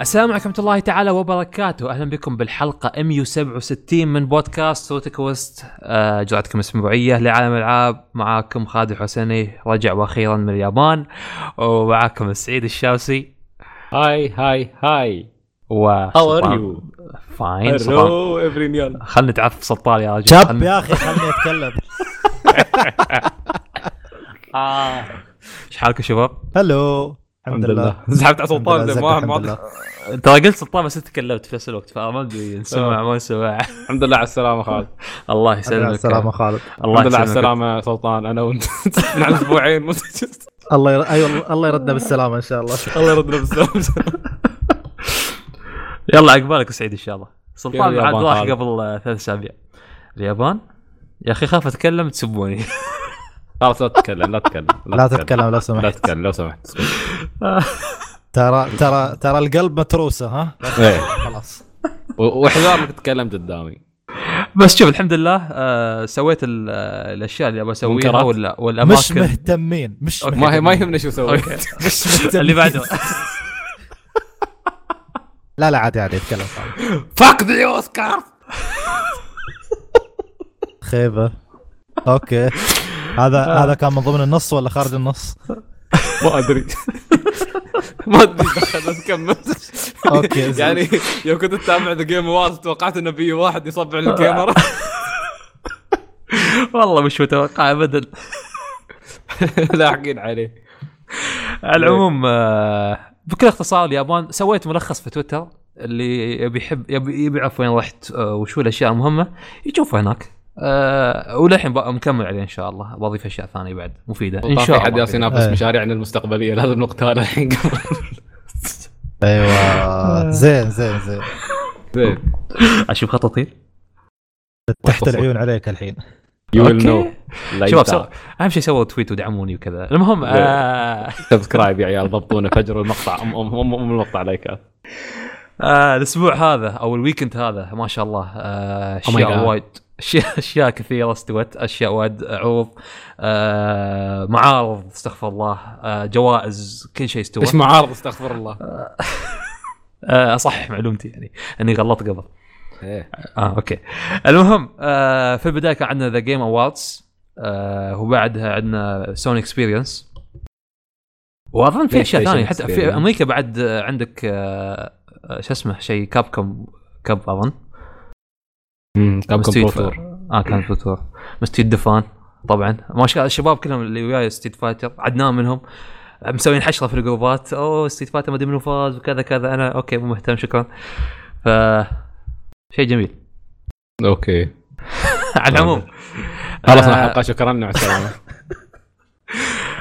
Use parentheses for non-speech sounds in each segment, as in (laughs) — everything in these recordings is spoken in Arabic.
السلام عليكم ورحمة الله تعالى وبركاته، أهلا بكم بالحلقة 167 من بودكاست صوت كوست آه جرعتكم أسبوعية لعالم الألعاب. معاكم خالد الحسيني رجع وأخيرا من اليابان. ومعاكم السعيد الشاوسي. هاي هاي هاي. و هاو ار يو فاين سلطان هلو افرينيان خلني نتعرف سلطان يا رجل. شاب يا أخي خلني أتكلم. (laughs) آه. (laughs) إيش حالكم شباب؟ هلو الحمد لله. سحبت على سلطان ما. ترى قلت سلطان بس انت تكلمت في نفس الوقت فما أدري نسمع آه. ما نسمع الحمد لله على السلامة خالد. (laughs) الله لله على يسلمك السلامة خالد. الله الحمد لله على يسلمك. السلامة سلطان. أنا وأنت. (laughs) من عن أسبوعين. (laughs) الله ير... أيوه الله يردنا بالسلامة إن شاء الله. الله يردنا بالسلامة. يلا عقبالك سعيد إن شاء الله. سلطان اليابان راح؟ قبل ثلاث أسابيع. اليابان؟ يا أخي خاف أتكلم تسبوني. خلاص لا تتكلم لا تتكلم لا تتكلم لو لا سمحت تتكلم لو سمحت. ترى ترى ترى القلب متروسة ها إيه. خلاص و- واحذر انك تتكلم قدامي بس شوف الحمد لله آه سويت ال- الأشياء اللي أبغى أسويها؟ ولا والأماكن مش مهتمين مش أوكي. ما هي ما مهتمين. يهمنا شو سويت مش (laughs) مهتمين. اللي بعده لا لا عادي عادي اتكلم. fuck the Oscar خيبة أوكي هذا هذا كان من ضمن النص ولا خارج النص؟ (laughs) ما أدري. (laughs) ما أدري بس كمل أوكي. يعني يوم كنت أتابع The Game Awards توقعت إنه في واحد يصبع الكاميرا (laughs) والله مش متوقع ابدا. لاحقين عليه. على العموم آه بكل اختصار اليابان سويت ملخص في تويتر اللي يبي يحب يبي يبي يعرف وين رحت آه وشو الأشياء المهمة يشوفها هناك. آه وللحين مكمل عليه إن شاء الله. بضيف أشياء ثانية بعد. مفيدة. إن شاء في حد الله. جالس ينافس إيه. مشاريعنا المستقبليه لازم نقتال الحين قبل. أيوه. (laughs) زين زين زين. زين. أشوف خططي تحت العيون عليك الحين. you will. no شباب. أهم شيء سووا tweet ودعموني وكذا. المهم آه... (laughs) subscribe يا عيال ضبطونا فجروا المقطع. ام ام ام, المقطع لايكات آه الأسبوع هذا أو الويكند هذا ما شاء الله آه Oh أشياء. وايد. اشياء (laughs) أشياء كثيرة استوت أشياء وايد عروض آه معارض استغفر الله آه جوائز كل شيء استوى إيش معارض؟ استغفر الله. (laughs) آه اصحح معلومتي يعني إني غلطت قبل. إيه. آه أوكي. المهم آه في البداية كان عندنا The Game Awards وبعدها عندنا سوني experience وأظن في أشياء ثانية حتى في. أمريكا بعد عندك آه آه، شو اسمه شيء Capcom Cup أظن. fighter. tour آه كان tour street دفان طبعا. ما شاء الله الشباب كلهم اللي وياي Street Fighter عدنان منهم. مسوين حشرة في الجروبات. أوه Street Fighter ما أدري منو فاز وكذا كذا. أنا أوكي مو مهتم شكرا. ف شيء جميل. أوكي. (laughs) على العموم. خلصنا آه، الحلقة شكرا مع السلامة. (laughs)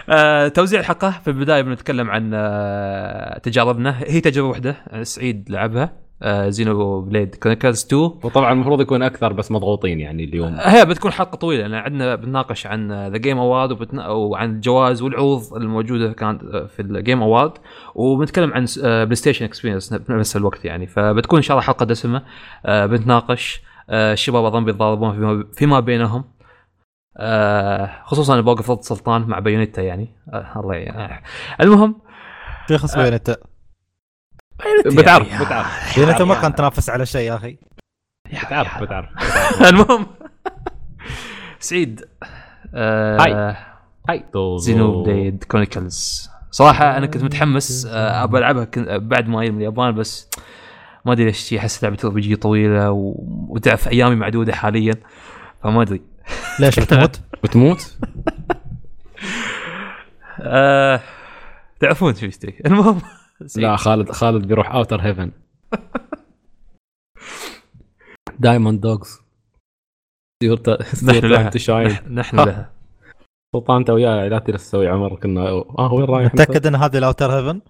آه، توزيع الحلقة في البداية بنتكلم عن آه، تجاربنا. هي تجربة واحدة آه، سعيد لعبها. آه، Xenoblade Chronicles 2 وطبعا المفروض يكون أكثر بس مضغوطين يعني اليوم. هي بتكون حلقة طويلة لأن عندنا بنناقش عن The Game Award وعن الجوائز والعروض الموجودة كانت آه، في ال Game Award وبنتكلم عن بلاي ستيشن experience بنفس الوقت يعني. فبتكون إن شاء الله حلقة دسمة آه، بنتناقش آه، الشباب أظن بيتضاربون فيما, بينهم. آه، خصوصا بوقف ضد سلطان مع بايونيتا يعني. آه، الله يعني المهم شو يخص بينتا بتعرف يعني- بتعرف. بينتا ما كان تنافس على شيء يا أخي. بتعرف بتعرف (laughs) المهم. (laughs) سعيد. آه هاي. هاي. زينو بليد كرونيكلز. صراحة أنا كنت متحمس آه، ابى ألعبها. كن- بعد ما من اليابان بس ما أدري ليش أحس لعبة RPG طويلة و- وتعرف أيامي معدودة حاليا. فما أدري. (laughs) ليش بتموت؟ بتموت؟ آه تعرفون شو يشتري. المهم. سعيد. لا خالد خالد بيروح Outer Heaven Diamond Dogs لها. تشاين نحن- لها. سلطان أنت وياي لا تجلس تسوي عمر كنا آه وين رايح؟ متأكد إن هذه الاوتر هيفن؟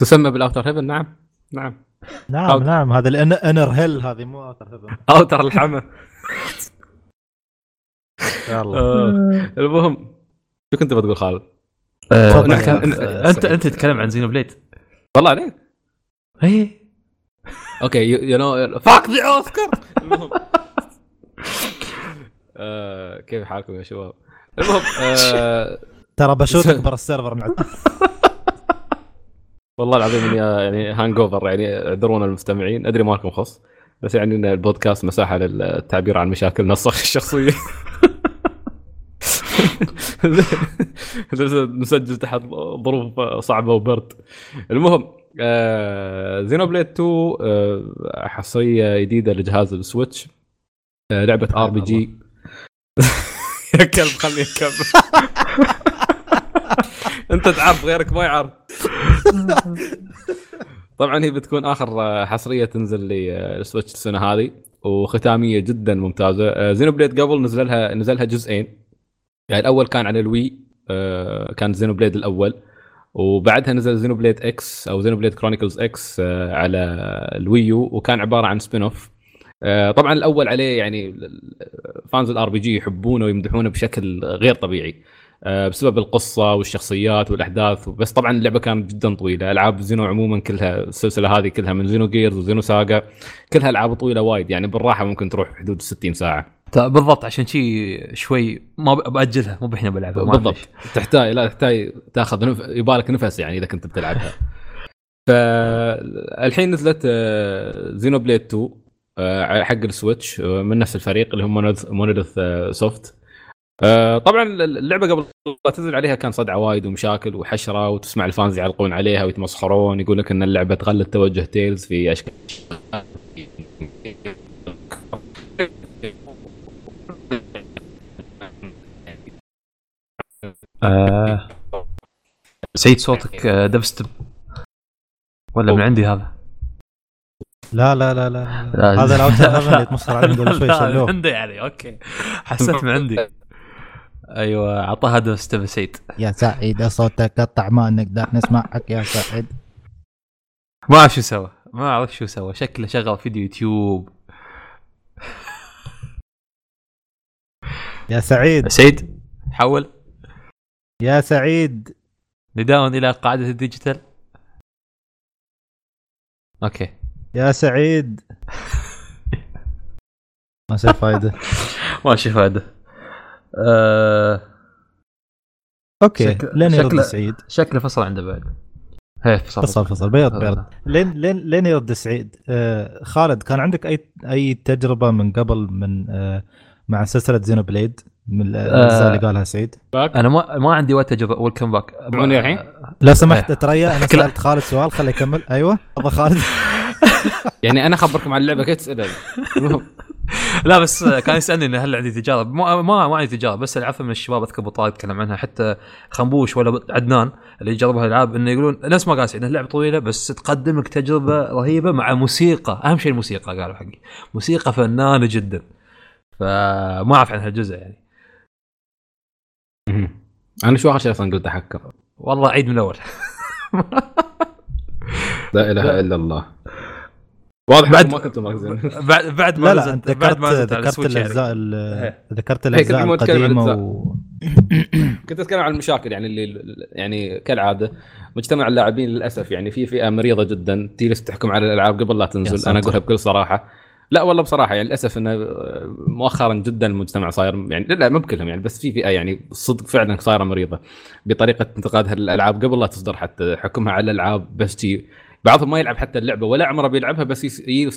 تسمى بالاوتر هيفن نعم. نعم. نعم نعم هذا الانر هيل هذه مو اوتر هيفن اوتر الحمى. يلا آه، المهم شو كنت بتقول خالد؟ آه يا أخ انت. أنت تتكلم عن زينو بليد والله عليك. اي أوكي يو نو فاك ذا اوسكار المهم. آه، كيف حالكم يا شباب؟ المهم آه، (laughs) ترى بشوتك (laughs) برا السيرفر مع (laughs) والله العظيم إني يعني هانج اوفر يعني اعذرونا المستمعين. أدري ما لكم خص بس يعني إن البودكاست مساحة للتعبير عن مشاكلنا الشخصية. (laughs) نسجل تحت ظروف صعبة وبرد. المهم آه زينو بليد 2 آه حصرية جديدة لجهاز ال Switch آه لعبة RPG يا كلب خليني أكمل. (laughs) أنت تعرف غيرك ما يعرف. (laughs) طبعا هي بتكون آخر آه، حصرية تنزل لل Switch السنة هذه وختامية جدا ممتازة. زينو بليد قبل نزل لها نزل لها جزئين. يعني الأول كان على ال Wii آه، كان زينو بليد الأول. وبعدها نزل زينو بليد X أو زينو بليد كرونيكلز X على ال Wii U وكان عبارة عن spin-off آه، طبعا الأول عليه يعني fans ال RPG يحبونه ويمدحونه بشكل غير طبيعي آه، بسبب القصة والشخصيات والأحداث. بس طبعا اللعبة كانت جدا طويلة. ألعاب زينو عموما كلها السلسلة هذه كلها من زينو جيرز وزينو ساجا كلها ألعاب طويلة وايد. يعني بالراحة ممكن تروح حدود 60 ساعة. بالضبط عشان شي شوي ما بأجلها مو بحنا بلعبها بالضبط. تحتاج لا تحتاج تاخذ نف... يبالك نفس يعني إذا كنت بتلعبها. فالحين نزلت زينو بليد 2 آه، حق ال Switch آه، من نفس الفريق اللي هم مونوليث سوفت آه، طبعا اللعبة قبل لا تنزل عليها كان صدعة وايد ومشاكل وحشرة وتسمع ال fans يعلقون عليها ويتمسخرون يقول لك إن اللعبة تغلط توجه تيلز في أشكال. آه. سعيد صوتك آه، دب ستب ولا من عندي هذا؟ لا لا لا لا. هذا الأوتر هذا اللي يتمسخر عليه قبل شوي شلوه عندي يعني أوكي. حسيت من عندي. أيوه اعطاها دب ستب سعيد يا سعيد صوتك قطع ما نقدر نسمعك يا سعيد. ما أعرف شو سوى ما أعرف شو سوى. شكله شغل فيديو يوتيوب. يا سعيد. سعيد حول. يا سعيد. نداء إلى قاعدة ال digital. okay. يا سعيد. (laughs) ما صار فايدة. (laughs) ماشي فائده آه okay شكل- لين يرد شكله- سعيد شكله فصل عنده بعد. هي فصل فصل فصل بيض بيض. لين لين لين يرد سعيد آه خالد كان عندك اي أي تجربة من قبل من آه مع سلسلة زينو بليد؟ من الأجزاء اللي قالها سعيد. أنا ما ما عندي وقت تجربه welcome back تسمعوني الحين؟ لو سمحت إيه. تريا أنا سألت خالد سؤال خليه يكمل. أيوه أبغى خالد. (laughs) يعني أنا أخبركم عن اللعبة كيف تسال (laughs) لا بس كان يسألني إن هل عندي تجارب ما ما, ما عندي تجارب بس العفو من الشباب أذكر أبو طارق تكلم عنها. حتى خنبوش ولا عدنان اللي جربوا الألعاب إنه يقولون نفس ما قال سعيد إنها لعبة طويلة بس تقدم لك تجربة رهيبة مع موسيقى. أهم شيء الموسيقى قالوا حقي. موسيقى فنانة جدا. فما أعرف عن هالجزء يعني. أنا شو آخر شيء أصلا قلت احكر والله عيد من الأول. لا إله إلا الله. واضح بعد- ما كنتم مركزين (laughs) بعد بعد ما لا لا أنت ذكرت ذكرت يعني. الأجزاء ال-. ذكرت كنت الأجزاء مو أتكلم عن القديمه. و... (laughs) كنت أتكلم عن المشاكل يعني اللي يعني كالعادة. مجتمع اللاعبين للأسف يعني في فئة مريضة جدا. تجلس تحكم على الألعاب قبل لا تنزل. أنا أقولها بكل صراحة. لا والله بصراحة يعني للأسف إنه مؤخرا جدا المجتمع صاير يعني لا مو بكلهم يعني بس في فئة يعني صدق فعلا صايرة مريضة بطريقة انتقادها للالعاب قبل لا تصدر حتى حكمها على الألعاب بس شي بعضهم ما يلعب حتى اللعبة ولا عمره بيلعبها بس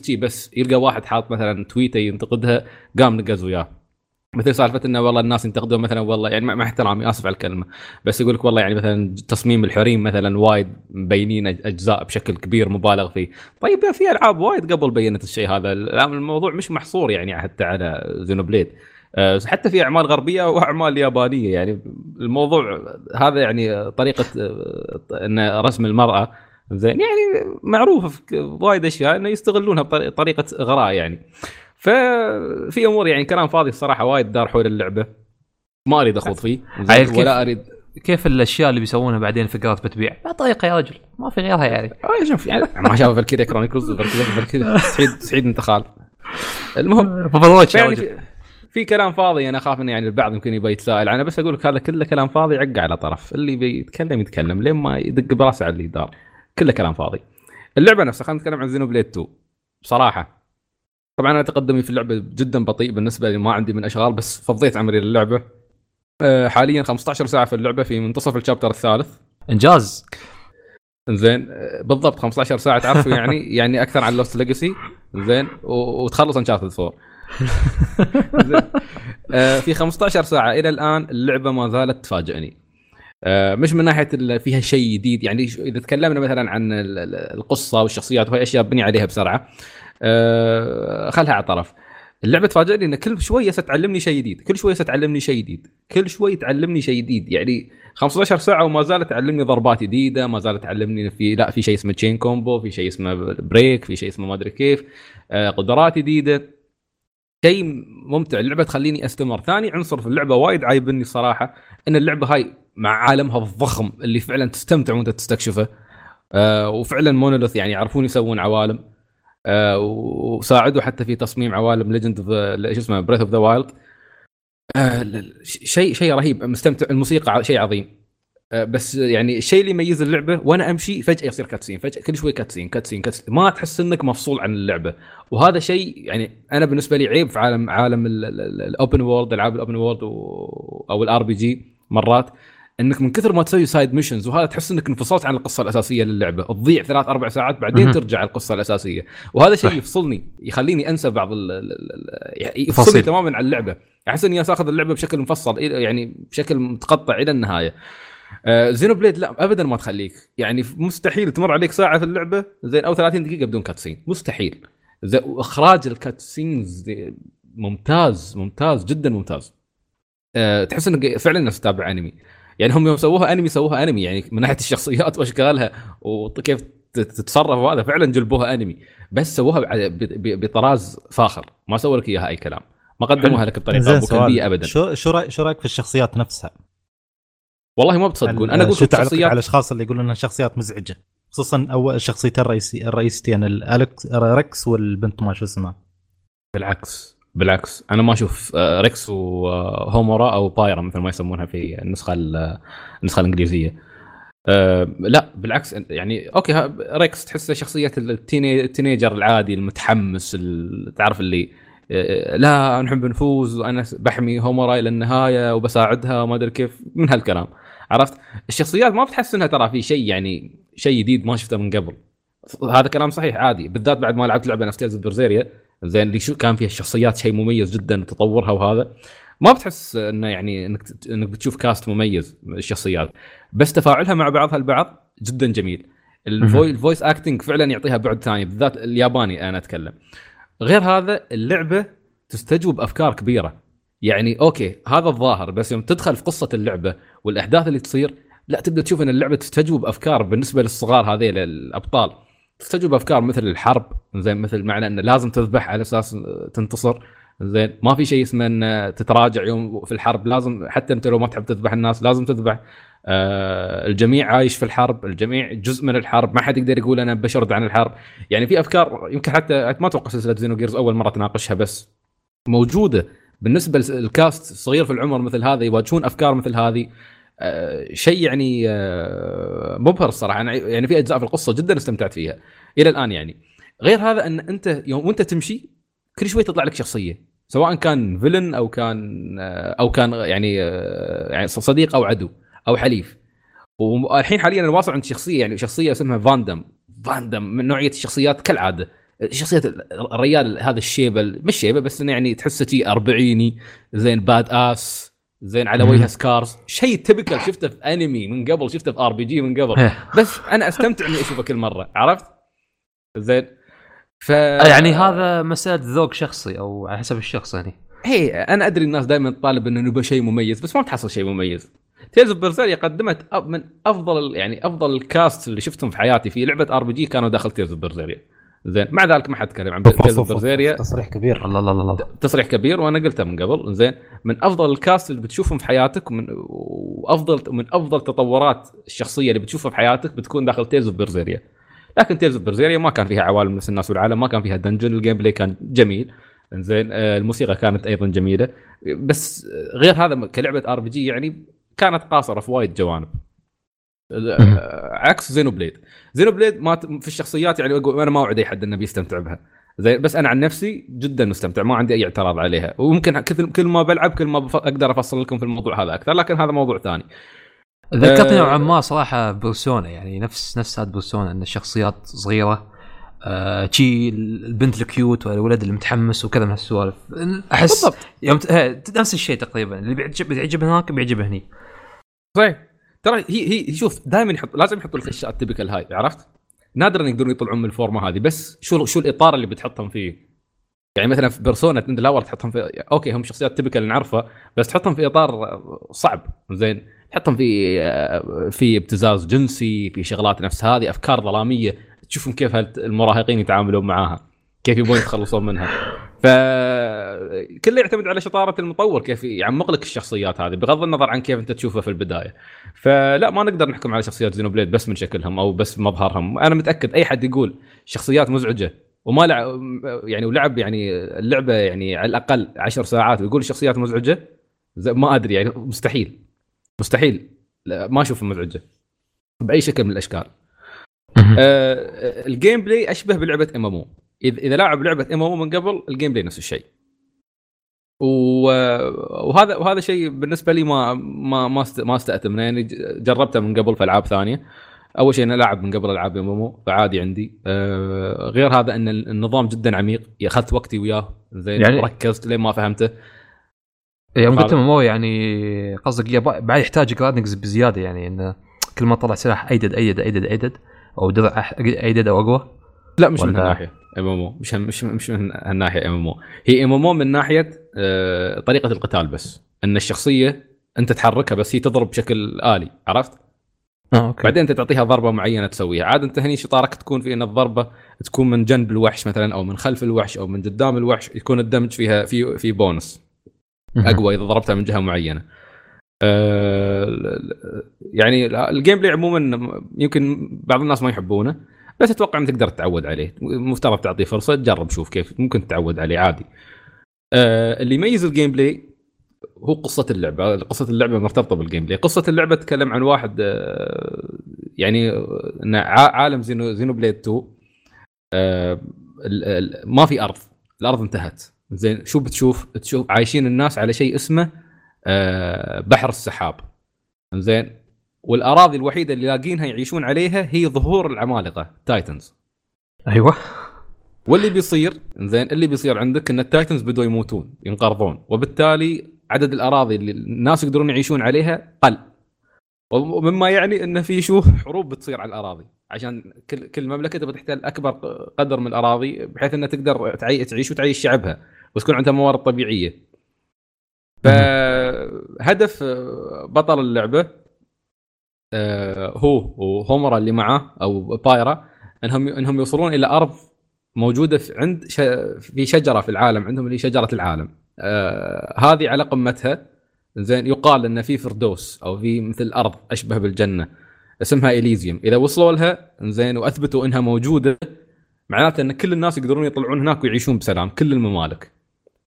شي بس يلقى واحد حاط مثلا تويتة ينتقدها قام نقز وياه. مثل سالفة إنه والله الناس ينتقدون مثلا والله يعني مع احترامي آسف على الكلمة. بس يقول لك والله يعني مثلا تصميم الحريم مثلا وايد مبينين أجزاء بشكل كبير مبالغ فيه. طيب في ألعاب وايد قبل بينت الشيء هذا. الموضوع مش محصور يعني حتى على زينوبليد. أه، حتى في أعمال غربية وأعمال يابانية. يعني الموضوع هذا يعني طريقة أه، إن رسم المرأة زين يعني معروفة في وايد أشياء إنه يستغلونها بطريقة غراء يعني. ففي أمور يعني كلام فاضي الصراحة وايد دار حول اللعبة. ما أريد أخوض فيه. ولا اريد كيف الأشياء اللي بيسوونها بعدين فقرات بتبيع؟ بطريقه يا رجل. ما في غيرها يعني. آه، شوف يعني ما شاف فالكيريا كرونيكلز فالكيريا سعيد سعيد انت خال المهم يعني في, في كلام فاضي أنا أخاف انه يعني البعض يمكن يبي يتساءل أنا بس أقول لك هذا كله كلام فاضي عق على طرف. اللي بيتكلم يتكلم لين ما يدق براسه على اللي دار كله كلام فاضي. اللعبة نفسها خلينا نتكلم عن زينو بليد 2 بصراحة طبعا أنا تقدمي في اللعبة جدا بطيء بالنسبة لي ما عندي من أشغال بس فضيت عمري للعبة. أه، حاليا 15 ساعة في اللعبة في منتصف ال chapter الثالث. إنجاز. زين آه، بالضبط 15 ساعة تعرفوا يعني (laughs) يعني أكثر عن Lost Legacy زين وتخلص Uncharted 4. آه، في 15 ساعة إلى الآن اللعبة ما زالت تفاجئني. آه، مش من ناحية فيها شيء جديد يعني إذا تكلمنا مثلا عن ال- ال- القصة والشخصيات وهي أشياء بني عليها بسرعة. آه، خلها على طرف. اللعبة تفاجئني إن كل شوية ستعلمني شيء جديد كل شوية ستعلمني شيء جديد كل شوي تعلمني شيء جديد. يعني 15 ساعة وما زالت تعلمني ضربات جديدة ما زالت تعلمني في لا في شيء اسمه chain combo في شيء اسمه break في شيء اسمه ما أدري كيف آه، قدرات جديدة. شيء ممتع اللعبة تخليني أستمر. ثاني عنصر في اللعبة وايد عايبني الصراحة إن اللعبة هاي مع عالمها الضخم اللي فعلا تستمتع وأنت تستكشفه. آه وفعلا Monolith يعني يعرفون يسوون عوالم. آه وساعدوا حتى في تصميم عوالم Legend شو اسمه Breath of the Wild شيء شيء رهيب مستمتع الموسيقى شيء عظيم. آه، بس يعني الشيء اللي يميز اللعبة وأنا أمشي فجأة يصير cutscene فجأة كل شوي cutscene cutscene cutscene ما تحس إنك مفصول عن اللعبة. وهذا شيء يعني أنا بالنسبة لي عيب في عالم عالم ال open world ألعاب ال open world أو ال RPG مرات. إنك من كثر ما تسوي side missions وهذا تحس إنك انفصلت عن القصة الأساسية للعبة. تضيع ثلاث أربع ساعات بعدين. ترجع القصة الأساسية. وهذا شيء. يفصلني يخليني أنسى بعض ال- يعني يفصلني. تماما عن اللعبة. أحس إني أخذ اللعبة بشكل مفصل يعني بشكل متقطع إلى النهاية. آه Xenoblade لا ابدا ما تخليك. يعني مستحيل تمر عليك ساعة في اللعبة زين أو 30 دقيقة بدون cutscene مستحيل. زين وإخراج ال cutscenes ممتاز ممتاز جدا ممتاز. أه تحس إنك فعلا تتابع انمي يعني هم يوم سووها أنمي سووها أنمي. يعني من ناحية الشخصيات وأشكالها وكيف تتصرف وهذا فعلا جلبوها أنمي. بس سووها بطراز فاخر. ما سووا لك إياها أي كلام. ما قدموها لك بطريقة سؤال. ابدا. شو شو رايك شو رأيك في الشخصيات نفسها؟ والله ما بتصدقون أنا أقول شو تعليقك على الأشخاص اللي يقولون إنها شخصيات مزعجة؟ خصوصا أول الشخصيتين الرئيسي الرئيستين ال Rex Rex والبنت ما شو اسمها. بالعكس. بالعكس أنا ما أشوف آه، Rex و Homura أو Pyra مثل ما يسمونها في النسخة ال- النسخة الإنجليزية. لا بالعكس يعني okay Rex تحسه شخصية ال teen ال teenager العادي المتحمس ال- تعرف اللي آه، لا نحب نفوز وأنا بحمي Homura إلى النهاية وبساعدها وما أدري كيف من هالكلام عرفت؟ الشخصيات ما بتحس إنها ترى في شيء يعني شيء جديد ما شفته من قبل. هذا كلام صحيح عادي بالذات بعد ما لعبت لعبة نفس Tales Berseria زين اللي كان فيها الشخصيات شيء مميز جدا تطورها وهذا. ما بتحس إنه يعني إنك إنك بتشوف cast مميز الشخصيات بس تفاعلها مع بعضها البعض جدا جميل. ال voi- ال voice acting فعلا يعطيها بعد ثاني بالذات الياباني أنا أتكلم. غير هذا اللعبة تستجوب أفكار كبيرة. يعني okay هذا الظاهر بس يوم تدخل في قصة اللعبة والأحداث اللي تصير لا تبدأ تشوف إن اللعبة تستجوب أفكار بالنسبة للصغار هذيل الأبطال. تستجوب أفكار مثل الحرب زين مثل معنى إنه لازم تذبح على أساس تنتصر زين. ما في شيء اسمه ان تتراجع يوم في الحرب لازم حتى أنت لو ما تحب تذبح الناس لازم تذبح. آه الجميع عايش في الحرب الجميع جزء من الحرب ما حد يقدر يقول أنا بشرد عن الحرب. يعني في أفكار يمكن حتى ما أتوقع سلسلة زينو جيرز أول مرة تناقشها بس موجودة. بالنسبة للكاست الصغير في العمر مثل هذا يواجهون أفكار مثل هذه. آه، شيء يعني آه، مبهر الصراحه أنا يعني في أجزاء في القصة جدا استمتعت فيها إلى الآن يعني. غير هذا أن أنت يوم وأنت تمشي كل شوي تطلع لك شخصية سواء كان villain أو كان آه، أو كان يعني يعني صديق أو عدو أو حليف. والحين حاليا أنا واصل عند شخصية يعني شخصية اسمها Vandham. Vandham من نوعية الشخصيات كالعادة. شخصية الريال هذا الشيبه مش شيبه بس إنه يعني تحسه شيء أربعيني زين badass زين على مم. وجهه scars شيء typical شفته في انمي من قبل شفته في RPG من قبل إيه. بس أنا أستمتع إني أشوفه كل مرة عرفت؟ زين ف يعني هذا مسألة ذوق شخصي أو على حسب الشخص يعني هي أنا أدري الناس دائما تطالب إنه نبغى شيء مميز بس ما تحصل شيء مميز Tales of Berseria قدمت من أفضل يعني أفضل ال cast اللي شفتهم في حياتي في لعبة RPG كانوا داخل Tales of Berseria زين مع ذلك ما حد تكلم عن of Berseria تصريح كبير. الله الله الله الله تصريح كبير وأنا قلته من قبل. زين من أفضل ال cast اللي بتشوفهم في حياتك ومن وأفضل من أفضل تطورات الشخصية اللي بتشوفها في حياتك بتكون داخل Tales of Berseria لكن Tales of Berseria ما كان فيها عوالم نفس الناس والعالم ما كان فيها dungeon ال gameplay كان جميل. زين آه، الموسيقى كانت أيضا جميلة. بس آه، غير هذا كلعبة RPG يعني كانت قاصرة في وايد جوانب. عكس Xenoblade Xenoblade ما في الشخصيات يعني أقول- أنا ما اوعد أي حد إنه بيستمتع بها. زين بس أنا عن نفسي جدا مستمتع ما عندي أي اعتراض عليها. وممكن كل ما بلعب كل ما أقدر أفصل لكم في الموضوع هذا أكثر لكن هذا موضوع ثاني. ذكرتني آه، نوعا ما صراحة Persona يعني نفس نفس هذه Persona إن الشخصيات صغيرة آه، شي البنت ال cute والولد المتحمس وكذا من هالسوالف. أحس بالضبط. يوم ت- آه، نفس الشيء تقريبا اللي بيعجب بيعجب هناك بيعجب هني. صحيح. ترى هي هي شوف دائما يحط لازم يحطوا لك الأشياء ال typical هاي عرفت؟ نادرا يقدرون يطلعون من الفورمة هذه بس شو شو الإطار اللي بتحطهم فيه؟ يعني مثلا في Persona انت لا ورا تحطهم في okay هم شخصيات typical نعرفها بس تحطهم في إطار صعب زين تحطهم في في ابتزاز جنسي في شغلات نفس هذه أفكار ظلامية تشوفهم كيف المراهقين يتعاملون معاها كيف يبون يتخلصون منها ف كله يعتمد على شطارة المطور كيف يعمق لك الشخصيات هذه بغض النظر عن كيف انت تشوفها في البداية. فلا ما نقدر نحكم على شخصيات زينوبليد بس من شكلهم أو بس مظهرهم. أنا متأكد أي حد يقول شخصيات مزعجة وما لعب يعني ولعب يعني اللعبة يعني على الأقل عشر ساعات ويقول الشخصيات مزعجة ما أدري يعني مستحيل. مستحيل. لا ما اشوفها مزعجة. بأي شكل من الأشكال. آه ال gameplay أشبه بلعبة MMO اذا إذا لاعب لعبة ام ام من قبل ال gameplay نفس الشيء. وهذا وهذا شيء بالنسبة لي ما ما ما ما استأتم يعني ج- جربته من قبل في ألعاب ثانية. أول شيء أنا لاعب من قبل ألعاب MMO فعادي عندي. آه غير هذا إن النظام جدا عميق. أخذت وقتي وياه. زين يعني- يعني ركزت لين ما فهمته. يوم قلت. مو يعني قصدك بعد يحتاج grinding بزيادة يعني إنه كل ما طلع سلاح ايدد ايدد ايدد أيدد أو درع أيدد أو أقوى. لا مش من هالناحية. ام ام مش مش مش من هالناحية ام ام هي ام ام من ناحية آه، طريقة القتال بس. إن الشخصية أنت تحركها بس هي تضرب بشكل آلي عرفت؟ آه أوكي. بعدين أنت تعطيها ضربة معينة تسويها. عاد أنت هني شطارك تكون في إن الضربة تكون من جنب الوحش مثلا أو من خلف الوحش أو من قدام الوحش يكون ال damage فيها في في بونس. أقوى إذا ضربتها من جهة معينة. آه، ال- يعني ال gameplay عموما يمكن بعض الناس ما يحبونه. بس أتوقع إنك تقدر تتعود عليه مفترض تعطيه فرصة تجرب شوف كيف ممكن تتعود عليه عادي. آه، اللي يميز ال gameplay هو قصة اللعبة، قصة اللعبة مرتبطة بال gameplay، قصة اللعبة تتكلم عن واحد آه، يعني انه عالم Xeno Xenoblade 2 آه، ما في أرض، الأرض انتهت، زين شو بتشوف؟ تشوف عايشين الناس على شيء اسمه آه، بحر السحاب. زين والأراضي الوحيدة اللي لاقينها يعيشون عليها هي ظهور العمالقة titans. أيوه. واللي بيصير زين اللي بيصير عندك إن ال titans بدوا يموتون ينقرضون. وبالتالي عدد الأراضي اللي الناس يقدرون يعيشون عليها قل. ومما يعني انه في شو؟ حروب بتصير على الأراضي. عشان كل كل مملكة تبغى تحتل أكبر قدر من الأراضي بحيث إنها تقدر تعي- تعيش وتعيش شعبها وتكون عندها موارد طبيعية. فهدف بطل اللعبة هو وهومرا اللي معاه أو بايرا إنهم إنهم يوصلون إلى أرض موجودة في عند ش... في شجرة في العالم عندهم اللي شجرة العالم. آه هذه على قمتها. زين يقال إن في فردوس أو في مثل أرض أشبه بالجنة اسمها إليزيوم. إذا وصلوا لها زين وأثبتوا إنها موجودة معناته إن كل الناس يقدرون يطلعون هناك ويعيشون بسلام كل الممالك.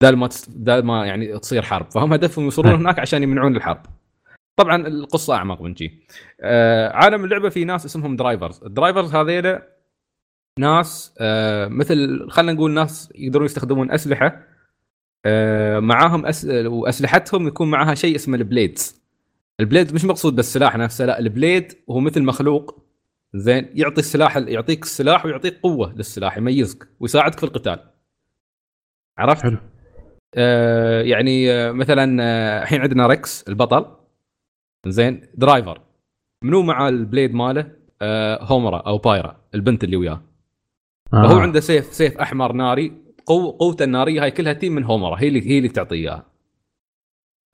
بدل ما تس... بدل ما يعني تصير حرب. فهم هدفهم يوصلون هناك عشان يمنعون الحرب. طبعا القصة أعمق من شي. آه عالم اللعبة في ناس اسمهم drivers ال drivers هذيلا ناس آه مثل خلينا نقول ناس يقدرون يستخدمون أسلحة آه معاهم أس... وأسلحتهم يكون معاها شيء اسمه ال blades. ال blade مش مقصود بالسلاح نفسه لا ال blade هو مثل مخلوق. زين يعطي السلاح يعطيك السلاح ويعطيك قوة للسلاح يميزك ويساعدك في القتال. عرفت؟ حلو. آه يعني آه مثلا آه، الحين عندنا ريكس البطل. زين driver. منو مع ال blade ماله؟ آه هومرا أو بايرا البنت اللي وياه. آه. فهو عنده سيف سيف أحمر ناري قو قوته الناريه هاي كلها تيي من هومرا هي اللي هي اللي تعطيه إياها.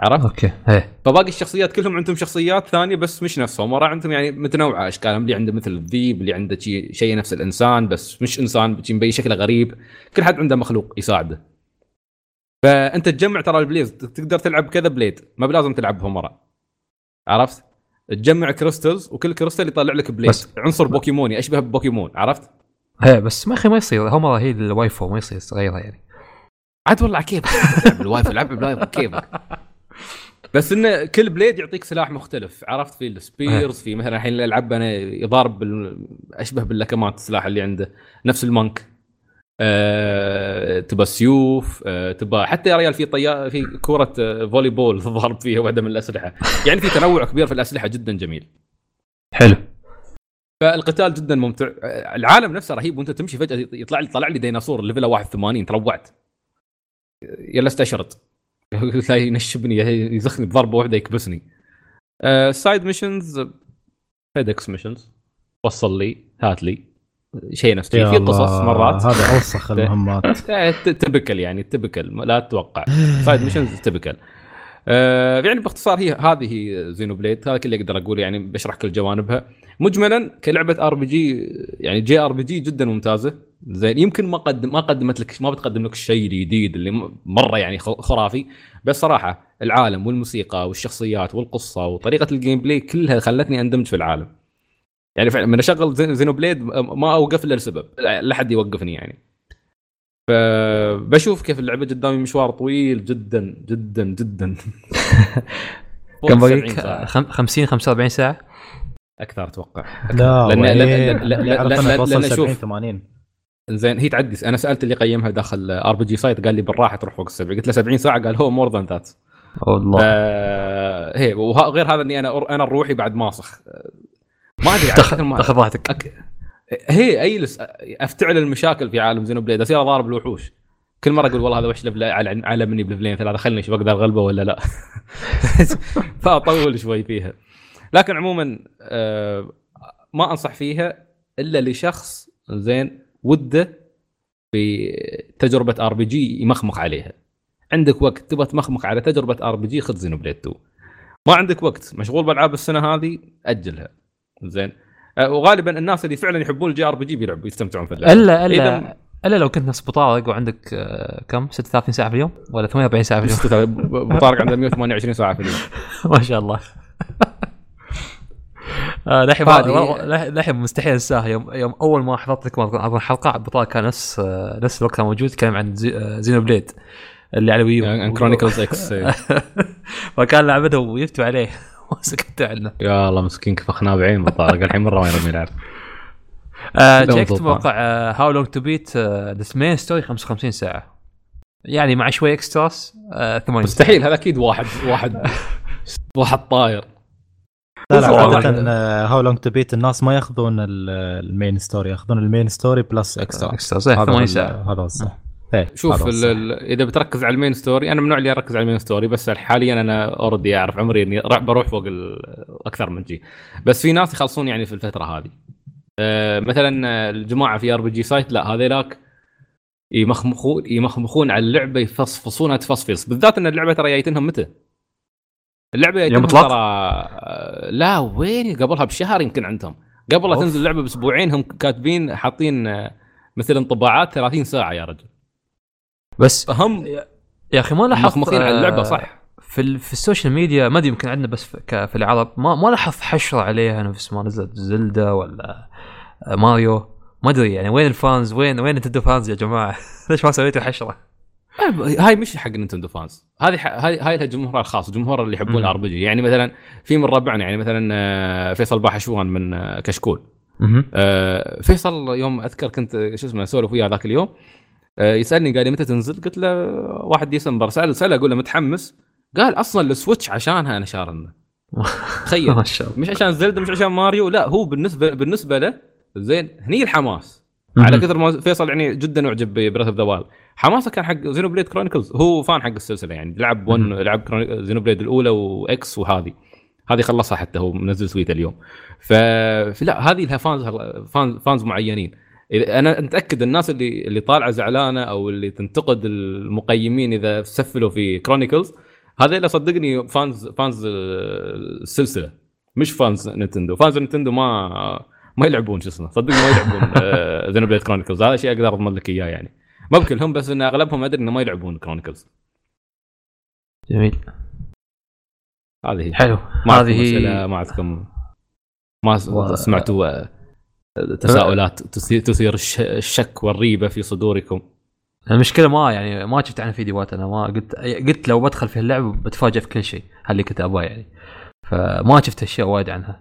عرفت؟ أوكي إيه. فباقي الشخصيات كلهم عندهم شخصيات ثانية بس مش نفس هومرا عندهم يعني متنوعة. اشكالهم اللي عنده مثل الذيب اللي عنده شيء شيء نفس الإنسان بس مش إنسان مبين شكله غريب. كل حد عنده مخلوق يساعده. فأنت تجمع ترى ال blades تقدر تلعب كذا blade ما بلازم تلعب هومرا. عرفت؟ تجمع crystals وكل كريستل يطلع لك blade. بس- عنصر بوكيموني أشبه ببوكيمون عرفت؟ إيه بس ما أخي ما يصير هومرا هي ال waifu ما يصير تغيرها يعني. عاد والله تلعب بال waifu العب بالواي كيفك. (laughs) بس إنه كل blade يعطيك سلاح مختلف عرفت؟ في ال spears في مثلا الحين اللي العب أنا يضارب بال... أشبه باللكمات السلاح اللي عنده. نفس ال monk. آه، تبى سيوف آه، تبى حتى يا ريال في طيار في كرة آه، volleyball تضرب (laughs) فيها واحدة من الأسلحة. يعني في تنوع كبير في الأسلحة جدا جميل. حلو. فالقتال جدا ممتع. العالم نفسه رهيب وأنت تمشي فجأة يطلع لي طلع لي ديناصور level 81 تروعت. يلا استشرد. (laughs) تلاقي ينشبني يزخني بضربة واحدة يكبسني. side missions FedEx missions وصل لي هات لي. شيء نفس في قصص مرات. هذا أوسخ (laughs) المهمات. (laughs) typical يعني typical. لا تتوقع. side missions typical. آه يعني باختصار هي هذه Xenoblade هذا كله أقدر أقول يعني بشرح كل جوانبها. مجملا كلعبة RPG يعني JRPG جدا ممتازة. زين يمكن ما قدم ما قدمت لك ما بتقدم لك الشيء الجديد اللي مرة يعني خرافي. بس صراحة العالم والموسيقى والشخصيات والقصة وطريقة ال gameplay كلها خلتني اندمج في العالم. يعني فعلا من أشغل Xen- Xenoblade ما أوقف إلا لسبب. لا حد يوقفني يعني. فبشوف كيف اللعبة قدامي مشوار طويل جدا جدا جدا. (laughs) كم 70 باقيك ساعة. خم- 50 45 ساعة؟ أكثر أتوقع. لا لأن- وين؟ لأن- لأن- لأن- أعرف لأن- أنا توصل لأن 70 شوف. 80 زين هي تعدي أنا سألت اللي قيمها داخل RPG Site قال لي بالراحة تروح فوق السبع قلت له 70 ساعة؟ قال هو more than that والله. هي وغير هذا إني أنا أنا روحي بعد ماسخ ما أدري تاخذ ما- تاخذ راحتك أك... هي اجلس أفتعل المشاكل في عالم Xenoblade اصير اضارب الوحوش كل مرة أقول والله هذا وحش level على على مني بليفلين ثلاثة خلني أشوف أقدر أغلبه ولا لا. (laughs) فأطول شوي فيها. لكن عموما آه، ما أنصح فيها إلا لشخص زين وده في تجربة RPG يمخمخ عليها. عندك وقت تبغى تمخمخ على تجربة RPG خذ Xenoblade 2 ما عندك وقت مشغول بألعاب السنة هذه أجلها. زين. آه، وغالبا الناس اللي فعلا يحبون ال JRPG بيلعبوا يستمتعون في اللعبة. الا إذا- ألا الا لو كنت نفس بو طارق وعندك آه، كم؟ 36 ساعة في اليوم؟ ولا 48 ساعة في اليوم؟ ابو طارق عنده (laughs) 128 ساعة في اليوم. ما شاء الله. (laughs) آه للحين مستحيل انساها يوم يوم أول ما حضرت لكم أظن حلقة طارق كان نفس نفس الوقت كان موجود يتكلم عن زي زينو بليد اللي على ويو كرونيكلز إكس فكان لعبته ويفتوا عليه. (laughs) سكتوا عنه. يا الله مسكين كفخناه بعين ابو طارق الحين مره ما يرمي يلعب شيكت مضبوط. موقع هاو لونج تو بيت ذا مين ستوري 55 ساعة؟ يعني مع شوي extras آه 80 مستحيل هذا أكيد واحد واحد (laughs) واحد طاير. لا لا. عادة How Long to Beat الناس ما يأخذون ال- ال main story يأخذون ال main story plus extra extras هذا 80 هو- ساعة. هذا هو الصح. شوف هذا هو ال الصح. ال إذا بتركز على ال main story أنا من النوع اللي اركز على ال main story بس حاليا أنا already أعرف عمري إني بروح فوق أكثر من جي بس في ناس يخلصون يعني في الفترة هذه آه، مثلا آه، الجماعة في RPG Site لا هذيلاك يمخمخون يمخمخون على اللعبة يفصفصونها تفصفص بالذات إن اللعبة ترى جايتنهم متى؟ اللعبة إطلاق؟ ترى آه، لا وين قبلها بشهر يمكن عندهم قبل لا. تنزل اللعبة بأسبوعين هم كاتبين حاطين آه، مثل انطباعات 30 ساعة يا رجل بس فهم يا أخي ما لاحظت مخمخين على اللعبة آه، صح. في ال- في السوشيال ميديا ما أدري يمكن عندنا بس في, ك- في العرب ما ما لاحظت حشرة عليها نفس ما نزلت زلدا ولا آه، ماريو. ما أدري يعني وين ال fans وين وين Nintendo fans يا جماعة؟ (laughs) ليش ما سويتوا حشرة؟ هاي مش حق Nintendo fans. هذه ح- هاي هاي لها جمهورها الخاص جمهور اللي يحبون. ال RPG. يعني مثلا في من ربعنا يعني مثلا آه، فيصل باحشوان من كشكول. آه، فيصل يوم أذكر كنت شو اسمه أسولف وياه ذاك اليوم. آه، يسألني قال لي متى تنزل؟ قلت له 1 ديسمبر. سألته أقول له متحمس. قال أصلا السويتش عشانها أنا شارنا (laughs) تخيل. مش عشان زلدا مش عشان ماريو لا هو بالنسبة بالنسبة له زين هني الحماس. على كثر ما فيصل يعني جدا أعجب ب Breath of the Wild. حماسه كان حق Xenoblade Chronicles. هو fan حق السلسلة يعني. لعب 1 مهم. لعب Xenoblade الأولى و X وهذه. هذه خلصها حتى هو منزل tweet اليوم. ف... فلا هذه لها fans fans, معينين. أنا متاكد الناس اللي اللي طالعة زعلانة أو اللي تنتقد المقيمين إذا سفلوا في Chronicles هذول صدقني fans fans السلسلة مش fans Nintendo fans Nintendo ما ما يلعبون شو اسمه صدق ما يلعبون Xenoblade Chronicles هذا شيء أقدر أضمن لك إياه يعني. مو بكلهم بس إن أغلبهم أدري إنه ما يلعبون Chronicles جميل. هذه حلو. ما عندكم هذه ما عندكم ما س- و- سمعتوا آه، تساؤلات تثير تثير الش- الشك والريبة في صدوركم. المشكلة ما يعني ما شفت عنها فيديوهات. أنا ما قلت قلت لو بدخل في اللعبه بتفاجئ في كل شيء هل اللي كنت ابغاه يعني. فما شفت أشياء وايد عنها.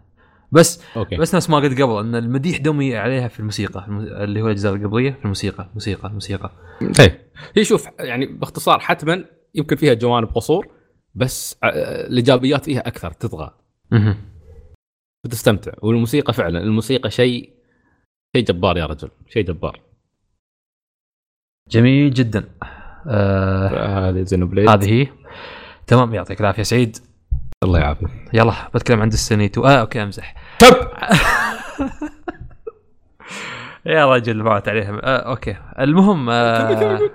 بس أوكي. بس نفس ما قلت قبل إن المديح دمي عليها في الموسيقى الم- اللي هو الأجزاء القبلية في الموسيقى الموسيقى الموسيقى إيه هي شوف يعني باختصار حتما يمكن فيها جوانب قصور بس آه، الإيجابيات فيها أكثر تطغى. مهم. بتستمتع والموسيقى فعلا الموسيقى شيء شيء جبار يا رجل شيء جبار. جميل جدا. آه هذه Xenoblade هذه هي. تمام يعطيك العافية سعيد. الله يعافيك. يلا بتكلم عن Destiny 2 آه أوكي أمزح. تب! (laughs) يا رجل فات عليهم. آه أوكي. المهم آه (laughs)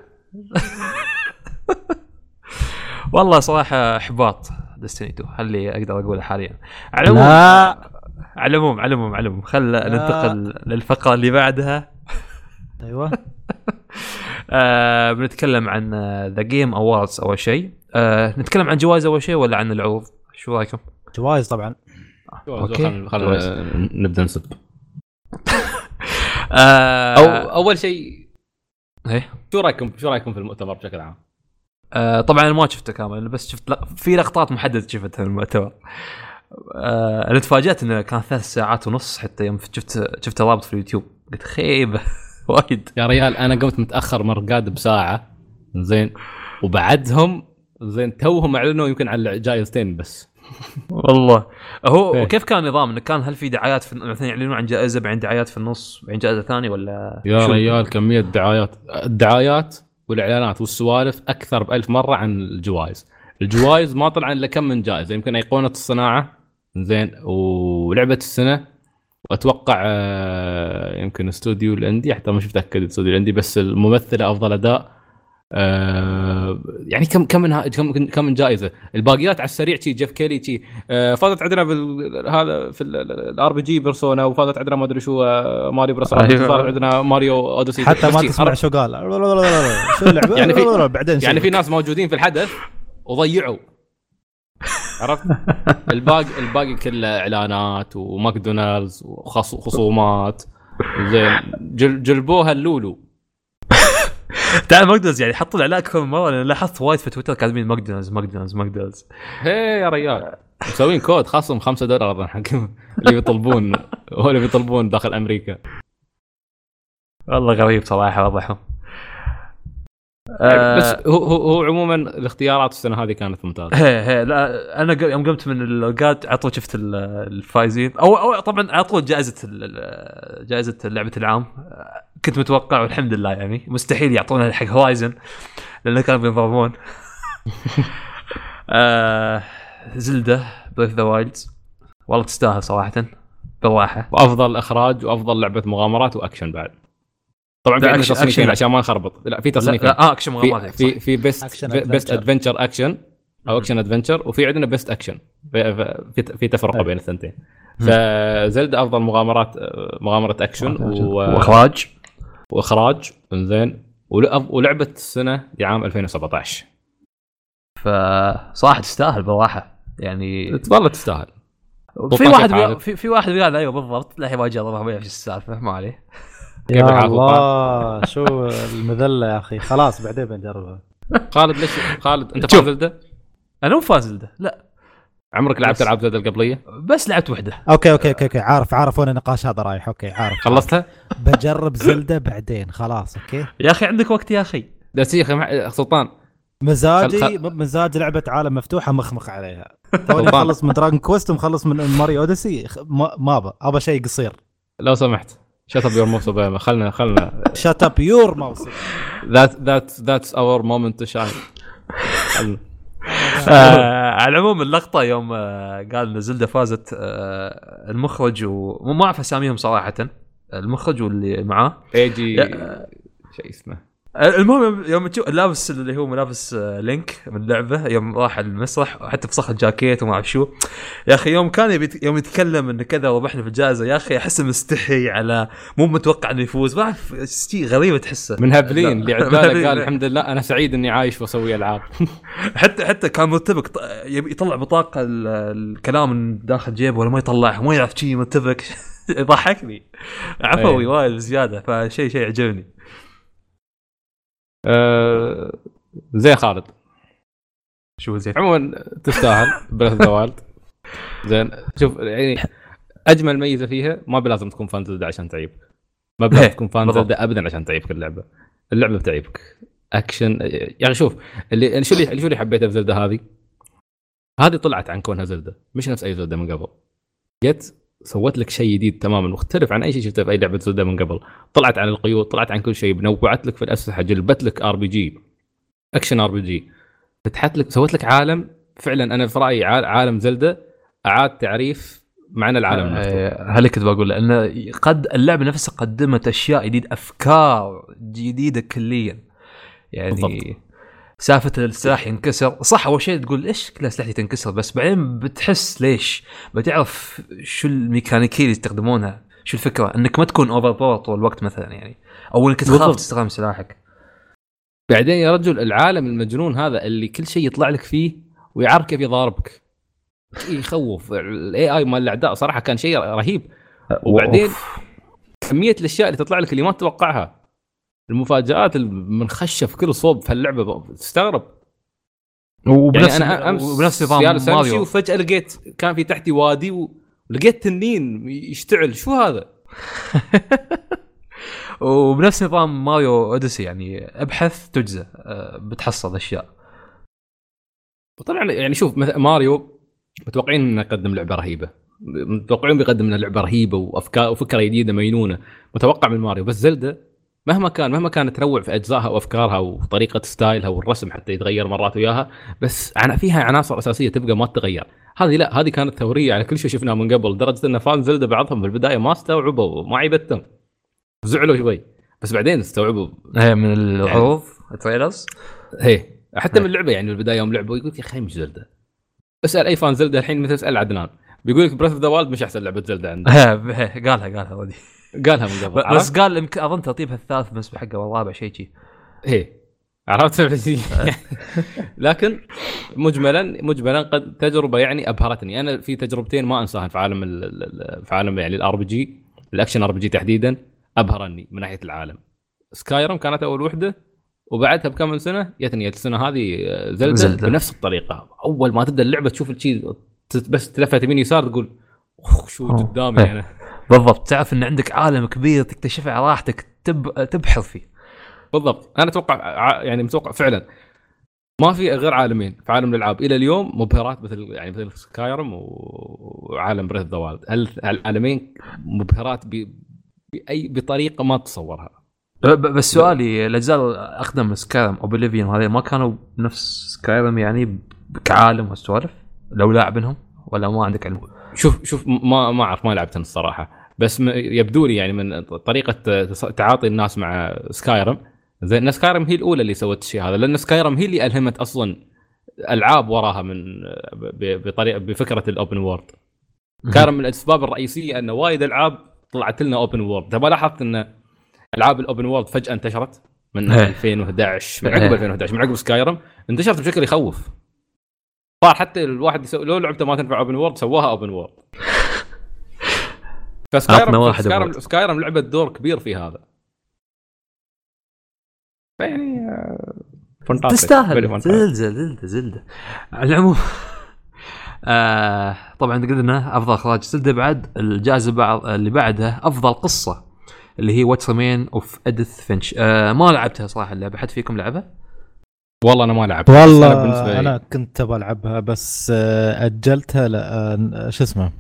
والله صراحة إحباط Destiny 2 هل اللي أقدر أقوله حاليا؟ على العموم لا. على العموم على العموم على العموم. خل ننتقل للفقرة اللي بعدها. أيوه. (laughs) آه بنتكلم عن The Game Awards أول شيء. آه نتكلم عن جوائز أول شيء ولا عن العروض؟ شو رأيكم؟ جوائز طبعا. أوكي. خلينا خلينا نبدأ نسب (laughs) آه أو أول شيء إيه؟ شو رايكم شو رأيكم في المؤتمر بشكل عام؟ آه طبعا أنا ما شفته كامل بس شفت لا في لقطات محددة شفتها من المؤتمر. آه أنا تفاجأت إنه كان ثلاث ساعات ونص حتى يوم شفت شفته رابط في اليوتيوب. قلت خيبه (laughs) وايد. يا ريال أنا قمت متأخر مرقاد بساعة. زين. وبعدهم زين توهم أعلنوا يمكن على جائزتين بس. والله. هو إيه. كيف كان النظام إنه كان هل في دعايات في مثلا يعلنون عن جائزة بعدين دعايات في النص بعدين جائزة ثانية ولا يا؟ ريال كمية دعايات. الدعايات والإعلانات والسوالف أكثر بألف مرة عن الجوائز. الجوائز ما طلع إلا كم من جائزة. يمكن أيقونة الصناعة. زين. ولعبة السنة وأتوقع آه، يمكن استوديو ال indie حتى ما شفت أكد استوديو ال indie بس الممثله أفضل أداء. آه، يعني كم كم من كم كم من جائزة. الباقيات على السريع شي جيف كيلي شي. آه، فازت عندنا بال- هذا في ال RPG بيرسونا وفازت عندنا ما أدري شو ماريو بيرسونا أيوة. صار عندنا Mario Odyssey. حتى ما تسمع؟ شو قال. (laughs) شو اللعبة؟ يعني في- (laughs) بعدين يعني. في ناس موجودين في الحدث وضيعوا. عرفت؟ (laughs) الباقي الباقي كله إعلانات وماكدونالدز وخصومات زين. جل جلبوها اللولو (laughs) تعال ماكدونالدز يعني حطوا الإعلان من مرة لأن لاحظت وايد في تويتر كاتبين ماكدونالدز ماكدونالدز ماكدونالدز. هي يا ريال. مسوين كود خصم 5 دولار حق اللي بيطلبون (laughs) هو اللي بيطلبون داخل أمريكا. والله غريب صراحة وضعهم آه هو هو, هو عموما الاختيارات السنة هذه كانت ممتازة. هي هي لا أنا يوم قمت من الرقاد على طول شفت ال- الفايزين. أو أو طبعا على طول جائزة جائزة لعبه العام. كنت متوقع والحمد لله يعني. مستحيل يعطونها حق Horizon لأنه كانوا بينضربون (laughs) آه زلدة Breath the Wilds والله تستاهل صراحة. بالراحة. وأفضل إخراج وأفضل لعبة مغامرات وأكشن بعد. طبعا في عندنا تصنيفين. عشان ما نخربط لا في تصنيفين لا آه أكشن مغامرات في في best best. adventure action أو action adventure وفي عندنا best action في في, في تفرقة أي. بين الثنتين. فزلدا أفضل مغامرات مغامرة اكشن و... وإخراج. وإخراج. زين ولعبة السنة لعام 2017 فصراحه تستاهل بالراحه يعني والله تستاهل. في واحد؟ في, في واحد بيقول أيوه بالضبط. لا ما جربها ما يعرف إيش السالفة ما عليه. يا الله شو المذلة يا أخي خلاص بعدين بنجربها خالد ليش خالد أنت. فاز زلده؟ أنا مو فاز زلده لا عمرك لعبت. ألعاب زلدة القبلية؟ بس لعبت وحدة okay okay okay, okay. عارف عارف وين النقاش هذا رايح okay عارف خلصتها؟ بجرب زلدة بعدين خلاص أوكي يا أخي عندك وقت يا أخي بس يا أخي سلطان مزاجي خل- مو بمزاج لعبة عالم مفتوحة مخمخ عليها (laughs) توني. مخلص من Dragon Quest ومخلص من Mario Odyssey خ- ما ما ابى ابى شيء قصير لو سمحت shut up your mouth خلنا خلنا. shut up your mouth that that that's our moment to shine آه على العموم اللقطة يوم آه قال إن Zelda فازت آه المخرج وما أعرف أساميهم صراحة. المخرج واللي معاه. اي جي يا- شيء اسمه. المهم يوم تشوف لابس اللي هو ملابس آه، لينك من اللعبه يوم راح المسرح وحتى فسخ الجاكيت وما أعرف شو. يا أخي يوم كان يبي يوم يتكلم إنه كذا ربحنا في الجائزة يا أخي أحسه مستحي على مو متوقع إنه يفوز. ما أعرف شيء غريب تحسه. من هبلين (laughs) اللي منهبلين. قال الحمد لله أنا سعيد إني عايش وأسوي ألعاب. (laughs) حتى حتى كان مرتبك يطلع بطاقة ال- الكلام من داخل جيبه ولا ما يطلعها ما يعرف شيء مرتبك (laughs) يضحكني. عفوي أي. وايد بزيادة فشيء شيء عجبني آه، زين خالد. شو زين؟ عموما تستاهل Breath the Wild. زين شوف يعني أجمل ميزة فيها ما بلازم تكون fan Zelda عشان تعيبك ما بلازم إيه، تكون fan. Zelda ابدا عشان تعيبك اللعبة. اللعبة بتعيبك. أكشن يعني شوف اللي أنا شو اللي شو اللي حبيته في Zelda هذه؟ هذه طلعت عن كونها Zelda مش نفس أي Zelda من قبل. جت سوت لك شيء جديد تماما مختلف عن أي شيء شفته في أي لعبة Zelda من قبل. طلعت عن القيود طلعت عن كل شيء نوعت لك في الأسلحة جلبت لك ار بي جي اكشن ار بي جي فتحت لك سوت لك عالم. فعلا أنا في رأيي عال- عالم Zelda أعاد تعريف معنى العالم المفتوح. آه، هل كنت بقول لأن قد اللعبة نفسها قدمت أشياء جديدة أفكار جديدة كليا. يعني بالضبط. سالفة السلاح ينكسر. صح أول شيء تقول ليش كل اسلحتي تنكسر بس بعدين بتحس ليش؟ بتعرف شو الميكانيكية اللي يستخدمونها شو الفكرة؟ إنك ما تكون over power طول الوقت مثلا يعني. أو إنك تخاف. تستخدم سلاحك. بعدين يا رجل العالم المجنون هذا اللي كل شيء يطلع لك فيه ويعرف كيف يضاربك. يخوف. ال AI مال الأعداء صراحة كان شيء رهيب. وبعدين أوف. كمية الأشياء اللي تطلع لك اللي ما تتوقعها. المفاجآت المنخشه في كل صوب في اللعبة تستغرب وبنفس يعني أنا أمس وبنفس نظام ماريو. وفجأة لقيت كان في تحتي وادي ولقيت تنين يشتعل. شو هذا؟ (laughs) وبنفس نظام ماريو أوديسي يعني أبحث تجزى أه، بتحصل أشياء. وطبعا يعني شوف ماريو متوقعين إنه يقدم لعبة رهيبة. متوقعين بيقدم لنا لعبة رهيبة وافكار وفكرة جديدة مينونة. متوقع من ماريو. بس Zelda مهما كان مهما كانت تنوع في أجزائها وأفكارها وطريقة style ها والرسم حتى يتغير مرات وياها بس فيها عناصر أساسية تبقى ما تتغير. هذه لا هذه كانت ثورية على كل شيء شفناه من قبل لدرجة إن fan Zelda بعضهم في البداية ما استوعبوا ما عيبتهم. زعلوا شوي بس بعدين استوعبوا. هي من العروض ال trailers؟ هي حتى من اللعبة يعني البداية يوم لعبوا يقول يا أخي مش Zelda اسأل أي fan Zelda الحين مثل اسأل عدنان. بيقول لك Breath of the Wild مش أحسن لعبة Zelda عنده (laughs) قالها قالها ودي. قالها من قبل بس؟ قال يمكن أظن ترتيبها الثالث بس حقه والرابع شيء شي إيه عرفت (laughs) لكن مجملا مجملا قد تجربة يعني أبهرتني أنا في تجربتين ما أنساهن في عالم ال- ال- ال- في عالم يعني ال RPG ال action RPG تحديدا أبهرني من ناحية العالم Skyrim كانت أول وحدة وبعدها بكم من سنة جتني السنة هذه آه، Zelda, Zelda. بنفس الطريقة أول ما تبدأ اللعبة تشوف الشيء بس تلفت يمين يسار تقول "أوه، شو. قدامي إيه. أنا بالضبط. تعرف إن عندك عالم كبير تكتشفه على راحتك تب... تبحر فيه. بالضبط. أنا أتوقع يعني متوقع فعلا ما في غير عالمين في عالم الألعاب. إلى اليوم مبهرات مثل يعني مثل Skyrim وعالم Breath the Wild العالمين مبهرات ب... باي بطريقة ما تتصورها ب- بس سؤالي الاجزاء الاقدم من Skyrim Oblivion هذه ما كانوا نفس Skyrim يعني كعالم والسوالف؟ لو لاعب منهم ولا ما عندك علم؟ شوف شوف ما ما أعرف ما لعبتها الصراحة. بس يبدو لي يعني من طريقة تعاطي الناس مع Skyrim. زين Skyrim هي الأولى اللي سوت الشيء هذا لأن Skyrim هي اللي ألهمت أصلا ألعاب وراها من بطريقه بفكرة ال open world. كان من الأسباب الرئيسية إن وايد ألعاب طلعت لنا open world. تبى لاحظت إن ألعاب ال open world فجأة انتشرت من إيه. 2011 من عقب إيه. 2011 من عقب Skyrim انتشرت بشكل يخوف. صار حتى الواحد يسوي لو لعبته ما تنفع open world سواها open world. ف Skyrim واحد Skyrim. Skyrim لعبت دور كبير في هذا. فيعني آه، تستاهل. Fantastic. Zelda Zelda. على العموم (laughs) آه طبعا قلنا أفضل إخراج Zelda بعد الجائزة بعض اللي بعدها أفضل قصة اللي هي What's Remain of Edith Finch آه ما لعبتها صراحة اللعبة. حد فيكم لعبها؟ والله أنا ما لعبت أنا والله بالنسبة لي- أنا كنت بلعبها بس آه، أجلتها آه، شو اسمه؟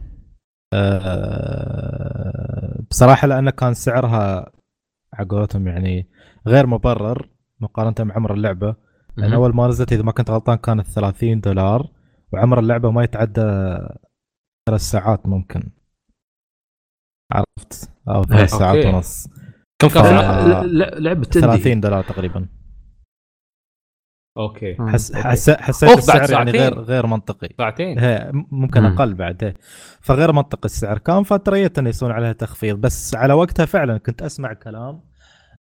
آه، بصراحة لأن كان سعرها على قولتهم يعني غير مبرر مقارنة مع عمر اللعبة. لأن أول ما نزلت إذا ما كنت غلطان كانت 30 دولار وعمر اللعبة ما يتعدى ثلاث ساعات ممكن. عرفت؟ أو ثلاث إيه، ساعات. ونص. كم كان لعبه تندي. 30 دولار تقريبا. أوكي. حس. حس حسيت السعر يعني. غير غير منطقي. ساعتين هي ممكن مم. أقل بعد. فغير منطقي السعر. كان فتريت انه يسوون عليها تخفيض. بس على وقتها فعلا كنت أسمع كلام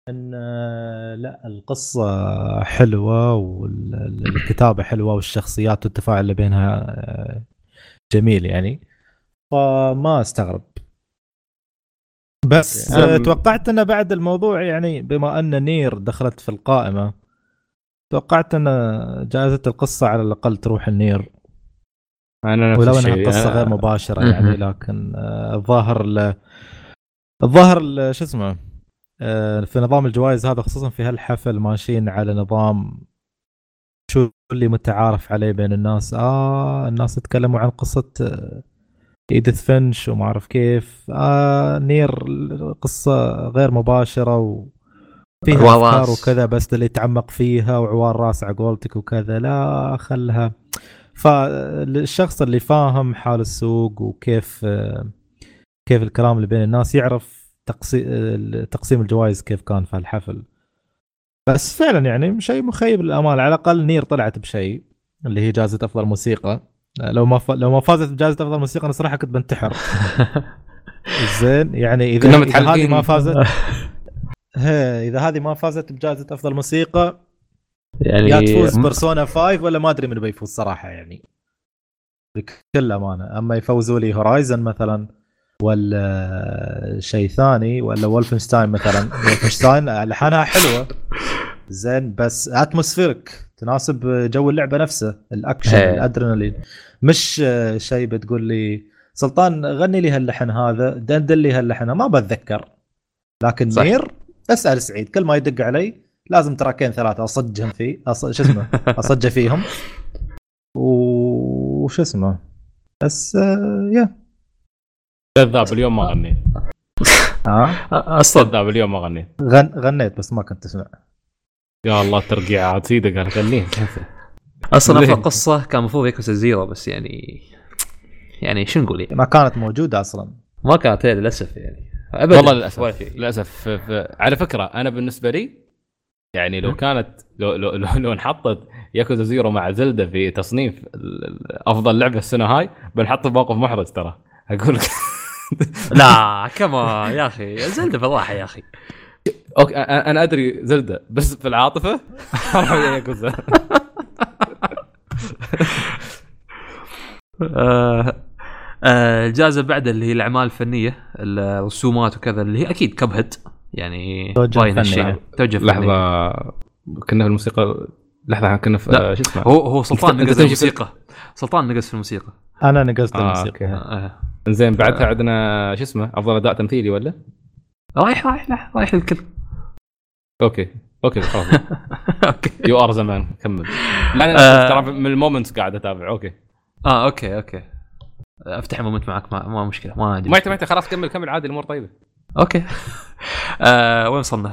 إن آه، لا القصة حلوة والكتابه حلوة والشخصيات والتفاعل اللي بينها آه، جميل يعني. فما استغرب. بس أنا آه، توقعت انه بعد الموضوع يعني بما أن نير دخلت في القائمة توقعت أن جائزة القصة على الأقل تروح النير. أنا نفس ولو أنها قصة غير مباشرة مهم. يعني لكن آه، الظاهر ال- الظاهر ال- شو اسمه آه، في نظام الجوائز هذا خصوصا في هالحفل ماشيين على نظام شو اللي متعارف عليه بين الناس. آه الناس تكلموا عن قصة آه، إيديث فينش وما أعرف كيف. آه نير قصة غير مباشرة و فيها أفكار. وكذا بس اللي يتعمق فيها وعوار راس على قولتك وكذا لا خلها. فالشخص اللي فاهم حال السوق وكيف كيف الكلام اللي بين الناس يعرف تقسيم تقسيم الجوائز كيف كان في الحفل بس فعلا يعني شيء مخيب للامال على الأقل نير طلعت بشيء اللي هي جائزة أفضل موسيقى. لو ما ف... لو ما فازت بجائزة أفضل موسيقى أنا صراحة كنت بنتحر. (laughs) زين يعني اذا إذا هذه. ما فازت (laughs) إذا هذه ما فازت بجائزة أفضل موسيقى يعني يا تفوز بيرسونا 5 ولا ما أدري من بيفوز صراحة يعني. بكل أمانة. أما يفوزوا لي Horizon مثلا ولا شيء ثاني ولا Wolfenstein مثلا. (laughs) Wolfenstein ألحانها حلوة. زين بس atmospheric تناسب جو اللعبة نفسه الأكشن. الأدرينالين. مش شيء بتقول لي سلطان غني لي هاللحن هذا دندن لي هاللحن ما بتذكر. لكن صح. Nier اسال سعيد كل ما يدق علي لازم تراكين ثلاثة أصجهم فيه أص... شو اسمه؟ (laughs) أصجه فيهم. وش اسمه؟ بس آه، يا. كذاب اليوم ما غنيت. (laughs) ها؟ أصلا كذاب اليوم ما غنيت. غن... غنيت بس ما كنت تسمع يا الله ترقيعات سيدك قال غنيت. أصلا؟ أفضل قصة كان المفروض يكون زيرو بس يعني يعني شو نقول يعني؟ ما كانت موجودة أصلا. ما كانت هي للأسف يعني. ابدا. والله للأسف. ولا شيء. للأسف. على فكرة أنا بالنسبة لي يعني لو كانت لو لو لو, لو انحطت Yakuza Zero مع Zelda في تصنيف أفضل لعبة السنة هاي بنحط موقف محرج ترى. أقول لك. لا كمان يا أخي Zelda بالراحه يا أخي. okay أنا أدري Zelda بس في العاطفة؟ (laughs) أروح ياكوزا. آه، الجائزة بعد اللي هي الأعمال الفنية الرسومات وكذا اللي هي أكيد Cuphead يعني توجه باين فني. الشيء توجه فني. لحظة كنا في الموسيقى لحظة كنا في. آه، شو اسمه هو هو (laughs) سلطان نقز في- الموسيقى سلطان نقز في الموسيقى أنا نقزت آه، الموسيقى آه. زين بعدها عندنا شو اسمه أفضل أداء تمثيلي ولا؟ رايح رايح لا، رايح الكل okay okay خلاص (laughs) okay you are the man كمل لا آه. أنا ترى من ال moments قاعد أتابع okay آه okay okay أفتح moment معك ما, ما مشكلة ما عندي ما يحتاج خلاص كمل كمل عادي الأمور طيبة. okay. (laughs) آه وين وصلنا؟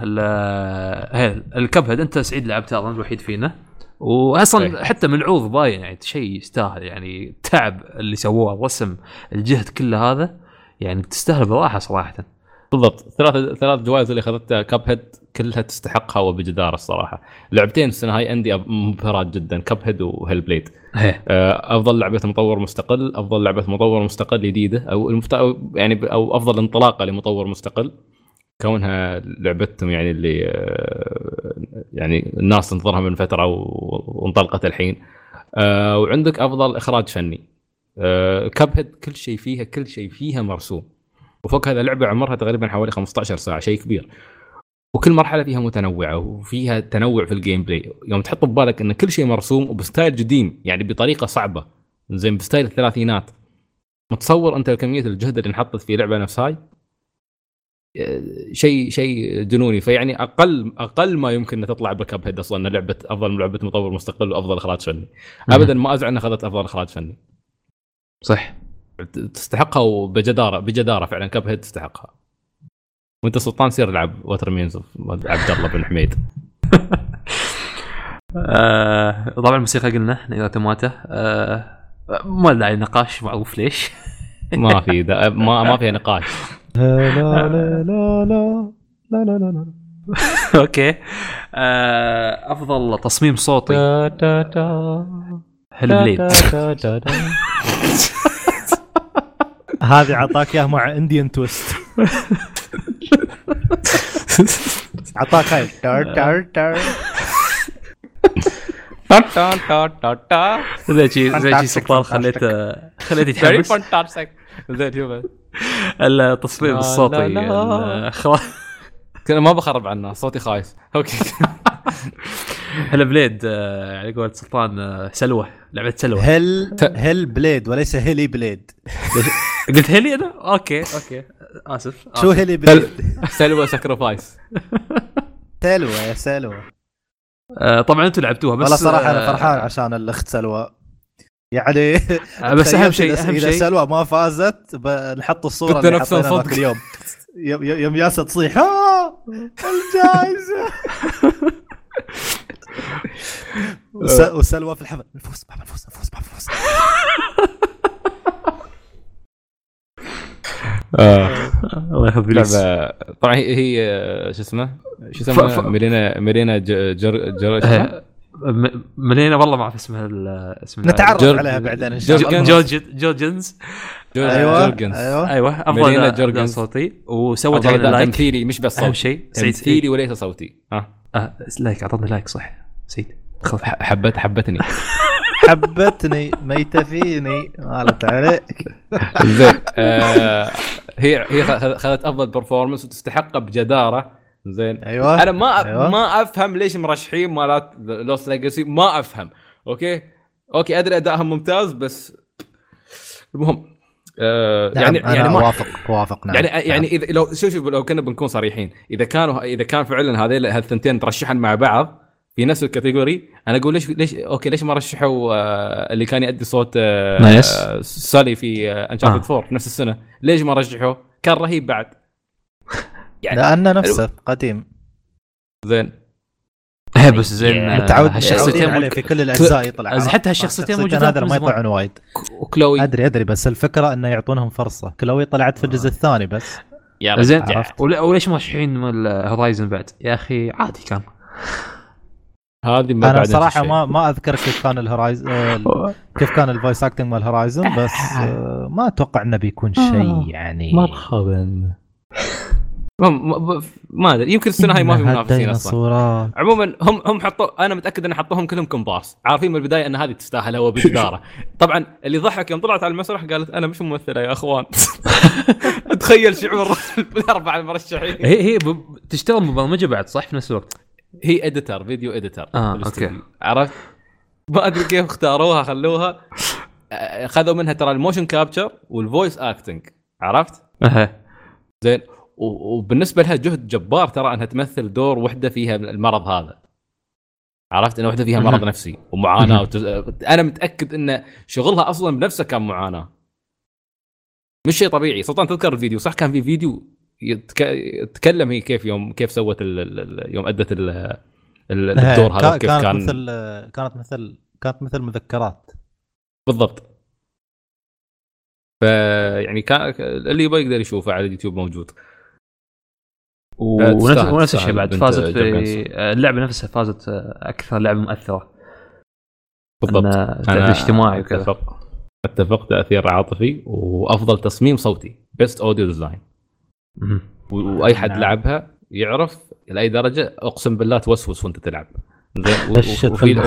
هي ال Cuphead أنت سعيد لعبتها اظن الوحيد فينا. واصلا إيه. حتى من العوض باين يعني شيء يستاهل يعني التعب اللي سووه الرسم الجهد كله هذا يعني تستاهل براحه صراحة. بالضبط. ثلاث ثلاث جوائز اللي أخذتها Cuphead كلها تستحقها وبجدارة الصراحة. لعبتين السنة هاي عندي مبهرات جدا Cuphead و Hellblade. آه، أفضل لعبة مطور مستقل أفضل لعبة مطور مستقل جديدة أو المفت... يعني أو أفضل انطلاقة لمطور مستقل. كونها لعبتهم يعني اللي آه، يعني الناس تنتظرها من فترة وانطلقت الحين. آه، وعندك أفضل إخراج فني. Cuphead كل شيء فيها كل شيء فيها مرسوم. وفوق هذا لعبه عمرها تقريبا حوالي 15 ساعة شيء كبير. وكل مرحلة فيها متنوعة وفيها تنوع في ال gameplay يوم تحط ببالك إن كل شيء مرسوم وب style قديم يعني بطريقة صعبة. زين ب style الثلاثينات. متصور أنت كميه الجهد اللي انحطت في لعبة نفس هاي آه، شيء شيء جنوني. فيعني أقل أقل ما يمكن ان تطلع ب Cuphead أصلا لعبه أفضل لعبة مطور مستقل وأفضل إخراج فني. ابدا ما أزعل ان اخذت أفضل إخراج فني. صح. تستحقها وبجداره بجدارة فعلا. Cuphead تستحقها. وانت سلطان سير العب What Remains عبد الله بن حميد. (laughs) آه، طبعا الموسيقى قلنا Nier Automata آه، ما داعي نقاش معروف ليش (laughs) ما في ما ما فيها نقاش. لا لا لا لا لا لا لا (laughs) okay. آه، أفضل تصميم صوتي. Hellblade؟ هذه عطاك إياها مع Indian twist عطاك هاي. تار تار تار. تار تار تار تار تار. زي شي زي شي سكران خليته خليته يتحمس التصميم الصوتي خلاص. كذا ما بخرب عنه صوتي خايس. أوكي. (laughs) هلا بليد آه، على قولة سلطان آه، سلوى لعبة سلوى هل هل بليد وليس هيلي بليد؟ قلت هلي أنا؟ okay okay. آسف شو. هيلي بليد؟ سلوى Sacrifice سلوى يا سلوى آه، طبعا أنتم لعبتوها بس والله صراحة أنا فرحان عشان الأخت سلوى يعني (laughs) بس أهم شيء أهم إذا شيء سلوى ما فازت بنحط الصورة اللي حطيناها. ذاك اليوم يوم يوم يالسة تصيح آه الجائزة. وس- وسلوى في الحفل. نفوز ما نفوز نفوز ما نفوز. (laughs) الله يحفظ لعبه طبعا هي, هي آه، شو اسمه؟ شو ف- ميرينا ميرينا ج- جر جر شو اسمها؟ م- منين والله ما أعرف اسمها ال- اسم اللعبة. نتعرف جورج- عليها بعدين إن شاء الله. جورج- جورج جورجنز. جور- أيوه جورجنز أيوه. أيوه أفضل أداء جورجنز. صوتي. وسوت أداء like تمثيلي مش بس أهم صوتي. شيء تمثيلي وليس صوتي. ها آه like اعطتني like صح. ح- حبت حبتني. حبتني ميتة فيني. مالت عليك. (laughs) زين آه، هي هي خ- خذت أفضل performance وتستحقه بجدارة. زين أيوه أنا ما أيوة. ما أفهم ليش مرشحين مالات Lost Legacy ما أفهم okay okay أدري ادائهم ممتاز بس المهم آه نعم يعني أنا يعني ما اوافق أوافق نعم يعني يعني اذا لو شوف شوف لو كنا بنكون صريحين إذا كانوا إذا كان فعلا هذيل هالثنتين ترشحن مع بعض في نفس ال category أنا أقول ليش ليش okay ليش ما رشحوا آه اللي كان يؤدي صوت آه nice. آه سالي في Uncharted آه. 4 في نفس السنة ليش ما رشحوه؟ كان رهيب بعد يعني لأنه نفسه قديم. زين. إيه، بس زين آه، متعود هالشخصيتين متعودين عليه في كل الأجزاء يطلع. حتى؟ هالشخصيتين الشخصيتين موجودات هذا من ما. يطلعون وايد. وكلوي. أدري أدري بس الفكرة إنه يعطونهم فرصة. كلوي طلعت في الجزء الثاني بس. يا زين وليش مرشحين مال Horizon بعد؟ يا أخي عادي كان. هذه ما أنا صراحة. ما ما أذكر كيف كان ال Horizon كيف كان ال voice acting مال Horizon بس آه، ما أتوقع إنه بيكون شيء يعني. مرحبا ما, أدري. يمكن السنة هاي ما في منافسين أصلا. عموما هم هم حطوا أنا متأكد إن حطوهم كلهم كومبارس. عارفين من البداية إن هذه تستاهل هو بجدارة. (laughs) طبعا اللي ضحك يوم طلعت على المسرح قالت أنا مش ممثلة يا أخوان. (laughs) تخيل شعور (laughs) الاربع المرشحين. هي هي تشتغل مبرمجة بعد صح؟ في نفس الوقت. هي editor video editor بالاستوديو. okay. عرفت؟ ما أدري كيف اختاروها خلوها. آه، خذوا منها ترى ال motion capture وال voice acting عرفت؟ أها. زين. وبالنسبة لها جهد جبار ترى أنها تمثل دور وحدة فيها المرض هذا. عرفت؟ ان وحدة فيها مرض. نفسي ومعاناة وتز... أنا متأكد إن شغلها أصلا بنفسه كان معاناة. مش شيء طبيعي. سلطان تذكر الفيديو؟ صح كان في فيديو يتك... تكلم هي كيف يوم كيف سوت ال... يوم أدت ال... ال- الدور هذا كيف كانت كان. مثل كانت مثل كانت مثل مذكرات. بالضبط. فيعني كان اللي يبغى يقدر يشوفه على اليوتيوب موجود. ونفس الشيء بعد. فازت. في اللعبة نفسها فازت أكثر لعبة مؤثرة. بالضبط. تأثير اجتماعي وكذا. أتفق. أتفق. تأثير عاطفي وأفضل تصميم صوتي. best audio design. وأي حد. لعبها يعرف لاي درجة أقسم بالله توسوس وأنت تلعب. زين (laughs) وفي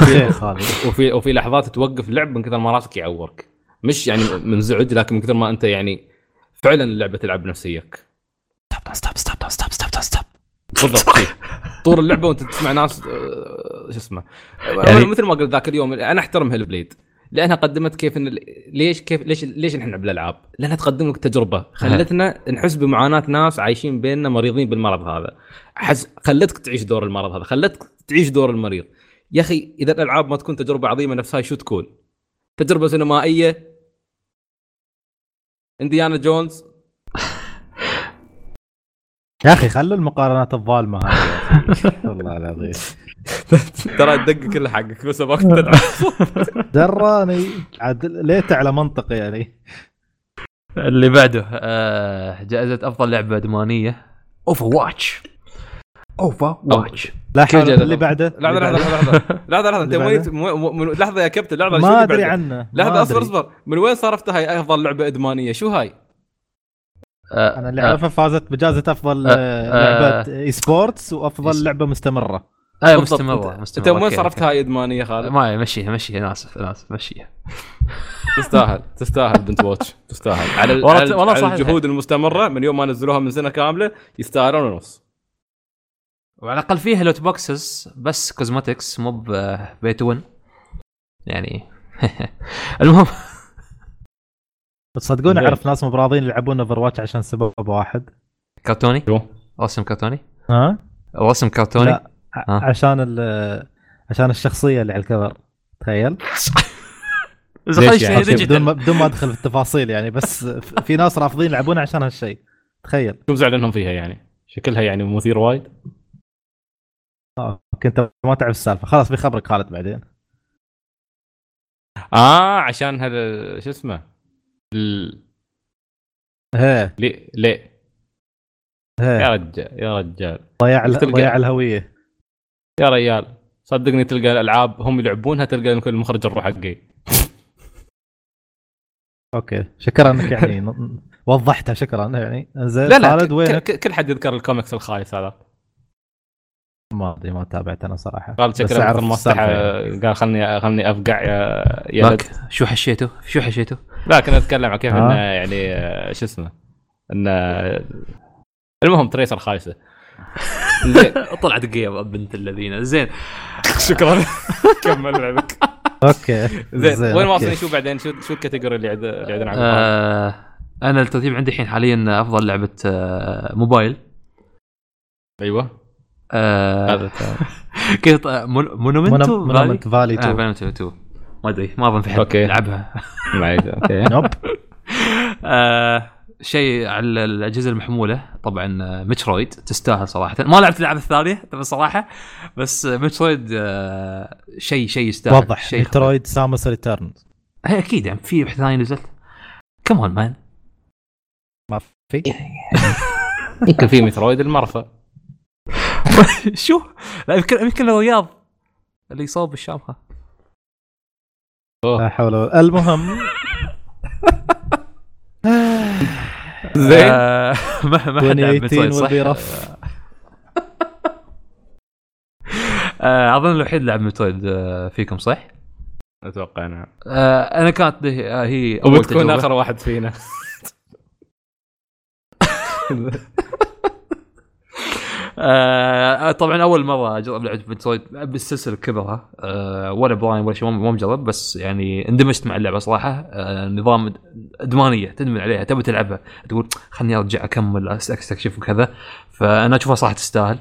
وفي وفي لحظات توقف اللعب من كثر ما راسك يعورك. مش يعني منزعج لكن من كثر ما أنت يعني فعلا اللعبة تلعب stop stop stop stop stop بالضبط شي. طول اللعبة وانت تسمع ناس آه، شو اسمه. يعني- مثل ما قلت ذاك اليوم أنا أحترم Hellblade لأنها قدمت كيف إن ليش كيف ليش ليش نحن نلعب الالعاب؟ لأنها تقدم لك تجربة. خلتنا نحس بمعاناة ناس عايشين بيننا مريضين بالمرض هذا. حس خلتك تعيش دور المرض هذا خلتك تعيش دور المريض. يا أخي إذا الألعاب ما تكون تجربة عظيمة نفس هاي شو تكون؟ تجربة سينمائية. إنديانا جونز يا أخي خلوا المقارنات الظالمة هذه. (laughs) والله العظيم. ترى الدق كله حقك بس ابغاك تلعب (laughs) دراني عاد ليت على منطق يعني. اللي بعده آه جائزة أفضل لعبة أدمانية. اوفر واتش Overwatch جاء اللي بعده. لحظة اللي لحظة بعده. لحظة لحظة. (laughs) لحظة انت اللي وين بعده؟ مو- مو- لحظة يا كابتن لحظة شو ما أدري؟ عنه. ما لحظة أصبر. أصبر. من وين صرفتها هاي أفضل لعبة أدمانية؟ شو هاي؟ آه أنا اللي آه، اعرفه فازت بجائزة أفضل آه، آه، آه. لعبة esports وافضل لعبة مستمرة أيوه بالضبط. مستمرة انت مستمرة وين صرفت. هاي ادمانيه خالد؟ ما مشيها مشيها أنا اسف أنا اسف مشيها (laughs) تستاهل تستاهل بنت واتش تستاهل على, على, ال- والله على صح. الجهود المستمرة من يوم ما نزلوها من سنة كاملة يستاهلون ونص وعلى الأقل فيها loot boxes بس cosmetics مو pay to win يعني (laughs) المهم تصدقون. أعرف ناس مو براضين يلعبون Overwatch عشان سبب واحد. كرتوني شو؟ رسم كرتوني ها؟ رسم كرتوني لا ها. عشان ال عشان الشخصية اللي على الكفر. تخيل. (laughs) يعني؟ بدون ما بدون ما أدخل في التفاصيل يعني بس في ناس رافضين يلعبون عشان هالشيء. تخيل. شو مزعل إنهم فيها يعني؟ شكلها يعني مثير وايد. كنت ما تعرف السالفة. خلاص بيخبرك خالد بعدين. آه عشان هذا شو اسمه؟ ال... هي ليه ليه يا هي رجال يا رجال. ضياع ال- تلقى- ضياع الهوية. يا ريال صدقني تلقى الألعاب هم يلعبونها تلقى كل المخرج الروح حقي. أوكي. شكرا انك يعني. (laughs) وضحتها. شكرا يعني. زين لا لا خالد وينك؟ كل حد يذكر الكوميكس الخايس هذا. ما ادري ما تابعت أنا صراحة. قال بس شكله مثل يعني. قال خلني خلني افقع يا يا شو حشيته؟ شو حشيته؟ لا كنا نتكلم عن كيف؟ إنه يعني آه، شو اسمه إنه المهم تريسر خايسة. (laughs) زين طلع دقيقه بنت الذين. زين. (laughs) شكرا. (laughs) كمل لعبك. أوكي. زين وين. واصلين؟ شو بعدين؟ شو شو الكاتيجوري اللي عند اللي عندنا آه أنا الترتيب عندي الحين حاليا أفضل لعبة آه موبايل. أيوه. هذا (laughs) كذا آه، مون- مونومنتو مونومنت فالي؟ فالي آه 2 مونومنتو 2 ما أدري ما أظن في حد أوكي. لعبها. معي (laughs) أوكي. نوب آه شيء على الأجهزة المحمولة طبعا آه، مترويد تستاهل صراحة. ما لعبت اللعبة الثانية تبي الصراحه بس آه، مترويد آه شيء شيء يستاهل. وضح شيء مترويد ساموس ريتيرن هي أكيد يعني في ثانية نزلت. كمان مان ما في. (laughs) يمكن في مترويد المرفأ. (laughs) شو؟ لا يمكن يمكن الرياض اللي يصاب بالشامخه لا حول ولا المهم (laughs) زين آه، (laughs) ما ما حد لعب 2018 مترويد صح؟ rough. آه، اظن الوحيد لعب مترويد آه، فيكم صح؟ أتوقع نعم آه، أنا كانت هي أول وبتكون آخر واحد فينا آه طبعا أول مرة أجرب لعبة مترويد بالسلسلة كبرها آه ولا براين ولا شيء ما مجرب بس يعني اندمجت مع اللعبة صراحة. آه نظام أدمانية تدمن عليها تبي تلعبها تقول خلني أرجع أكمل أستكشف وكذا. فأنا أشوفها صراحة تستاهل.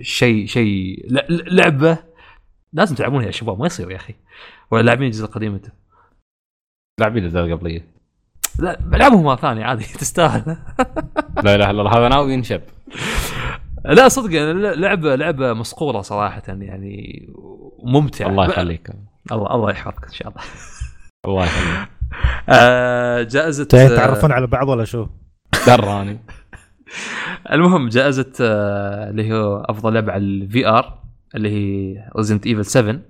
شيء شيء لعبة لازم تلعبونها يا شباب ما يصير يا أخي. ولا لاعبين الجزء القديم أنتم لاعبين الاجزاء القبلية. لا بلعبهم مرة ثانية عادي (laughs) تستاهل. لا إله إلا الله هذا ناوي ينشب لا صدق يعني لعبه لعبه مصقورة صراحة يعني ممتعه الله يخليك. الله الله يحفظك إن شاء الله. الله يخليك. (laughs) آه جائزه تعرفون على بعض ولا شو؟ دراني. (laughs) المهم جائزة آه اللي هو أفضل لعبه على ال VR اللي هي Resident Evil 7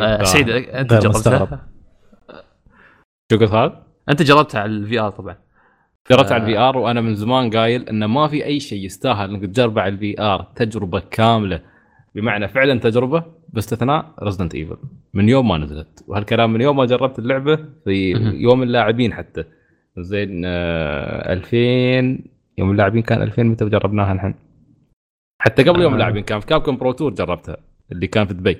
آه سعيد أنت جربتها. شو قلت هذا؟ أنت جربتها على ال VR طبعا. جربت آه. على الفي ار وأنا من زمان قايل إنه ما في أي شيء يستاهل إنك تجربه على ال VR تجربة كاملة. بمعنى فعلا تجربة باستثناء Resident Evil من يوم ما نزلت. وهالكلام من يوم ما جربت اللعبة في. يوم اللاعبين حتى. زين آه 2000 يوم اللاعبين كان 2000 متى جربناها الحين؟ حتى قبل يوم آه. اللاعبين كان في Capcom Pro Tour جربتها اللي كان في دبي.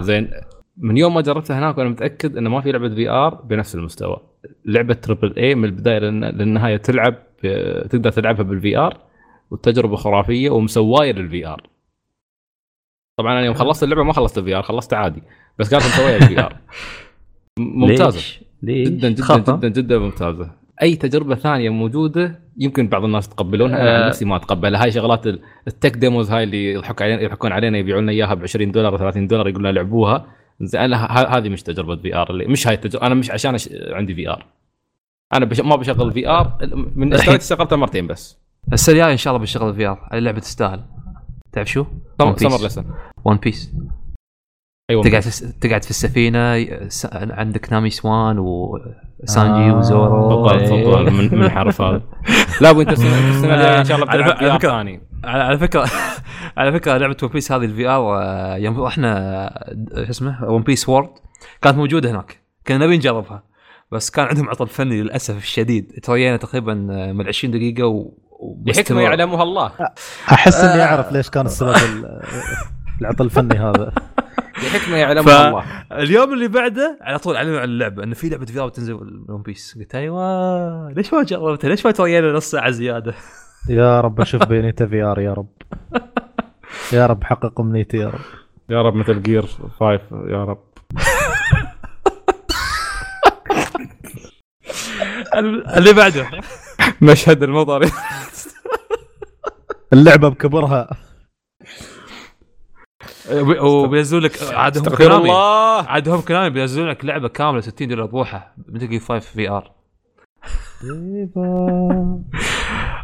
زين من يوم ما جربتها هناك وأنا متأكد انه ما في لعبة VR بنفس المستوى لعبة triple A من البداية للن- للنهاية تلعب ب- تقدر تلعبها بال VR والتجربة خرافية ومسوايه لل VR طبعا أنا يوم خلصت اللعبة ما خلصت ال VR خلصتها عادي بس كانت مسويه لل VR ممتازة ليش؟ ليش؟ جدا جدا ها؟ جدا جدا ممتازة أي تجربة ثانية موجودة يمكن بعض الناس يتقبلونها أنا آه. عن نفسي ما أتقبلها هاي شغلات ال- ال tech demos هاي اللي يضحك علينا يضحكون علينا يبيعوا لنا إياها ب 20 دولار و 30 دولار يقولون لعبوها أنا هذه مش تجربة VR اللي مش هاي التجربه أنا مش عشان أش... عندي VR أنا بش... ما بشغل في ار من الحين- اشتريت شغلتها مرتين بس. السنة الجاية إن شاء الله بشتغل في ار اللعبة تستاهل. تعرف شو؟ سمر لسن ون بيس أيوه تقعد في تقعد في السفينة عندك نامي سوان وسانجي آه، وزورو تفضل تفضل من من حرف هذا. (laughs) لا ابو إنت السنة السنة الجايه إن شاء الله على بتلعب على ار فكرة- ثاني على فكرة (laughs) على فكرة لعبة ون بيس هذه الفي ار يوم رحنا آه، شو اسمه ون بيس وورد كانت موجودة هناك. كنا نبي نجربها. بس كان عندهم عطل فني للأسف الشديد. ترينا تقريبا آه، من 20 دقيقة و- لحكمه يعلمها الله. أحس إني أعرف ليش كان السبب ال- (laughs) العطل الفني هذا. (laughs) لحكمه يعلمها الله. اليوم اللي بعده على طول اعلنوا عن اللعبة إنه في لعبة VR بتنزل One Piece قلت أيوه ليش ما جربتها؟ ليش ما ترينا نص ساعة زيادة؟ (laughs) يا رب أشوف Bayonetta VR يا رب. (laughs) يا رب حقق أمنيتي يا رب. يا رب Metal Gear 5 يا رب. اللي بعده. مشهد المطر اللعبة بكبرها. وبينزلوا لك عاد هم الله. عاد هم كونامي بينزلوا لك لعبة كاملة 60 دولار بروحها Metal Gear 5 VR (laughs)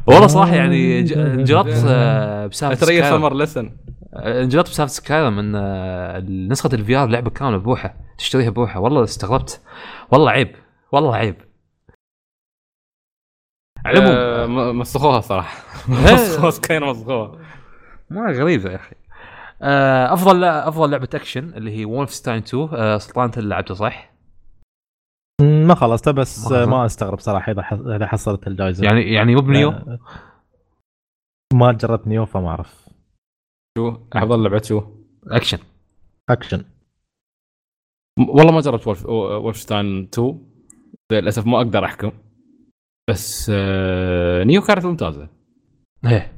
والله صراحة يعني (laughs) انجلطت آه، بسالفه ترى Skyrim. Summer Lesson انجلطت بسالفه سكايرم إن آه، نسخة ال VR لعبة كاملة بروحها تشتريها بروحها والله استغربت. والله عيب. والله عيب. على العموم. آه، مسخوها صراحة. (laughs) مسخوها سكاين مسخوها. ما غريبة يا أخي. أفضل أفضل لعبة أكشن اللي هي وولفستاين 2 آه، سلطان لعبته صح؟ ما خلصته بس ما خلصت. ما استغرب صراحة إذا ح- إذا حصلت الجائزه يعني يعني مو بنيو؟ آه، ما جربت نيو فما أعرف. شو؟ أفضل لعبة شو؟ action. action. والله ما جربت وولف وولفستاين 2 للأسف ما أقدر أحكم. بس آه، نيو كانت ممتازة. إيه.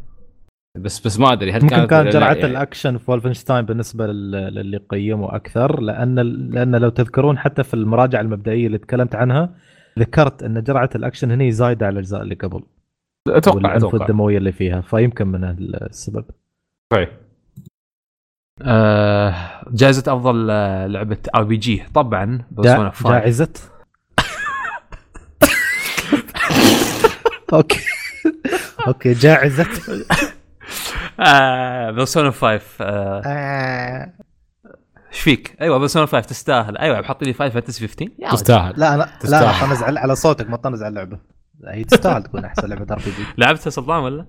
بس بس ما أدري هل ممكن كانت كان جرعة يعني- الأكشن في وولفنشتاين بالنسبة لل- للي قيموا أكثر لأن لأن لو تذكرون حتى في المراجعة المبدئية اللي تكلمت عنها ذكرت إن جرعة الأكشن هنا زايدة على الأجزاء اللي قبل أتوقع أتوقع. الدموية اللي فيها فيمكن من السبب. صحيح آه، جائزة أفضل آه، لعبة RPG طبعا جا- بيرسونا 5 جائزة؟ (laughs) أوكي. أوكي جائزة. (laughs) آه، بيرسونا 5 آه، آه. إيش فيك؟ أيوه بيرسونا 5 تستاهل. أيوه بحط لي 5 فانتسي 15 يا رجل. تستاهل. لا لا تستاهل. لا طنز على على صوتك ما تطنز على اللعبة. هي تستاهل تكون أحسن لعبة RPG لعبتها سلطان ولا؟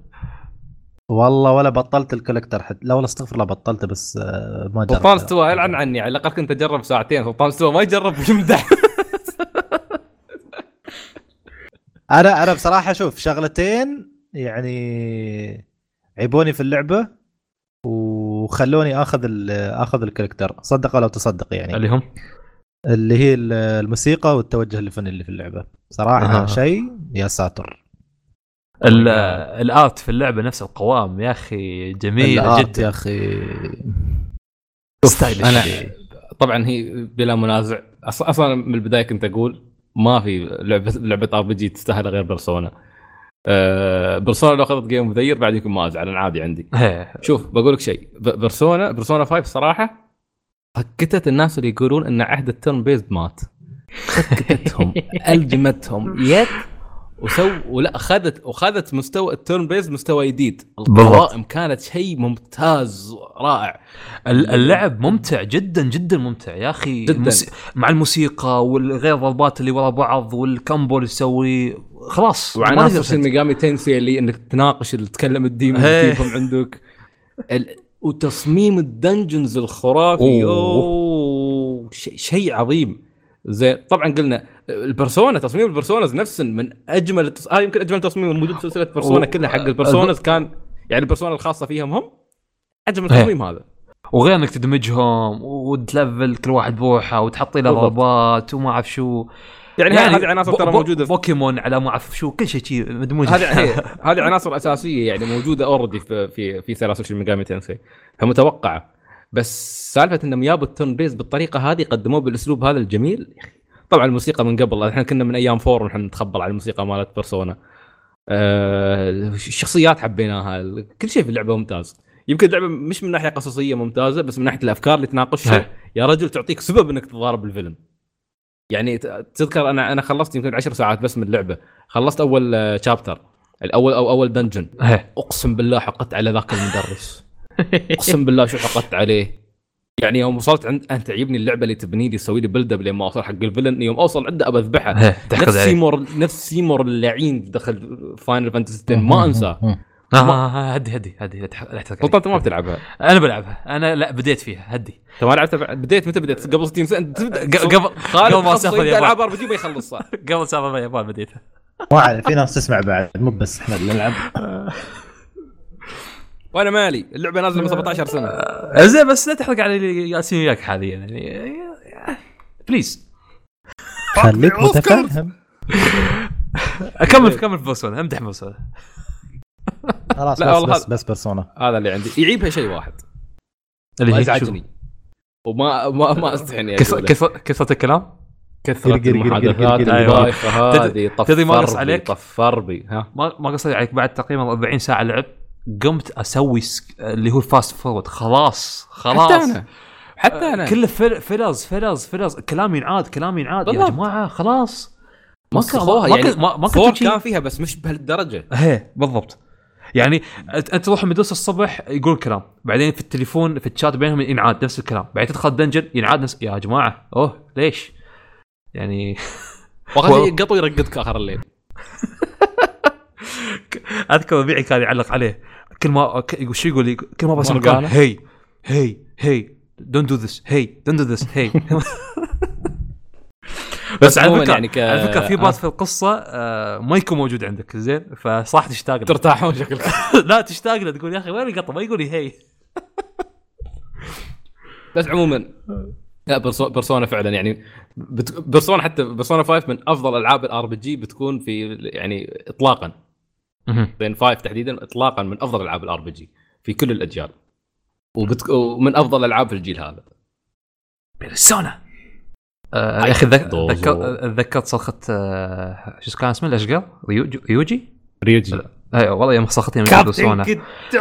والله ولا بطلت ال collector حتى. لا والله استغفر الله بطلته بس آه، ما جربت. سلطان استوى العن عني. على الأقل كنت أجرب ساعتين. سلطان استوى ما يجرب يمدح (laughs) أنا أنا بصراحة شوف شغلتين يعني عيبوني في اللعبة وخلوني آخذ ال- آخذ ال character. صدق ولا تصدق يعني. اللي هم؟ اللي هي ال- الموسيقى والتوجه الفني اللي في اللعبة. صراحة أها. شيء يا ساتر. ال- ال art في اللعبة نفس القوام يا أخي ال art جدا. يا أخي. stylish. أنا طبعا هي بلا منازع. أصلا من البداية كنت أقول ما في لعبه لعبة RPG تستاهل غير بيرسونا أه بيرسونا لو اخذت game of the year بعد يمكن ما أزعل أنا عادي عندي. (laughs) شوف بقول لك شيء ب- بيرسونا بيرسونا 5 صراحة سكتت الناس اللي يقولون إن عهد ال turn based مات (laughs) سكتتهم ألجمتهم يد وسو ولا أخذت وأخذت مستوى ال turn based مستوى جديد القوائم كانت شيء ممتاز رائع ال- اللعب ممتع جدا جدا ممتع يا أخي جداً. الموسي... مع الموسيقى والغير ضربات اللي ورا بعض وال combo اللي تسويه خلاص وعناصر نسد. ميجامي تنسي اللي إنك تناقش اللي تتكلم ال demon. تجيبهم عندك ال... وتصميم ال dungeons الخرافي أوه. أوه شيء شيء عظيم زين طبعا قلنا البرسونا تصميم ال Personas نفسا من أجمل التص... آه يمكن أجمل تصميم موجود في سلسلة برسونا أوه. كلها حق ال Personas. كان يعني البرسونا الخاصة فيهم هم أجمل هي. تصميم هذا. وغير إنك تدمجهم وتلفل كل واحد بروحه وتحطي له. ضربات وما أعرف شو. يعني, يعني هذه عناصر ترى موجودة. في بوكيمون على ما أعرف شو كل شيء شي مدموج هذه (laughs) هذه عناصر أساسية يعني موجودة already في في في سلاسل شين ميجامي تنسي فمتوقعة. بس سالفة إنهم جابوا ال turn based بالطريقة هذه قدموه بالأسلوب هذا الجميل يا أخي. طبعا الموسيقى من قبل إحنا كنا من أيام four ونحن نتخبر على الموسيقى مالت بيرسونا. آه الشخصيات حبيناها كل شيء في اللعبة ممتاز. يمكن اللعبة مش من ناحية قصصية ممتازة بس من ناحية الأفكار اللي تناقشها. يا رجل تعطيك سبب إنك تتضارب ال villain يعني تذكر أنا أنا خلصت يمكن 10 ساعات بس من اللعبة. خلصت أول chapter الأول أو أول dungeon. أقسم بالله حقدت على ذاك المدرس. (laughs) أقسم بالله شو حقدت عليه. يعني يوم وصلت عند أنت تعجبني اللعبة اللي تبني لي تسوي لي build up لما اوصل حق ال villain. يوم أوصل عنده أبى اذبحه نفس سيمور نفس سيمور اللعين دخل فاينل فانتسي 10 ما أنساه. آه، آه، آه، هدي هدي هدي لا تح- لا تحرق سلطان أنت ما بتلعبها أنا بلعبها أنا لا بديت فيها. هدي. أنت ما لعبتها بديت متى بديت؟ قبل 60 سنة. قبل خالد قبل ما اسافر اليابان العاب RPG ما يخلصها قبل سافر اليابان بديتها. ما عليه في ناس تسمع بعد مو بس إحنا اللي نلعب. (laughs) وأنا مالي اللعبة نازلة من 17 سنة. آه، زين بس لا تحرق على اللي جالسين وياك حاليا يعني بليز خليك متفهم. (laughs) كمل كمل في بوسونا أمدح بوسونا خلاص لا بس والله بس, بس بيرسونا. هذا اللي عندي. يعيبها شيء واحد. اللي هي شو؟ وازعجني وما ما ما أستحي إني كثر- أقوله. كثر- كثرة الكلام؟ كثرة المحادثات. البايخة هذه تدري ما قص عليك؟ طفر بي ها؟ ما ما قصدي عليك بعد تقريبا 40 ساعة لعب. قمت أسوي سك... اللي هو ال fast forward خلاص خلاص. حتى أنا. حتى أنا. كله فل... فلز فلز فلز. كلام ينعاد كلام ينعاد. يا. جماعة خلاص. ما كان- ما يعني. ما- four كان فيها بس مش بهالدرجة. هي بالضبط. يعني أنت تروح المدرسة الصبح يقول كلام. بعدين في التليفون في الشات بينهم ينعاد نفس الكلام. بعدين تدخل dungeon ينعاد نفس يا جماعة أوه ليش؟ يعني شيء (laughs) قطو يرقدك آخر الليل. (laughs) اذكر ربيعي كان يعلق عليه. كل ما شو يقول؟ لي كل ما بس مورقانا؟ مكان hey hey hey don't do this hey don't do this هي بس على فكره يعني ك- على فكرة في آه. part في القصة آه ما يكون موجود عندك زين؟ فصح تشتاق. له. ترتاحون شكلك. (laughs) لا تشتاق له تقول يا أخي وين القطة؟ ما يقول لي هي (laughs) بس عموما لا بيرسو- بيرسونا فعلا يعني بت... بيرسونا حتى بيرسونا 5 من أفضل ألعاب ال RPG بتكون في يعني اطلاقا. بيرسونا 5 تحديدا اطلاقا من أفضل ألعاب ال RPG في كل الأجيال. وبت... ومن أفضل الالعاب في الجيل هذا. بيرسونا. آه يا أخي تذكرت صرخة آه شو كان اسمه الاشقر ريوجي؟ ريوجي؟ ريوجي. أيوه والله يوم صرختين من بيرسونا. كابتن (laughs)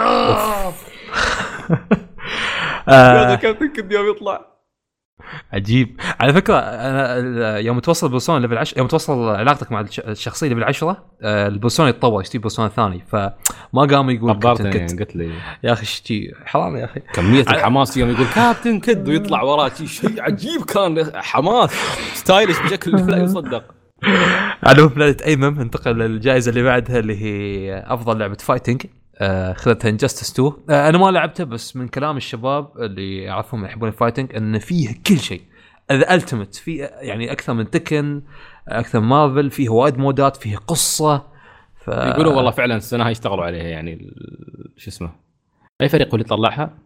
آه. Captain Kidd يوم يطلع. عجيب. على فكرة أنا يوم توصل persona level 10 يوم توصل علاقتك مع الش- الشخصية level 10 آه، ال persona يتطور يشتري persona ثاني فما قام يقول كابتن خبرتني Kidd قلت لي. يا أخي شتي حرام يا أخي. كمية الحماس يوم يقول Captain Kidd ويطلع وراه شي شيء عجيب كان. حماس stylish بشكل لا يصدق. (laughs) على بلانت ايمن ننتقل للجائزة اللي بعدها اللي هي أفضل لعبة fighting آه خذتها Injustice 2 آه أنا ما لعبتها بس من كلام الشباب اللي اعرفهم يحبون ال fighting إن فيه كل شيء. the ultimate في يعني أكثر من Tekken أكثر من مارفل فيه وايد mode ات فيه قصة. ف... يقولوا والله فعلا السنة هاي اشتغلوا عليها يعني شو اسمه؟ أي فريق هو اللي طلعها؟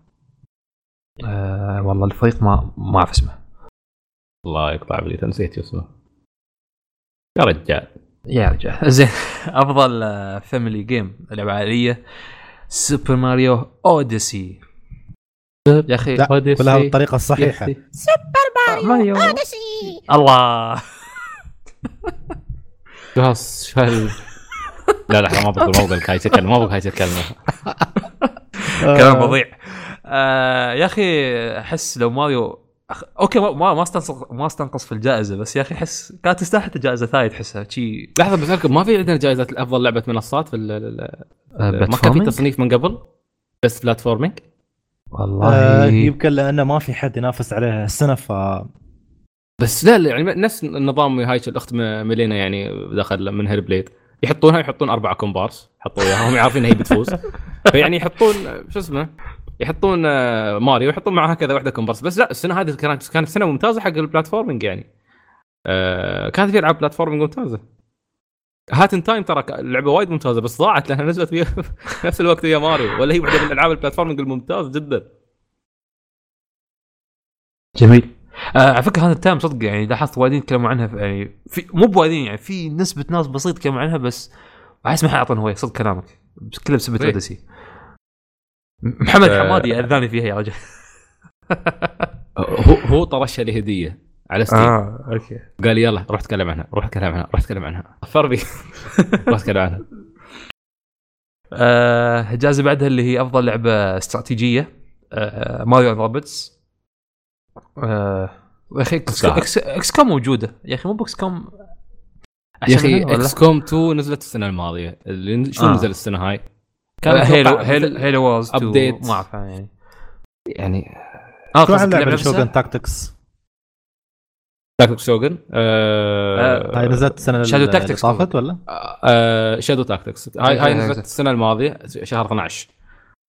آه والله الفريق ما ما أعرف اسمه. الله يقطع بلي نسيت اسمه. يا رجال. يا رجال. زين. (laughs) أفضل family game لعبه عائليه Super Mario Odyssey يا أخي لا كلها بالطريقة الصحيحة. ماريو الله شو هالس- شو هال لا لا ما بقول ما بقول هاي الكلمة ما بقول هاي الكلمة (laughs) كلام فظيع. آه يا أخي أحس لو ماريو أخ... أوكي ما ما ما استنقص ما استنقص في الجائزة بس يا أخي أحس كانت تستاهل حتى جائزة ثانية تحسها شي لحظة بسالكم ما في عندنا جائزة أفضل لعبة منصات في ال- ال- ال- ما كان في؟ تصنيف من قبل؟ بس platforming والله. آه يمكن لأنه ما في حد ينافس عليها السنة ف بس لا لا يعني نفس النظام هاي الأخت Melina يعني دخل من Hellblade. يحطونها يحطون أربعة كومبارس حطوا اياها هم عارفين هي بتفوز. فيعني (laughs) يحطون شو اسمه؟ يحطون آه، ماريو يحطون معها كذا واحدة كومبارس. بس لا السنة هذه كانت كانت سنة ممتازة حق ال platforming يعني. آه، كانت في ألعاب platforming ممتازة. Hat in Time ترى لعبة وايد ممتازة بس ضاعت لأنها نزلت في (laughs) نفس الوقت ويا ماريو. ولا هي واحدة من ألعاب ال platforming الممتاز جدا. جميل. آه على فكرة Hat in Time صدق يعني لاحظت وايدين يتكلموا عنها في يعني في مو بوايدين يعني في نسبة ناس بسيط يتكلموا عنها بس أحس ما حيعطون هويه صدق كلامك. كله بسبب. اوديسي محمد آه. حمادي أذاني فيها يا رجل. (laughs) هو هو طرشها لي هدية على ستيم آه أوكي. قال يلا روح اتكلم عنها روح اتكلم عنها روح اتكلم عنها. ظفر بي (laughs) روح اتكلم عنها. آه الجائزه بعدها اللي هي أفضل لعبة استراتيجية آه ماريو اند رابتس آه يا أخي إكس, إكس كوم موجودة. يا أخي مو باكس كوم يا أخي؟ XCOM 2 نزلت السنة الماضية. اللي شو آه. نزل السنة هاي؟ آه، Halo Halo Halo Wars 2 update. ما أعرف يعني يعني آه شو عن لعبة Shogun؟ Tactics Tactics Shogun آه هاي نزلت السنة اللي Tactics طافت ولا؟ آه Shadow Tactics هاي هاي آه، نزلت آه. السنة الماضية شهر 12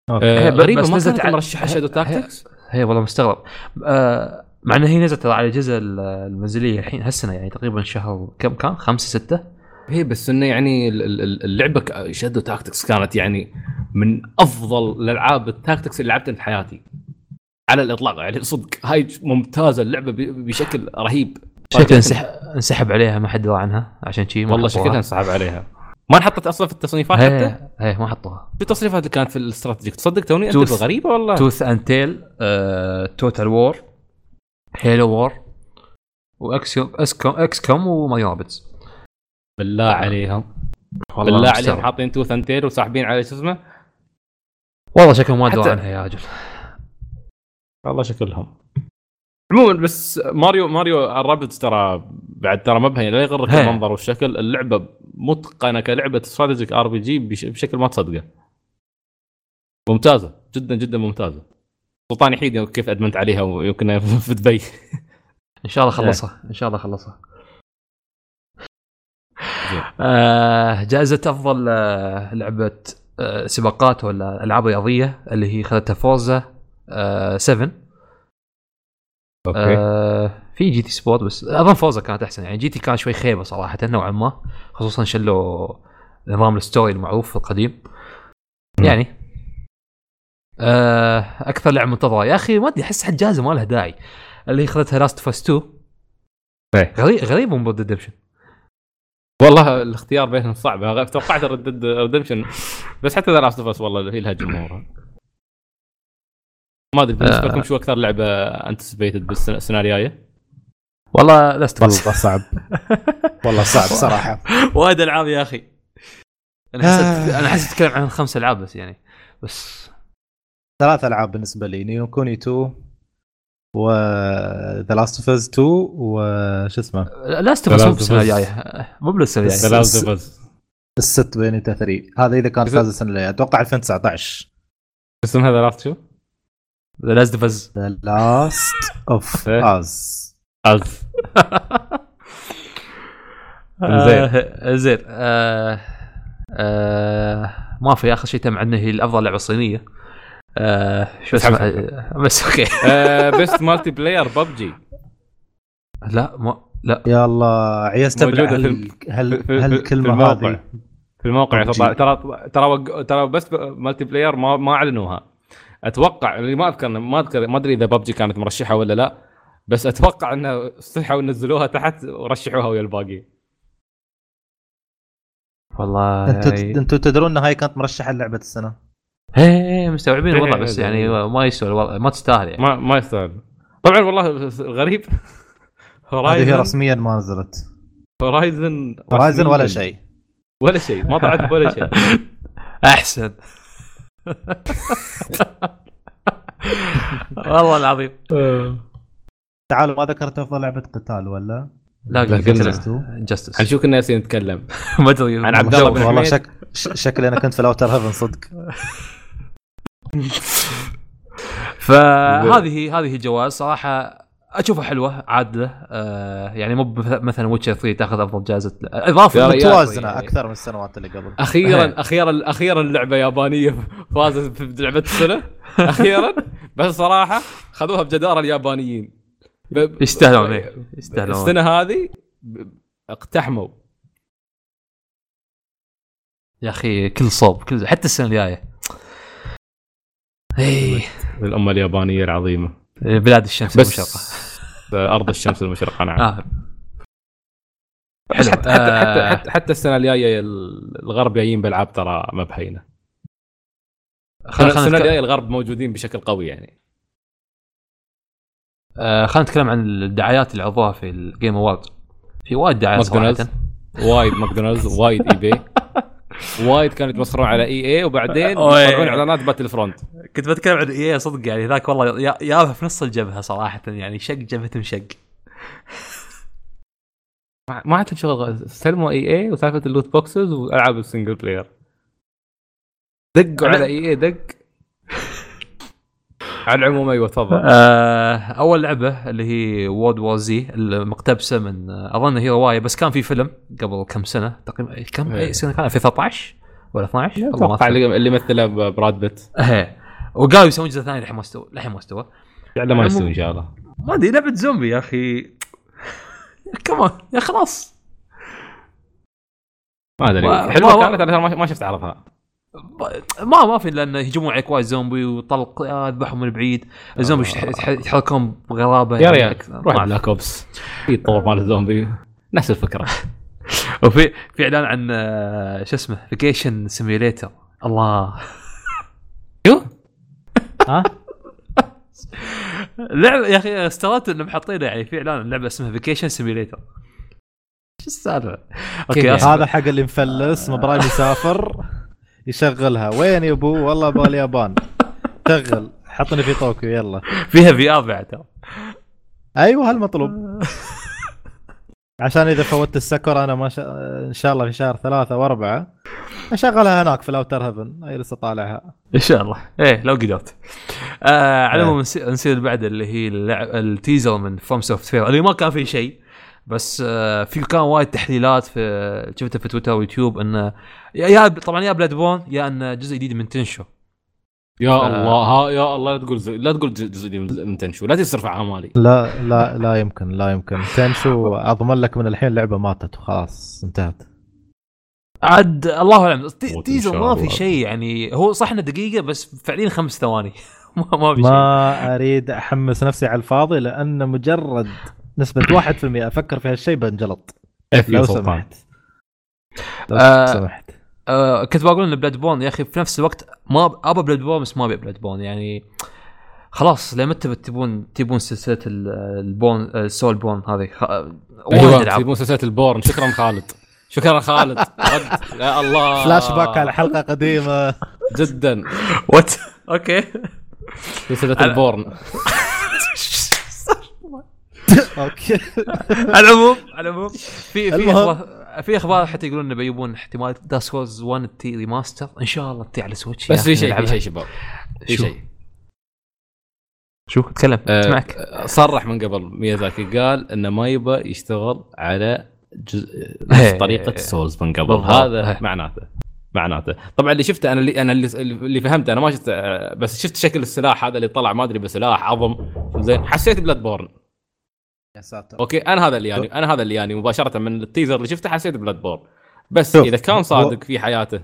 أوكي آه غريبه بس ما نزلت مرشحة Shadow Tactics هي والله مستغرب آه مع انها هي نزلت على الاجهزه المنزلية الحين هالسنة يعني تقريبا شهر كم كان؟ خمسة ستة هي بس انه يعني ال- ال- ال- اللعبه Shadow Tactics كانت يعني من افضل الالعاب ال tactics اللي لعبتها في حياتي على الاطلاق يعني صدق هاي ممتازه اللعبه بشكل رهيب شكلها انسحب عليها ما حد درى عنها عشان شي ما والله. شكلها انسحب عليها ما انحطت أصلا في التصنيفات حتى هي هي ما حطوها في التصنيفات اللي كانت في ال strategic تصدق توني انت Tooth. غريبه والله Tooth and Tail Total War Halo War و X XCOM XCOM و Mario Rabbids بالله عليهم. والله بالله. عليهم. حاطين Tooth and Tail وساحبين على شو اسمه؟ والله شكلهم ما دروا حتى- عنها يا رجل والله شكلهم. عموما بس Mario Mario ال Rabbids ترى بعد ترى مبهي لا يغرك. المنظر والشكل. اللعبة متقنة كلعبة strategic RPG بشكل ما تصدقه. ممتازة جدا جدا ممتازة. سلطان يحيد كيف أدمنت عليها ويمكن (laughs) في دبي. إن شاء الله (laughs) خلصها إن شاء الله خلصها. آه جائزة أفضل آه لعبة آه سباقات ولا ألعاب رياضية اللي هي خذتها Forza آه 7 آه في GT Sport بس أظن Forza كانت أحسن يعني GT كان شوي خيبة صراحة نوعا ما خصوصا شلوا نظام ال story المعروف القديم. يعني آه أكثر لعبة منتظرة. يا أخي ما أدري أحس حد جائزة ما لها داعي اللي هي خذتها Last of 2 إيه. غريب غريب من Redemption والله الاختيار بينهم صعب. توقعت Red Dead Redemption بس حتى The Last of والله هي لها جمهورها ما أدري بالنسبة آه. لكم شو أكثر لعبة anticipated بالسنه الجايه؟ والله Last والله صعب. والله صعب صراحة. وايد ألعاب يا أخي. أنا حسيت أنا حسيت أتكلم عن خمس ألعاب بس يعني بس. ثلاث ألعاب بالنسبة لي نيو كوني 2 و ذا لاست اوف اس 2 وش اسمه؟ لاست اوف The مو Last of بالسنه Us. الجاية. مو بالسنة ذا الجاية. لاست اوف اس الست بينتا 3 هذا إذا كان فاز السنة اللي أتوقع 2019 اسمها ذا لاست شو؟ ذا لاست اوف اس ذا لاست اوف. اس از زين. زين. آه، آه، ما في آخر شيء تم عندنا هي الأفضل لعبة صينية. آه، شو اسمه؟ آه، بس okay. best multiplayer PUBG. لا ما لا. يا الله عيست موجودة في هل هل هالكلمه الموقع. هذه؟ في الموقع. ترى ترى ترى بس multiplayer ما ما أعلنوها. أتوقع اللي ما اذكر ما اذكر ما أدري إذا ببجي كانت مرشحة ولا لا بس أتوقع إنه صحوا ونزلوها تحت ورشحوها ويا الباقي. والله أنتم يعني- أنتم تدرون إن هاي كانت مرشحة لعبه السنة؟ هي هي مستوعبين الوضع بس يعني ما يسوى الوضع ما تستاهل يعني. ما ما يستاهل. طبعا والله الغريب هذه هي رسميا ما نزلت. هورايزن هورايزن ولا شيء. ولا شيء ما طلعت ولا شيء. (laughs) أحسن. (laughs) والله العظيم. تعالوا ما ذكرت أفضل لعبة قتال ولا؟ لا قلنا. Injustice كنا ناسيين نتكلم؟ (laughs) ما أدري. عن عبد الله بن والله. شك... شكلي أنا كنت في ال Outer Heaven صدق. فهذه هذه الجوائز صراحة أشوفها حلوة عادلة آه يعني مو مثلا Witcher 3 تأخذ أفضل جائزة إضافة. متوازنة يعني. أكثر من السنوات اللي قبل. أخيرا أخيرا أخيرا لعبه يابانية فازت في لعبة السنة. أخيرا. بس صراحة خذوها بجدارة اليابانيين. يستاهلون إيه، يستاهلون. السنة هذه اقتحموا. يا أخي كل صوب كل حتى السنة الجاية. اي الامه اليابانية العظيمة بلاد الشمس بس المشرقة (laughs) أرض الشمس المشرقة نعم آه. حلو. حتى حتى, حتى آه. حتى حتى السنة الجاية الغرب جايين بألعاب ترى ما بهينة خلينا السنة الجاية الغرب موجودين بشكل قوي يعني آه، خلينا نتكلم عن الدعايات اللي عرضوها في ال Game Awards في وايد دعايات ماكدونالدز. صراحة وايد ماكدونالدز وايد اي بي (laughs) وايد كانوا يتمسخرون على EA وبعدين. يطلعون اعلانات Battlefront كنت بتكلم عن EA صدق يعني ذاك والله يا- في نص الجبهة صراحة يعني شق جبهة مشق. ما عندهم شغل سلموا EA وسالفة ال loot boxes وألعاب ال single player دقوا على EA دق. على العموم أيوه تفضل. آه، أول لعبة اللي هي World War Z المقتبسة من أظن هي رواية بس كان في فيلم قبل كم سنة؟ تقريبا كم؟ إيه. اي سنة كان 2013 ولا 12 والله ما أتوقع. اللي مثله براد بيت. إيه. وقالوا يسوون جزء ثاني للحين ما استوى للحين ما استوى. لعله ما يستوي إن شاء الله. ما أدري لعبة زومبي يا أخي. (laughs) كمان يا خلاص. ما أدري. حلوة كانت أنا ما- ما شفت عرضها ما ما في لأن يهجمون عليك وايد زومبي وطلق آه، اذبحهم من بعيد الزومبي يح- يتحركون بغرابة يا يعني ريال. روح ما. Black Ops في طور مال الزومبي نفس الفكرة (laughs) وفي في إعلان عن آه، شو اسمه Vacation Simulator الله شو؟ (laughs) ها لعبة يا أخي استغربت إنهم حاطينه يعني في إعلان عن لعبة اسمها Vacation Simulator شو السالفة؟ okay يعني؟ هذا حق اللي مفلس مبراي مسافر (laughs) يشغلها. وين يا أبو؟ والله أبغى اليابان. شغل. حطني في طوكيو يلا. فيها VR بعد. أيوه هالمطلوب. عشان إذا فوتت السكر أنا ما شاء إن شاء الله في شهر ثلاثة وأربعة أشغلها هناك في ال Outer Heaven. أي لسه طالعها. إن شاء الله. إيه لو قدرت. آه على إيه. العموم نصير اللي بعده اللي هي اللعب ال teaser من FromSoftware اللي ما كان فيه شيء. بس آه في كان وايد تحليلات في شفتها في تويتر ويوتيوب انه يا يا- طبعا يا Bloodborne يا انه جزء جديد من Tenchu. يا آه. الله ها يا الله لا تقول زي لا تقول جزء جزء من Tenchu لا تصرف اعمالي لا لا لا يمكن لا يمكن. Tenchu أضمن لك من الحين لعبة ماتت وخلاص انتهت. عاد الله أعلم. teaser ما في. شيء يعني هو صح إنه دقيقة بس فعليا خمس ثواني. (laughs) ما ما في شيء. ما أريد أحمس نفسي على الفاضي لأن مجرد نسبة (coughs) 1% أفكر في هالشيء بنجلط اف لو سمحت. لو آه، سمحت. آه كنت بقول إن Bloodborne يا أخي في نفس الوقت ما ابى Bloodborne بس ما أبي Bloodborne يعني خلاص لمتى تبون تبون سلسلة ال- البون ال Soulsborne هذه؟ خ... أيوه العاب في مسلسلات ال Borne. شكرا خالد. شكرا خالد. رد. يا الله. فلاش باك على حلقة قديمة. جدا. what okay (laughs) سلسلة ال Borne. (laughs) okay (laughs) على العموم على العموم في في. إخبار في إخبار حتى يقولون إنه بيجيبون احتمال Dark Souls 1 تي remaster إن شاء الله تي على Switch بس في شيء في. شيء شباب في؟ شيء شو تكلم آه، اسمعك صرح من قبل ميازاكي قال انه ما يبى يشتغل على جزء. نفس طريقة ال Souls من قبل. هذا. معناته معناته طبعا اللي شفته أنا اللي أنا اللي, اللي فهمته أنا ما شفت آه، بس شفت شكل السلاح هذا اللي طلع ما أدري بسلاح عظم زين حسيت Bloodborne يا ساتر. okay أنا هذا اللي يعني أنا هذا اللي يعني مباشرة من ال teaser اللي شفته حسيت Bloodborne بس شوف، إذا كان هو- صادق في حياته.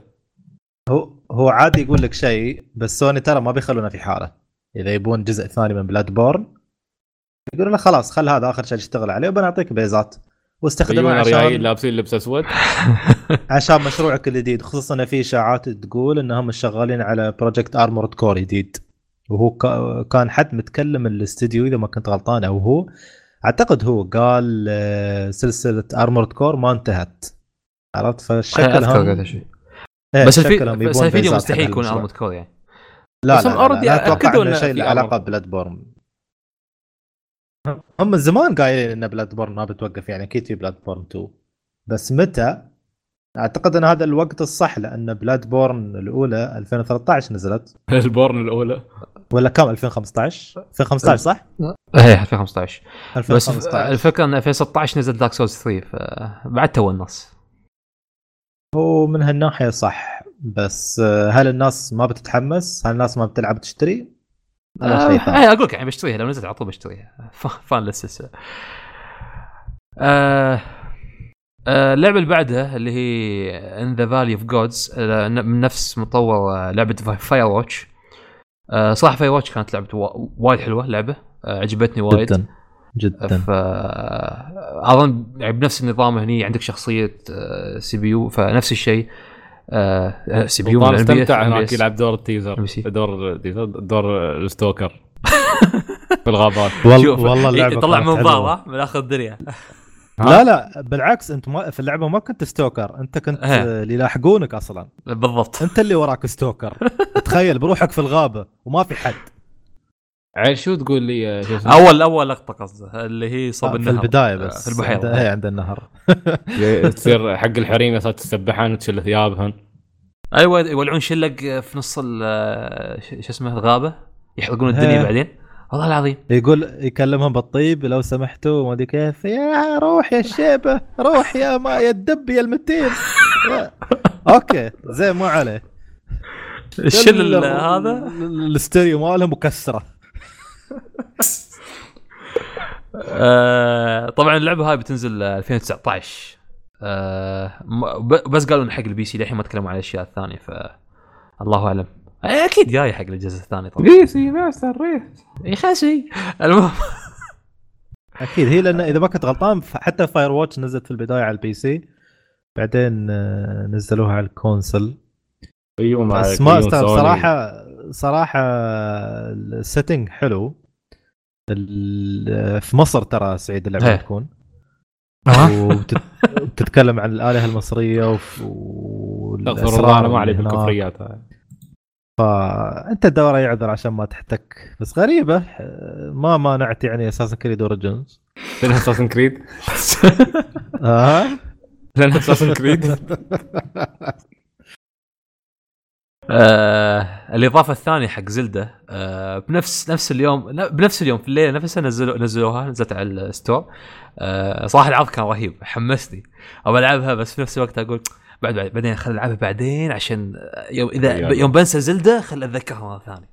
هو هو عادي يقول لك شيء بس سوني ترى ما بيخلونا في حاله. إذا يبون جزء ثاني من Bloodborne يقولون له خلاص خل هذا آخر شيء تشتغل عليه وبنعطيك بيزات. واستخدمه يجون ريايل عشان لابسين لبس أسود. (laughs) (laughs) عشان مشروعك الجديد خصوصا إن في إشاعات تقول إنهم شغالين على project Armored Core جديد. وهو كا- كان حد متكلم الاستديو إذا ما كنت غلطان أو هو أعتقد هو قال آه، سلسلة Armored Core ما انتهت. عرفت؟ فالشكل هم هذا الشيء إيه، بس الفي... شكلهم بس يبون الفيديو مستحيل يكون. Armored Core يعني. لا بس لا, هم لا, لا, لا أتوقع إنه شيء له علاقة أمر. Bloodborne هم من زمان قايلين إن Bloodborne ما بتوقف يعني أكيد في Bloodborne 2 بس متى؟ أعتقد إن هذا الوقت الصح لأن Bloodborne الاولى 2013 نزلت. ال Borne الأولى. ولا كم؟ 2015 2015 صح؟ إيه 2015 بس 2015 الفكرة إن 2016 نزل Dark Souls 3 فبعد تو النص. هو من هالناحية صح بس آه، هل الناس ما بتتحمس؟ هل الناس ما بتلعب تشتري؟ ثاني آه أقول لك يعني بشتريها لو نزلت على طول بشتريها. (laughs) fan للسلسله آه آه، اللعبة اللي بعدها اللي هي In the Valley of Gods من نفس مطور آه، لعبة Firewatch صراحة Firewatch كانت لعبة وا- وايد حلوة لعبة آه، عجبتني وايد. جدا جدا. ف أظن يعني بنفس النظام هني عندك شخصية CPU فنفس الشيء. آه، CPU استمتع. هناك يلعب دور ال teaser. دور دور ال stalker. (laughs) في الغابات. والله والله اللعبة يطلع كانت منظار من آخر الدنيا. لا لا بالعكس انت ما في اللعبة ما كنت stalker انت كنت إيه. آه، اللي يلاحقونك أصلا. بالضبط. انت اللي وراك stalker. تخيل بروحك في الغابة وما في حد. عيل شو تقول لي يا شو اسمه؟ أول أول لقطة قصده اللي هي صوب آه، في النهر. البداية آه، بس. في البحيرة. عند, هي عند النهر. (laughs) تصير حق الحريم صارت تسبحان وتشيل ثيابهن أيوه يولعون شلق في نص ال- ش- شو اسمه الغابة؟ يحرقون الدنيا إيه. بعدين. والله العظيم. يقول يكلمهم بالطيب لو سمحتوا ما أدري كيف. يا روح يا الشيبه روح يا ما يا الدب يا المتين. أوكي زين مو عليه. الشل هذا؟ ال- الاستيريو مالهم مكسرة. (laughs) آه، طبعا اللعبة هاي بتنزل آه، 2019 آه بس قالوا حق ال PC للحين ما تكلموا عن الأشياء الثانية ف الله أعلم. أكيد جاي حق الجزء الثاني طبعا. بي C master race يا خاسي المهم. أكيد هي لأن إذا ما كنت غلطان حتى Firewatch نزلت في البداية على ال PC. بعدين آه، نزلوها على الكونسل. أيوه مع بس ما استوعب سوني. صراحة صراحة السيتنج حلو. في مصر ترى سعيد اللعبة إيه. تكون. وبتتكلم عن الآلهة المصرية استغفر الله أنا ما علي اللي هناك. بالكفريات. فأنت الدوره يعذر عشان ما تحتك بس غريبة. ما مانعت يعني أساسا كريد اوريجنز لأن اساسن كريد آه. لأن اساسن كريد آه الإضافة الثانية حق زلدة آه بنفس نفس اليوم بنفس اليوم في الليلة نفسها نزلوا نزلوها نزلت على الستور. آه صراحة العرض كان رهيب حمسني. ابى ألعبها بس في نفس الوقت أقول بعد بعد- بعدين خل ألعبها بعدين عشان يوم إذا. يوم بنسى زلدة خل أتذكرها مرة ثانية.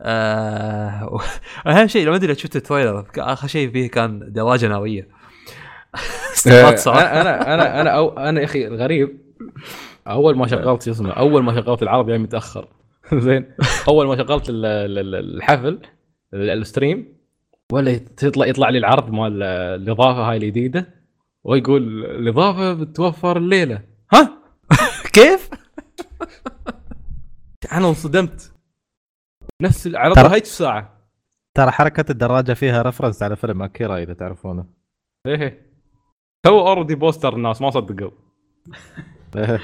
آه أهم شيء لو ما أدري شفت ال trailer آخر شيء فيه كان دراجة نارية. (laughs) صراحة أنا أنا أنا أنا أو أنا يا أخي الغريب أول ما شغلت شو اسمه أول ما شغلت العرض يعني متأخر (laughs) زين أول ما شغلت ال- ال- ال- الحفل ال- ال stream ولا يطلع يطلع لي العرض مال الإضافة هاي الجديدة ويقول الإضافة بتوفر الليلة ها؟ (laughs) كيف؟ أنا انصدمت. نفس العرض ترى- هيك ساعه ترى حركة الدراجة فيها reference على فيلم أكيرا إذا تعرفونه. إيه. هو already poster الناس ما صدقوا. إيه.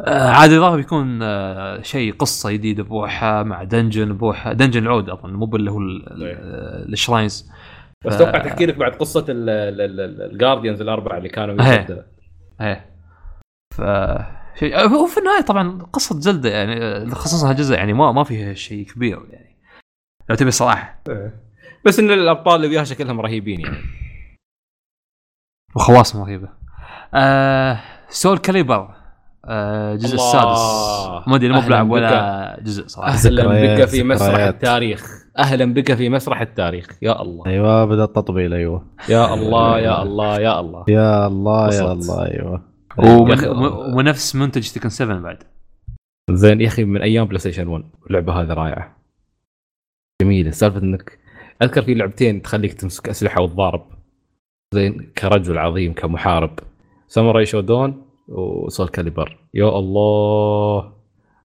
آه، عاد الاضافه بيكون آه، شيء قصة جديدة بروحها مع dungeon بروحها dungeon العود أظن مو باللي هو إيه. ال shrines. بس أتوقع تحكي لك بعد قصة ال guardians الأربعة اللي كانوا. إيه. ف شيء. آه، وفي النهاية طبعا قصة زلدة يعني آه، خصوصا هالجزء يعني ما ما فيها شيء كبير يعني. لو تبي الصراحه بس إن الأبطال اللي وياها شكلهم رهيبين يعني. وخواص رهيبة. آه سول كاليبر آه الجزء. السادس. ما أدري مو بلعب ولا جزء صراحة. أهلا بك في مسرح ذكريات. التاريخ. أهلا بك في مسرح التاريخ. يا الله. أيوه بدا التطبيل أيوه. يا الله يا الله يا الله. يا الله يا. الله أيوه. ومن- ونفس منتج Tekken 7 بعد. زين يا أخي من أيام PlayStation 1 اللعبة هذه رائعة. جميلة. سالفة إنك أذكر في لعبتين تخليك تمسك أسلحة وتضارب. زين كرجل عظيم كمحارب. Samurai Shodown و Soul Calibur. يا الله.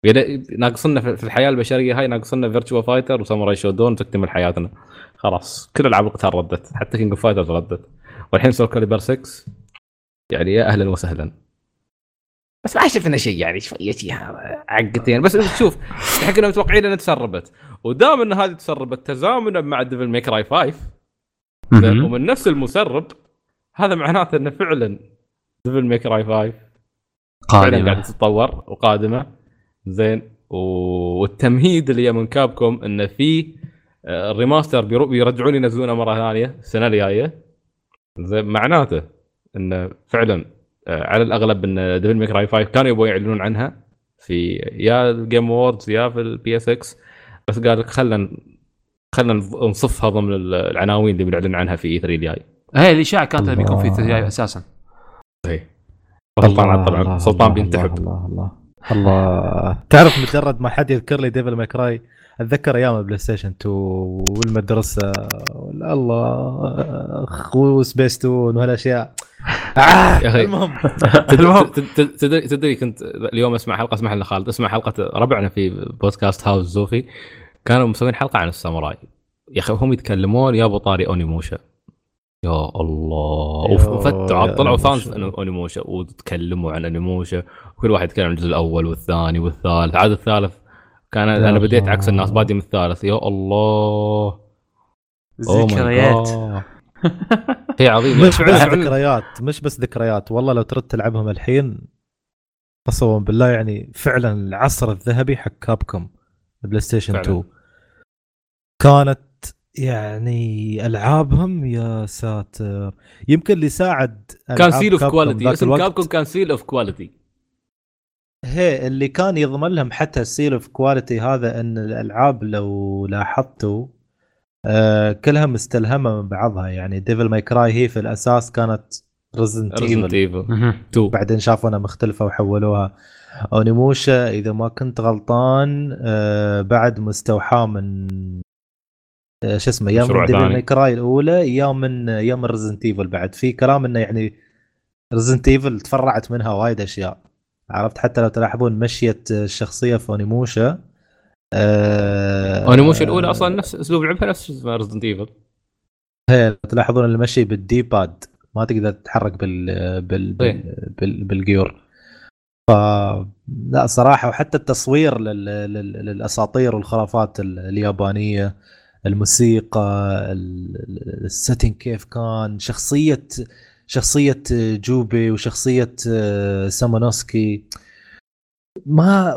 يعني ناقصنا في في الحياة البشرية هاي ناقصنا Virtua Fighter و Samurai Shodown تكتمل حياتنا. خلاص كل ألعاب القتال ردت. حتى King of Fighters ردت. والحين Soul Calibur 6 يعني يا أهلا وسهلا. بس ما شفنا شيء يعني شوية عقتين. بس شوف إحنا كنا متوقعين إنها تسربت. ودام إن هذه تسربت تزامنا مع Devil May Cry 5 زين، مهم. ومن نفس المسرب هذا معناته إنه فعلا Devil May Cry 5 فعلا قادمة. قاعدة تتطور وقادمة. زين. و- والتمهيد اللي من Capcom إنه في آه، ال remaster بيرو- بيرجعون ينزلونه مرة ثانية السنة الجاية. زين. معناته انه فعلا آه، على الأغلب إن Devil May Cry 5 كانوا يبغوا يعلنون عنها في يا ال Game Awards يا في ال PSX بس قال لك خلنا خلنا نصفها ضمن العناوين اللي بنعلن عنها في E3 الجاي هي الاشاعه كانت انه بيكون في الله. ثلاثي أساسا سلطان طبعا سلطان بينتحب. الله الله الله. تعرف مجرد ما حد يذكر لي Devil May Cry أتذكر أيام PlayStation 2 والمدرسة وال- الله وسبيس تون وهالأشياء. آه يا أخي. المهم. المهم. تدري تدري- كنت اليوم أسمع حلقة اسمح لنا خالد أسمع حلقة ربعنا في بودكاست هاوس زوفي. كانوا مسوين حلقة عن الساموراي. يا أخي هم يتكلمون يابوا طاري Onimusha. يا الله. وفتوا طلعوا. fans Onimusha وتكلموا عن Onimusha. وكل واحد يتكلم عن الجزء الأول والثاني والثالث. عاد الثالث كان أنا بديت. عكس الناس بادي من الثالث. يا الله. Oh ذكريات. God. شيء عظيم مش (laughs) بس ذكريات مش بس ذكريات. والله لو ترد تلعبهم الحين قسما بالله يعني فعلا العصر الذهبي حق Capcom PlayStation فعلاً. 2 كانت يعني ألعابهم يا ساتر. يمكن اللي ساعد كان seal of quality اسم Capcom كان seal of quality هي اللي كان يضمن لهم حتى ال seal of quality هذا إن الألعاب لو لاحظتوا آه كلها مستلهمه من بعضها. يعني Devil May Cry هي في الأساس كانت Resident Evil Evil مهم. 2 بعدين شافوا إنها مختلفة وحولوها. Onimusha إذا ما كنت غلطان آه بعد مستوحاة من آه شو اسمه مشروع من Devil May Cry الأولى أيام من أيام Resident Evil بعد. في كلام إنه يعني Resident Evil تفرعت منها وايد أشياء. عرفت؟ حتى لو تلاحظون مشيه الشخصية في Onimusha آه Onimusha الأولى أصلا نفس أسلوب لعبها نفس Resident Evil هي تلاحظون المشي بال D-pad ما تقدر تتحرك بال بال بال, إيه. بال بالجيور. ف لا صراحة وحتى التصوير لل... لل... للأساطير والخرافات ال- اليابانية الموسيقى ال- ال setting كيف كان شخصية شخصية جوبي وشخصية آه، سامونوسكي. ما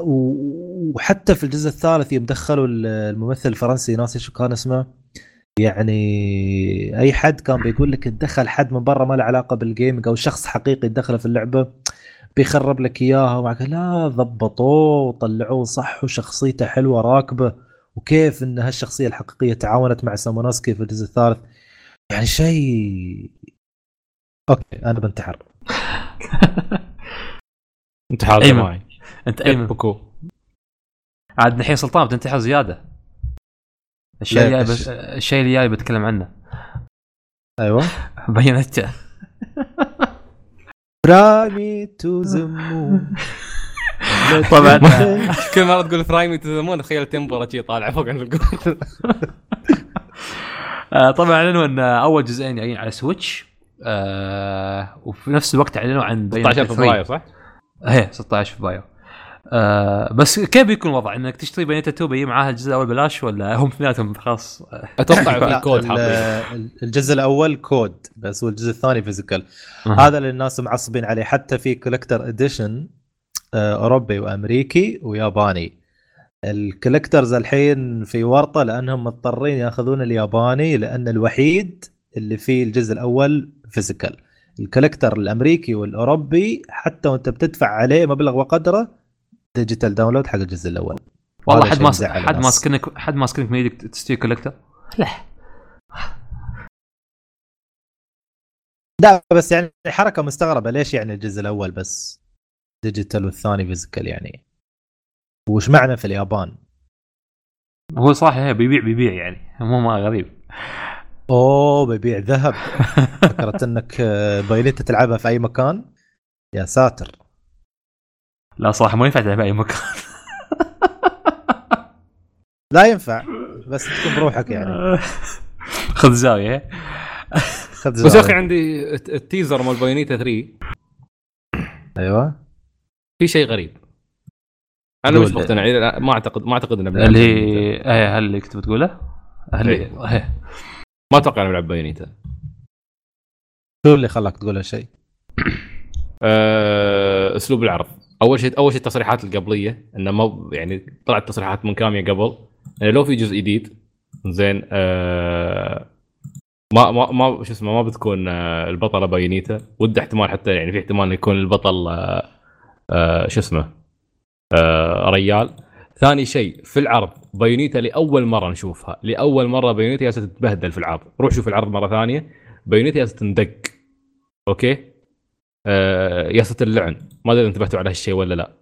وحتى في الجزء الثالث يوم دخلوا الممثل الفرنسي ناسي شو كان اسمه. يعني أي حد كان بيقول لك تدخل حد من برا ما له علاقة بال gaming أو شخص حقيقي يدخله في اللعبة بيخرب لك إياها. ومعك لا ضبطوه وطلعوه صح وشخصيته حلوة راكبة. وكيف إن هالشخصية الحقيقية تعاونت مع سامونوسكي في الجزء الثالث؟ يعني شيء okay أنا بنتحر. (laughs) انت حاضر أيمن. معي أنت أيمن. بكو. عاد الحين سلطان بتنتحر زيادة. الشيء اللي جاي؟ بت... الشيء اللي جاي بتكلم عنه. أيوه. Bayonetta Fly me to the moon طبعاً. (laughs) كل مرة تقول Fly me to the moon تخيل تمبرا شي طالع فوق عند الجول (laughs) آه، طبعا اعلنوا ان أول جزئين جايين على Switch آه وفي نفس الوقت اعلنوا عن 16 فبراير صح؟ إيه 16 فبراير آه بس كيف بيكون الوضع؟ انك تشتري Bayonetta 2 بيجي معاها الجزء الأول بلاش ولا هم اثنيناتهم؟ خلاص. أتوقع في كود الجزء الأول كود بس والجزء الثاني physical آه. هذا اللي الناس معصبين عليه. حتى في collector edition أوروبي وأمريكي وياباني. ال collectors الحين في ورطة لأنهم مضطرين ياخذون الياباني لأن الوحيد اللي فيه الجزء الأول physical ال collector الامريكي والاوروبي حتى وانت بتدفع عليه مبلغ وقدره digital download حق الجزء الأول والله حد ما حد. ماسكنك حد ماسكنك من إيدك تشتري collector لا لا بس يعني حركه مستغربه ليش يعني الجزء الأول بس digital والثاني physical يعني وش معنى في اليابان هو صح هي بيبيع بيبيع يعني مو ما غريب أوه ببيع ذهب (laughs) فكرت إنك آه، Bayonetta تلعبها في أي مكان يا ساتر لا صراحة ما ينفع تلعب أي مكان لا ينفع بس تكون بروحك يعني (laughs) خذ زاوية خذ بس يا زاوية. أخي عندي الت- ال teaser مال Bayonetta 3 أيوه في شيء غريب أنا. مش مقتنع ما أعتقد ما أعتقد إنه اللي. هي هل اللي كنت بتقوله؟ هل إيه. إيه. ما أتوقع إنه بلعب Bayonetta شو اللي خلاك تقول هالشيء؟ (clears throat) أه، أسلوب العرض. أول شيء أول شيء التصريحات القبلية إنه ما يعني طلعت تصريحات من كام يوم قبل إنه لو في جزء جديد زين أه ما ما ما شو اسمه ما بتكون آه، البطلة Bayonetta ود احتمال حتى يعني في احتمال إنه يكون البطل آه، آه، شو اسمه آه، ريال. ثاني شيء في العرض Bayonetta لأول مرة نشوفها. لأول مرة Bayonetta جالسة تتبهدل في العرض. روح شوف العرض مرة ثانية. Bayonetta جالسة تندق. okay؟ آه، ياسة اللعن ما أدري انتبهتوا على هالشيء ولا لا.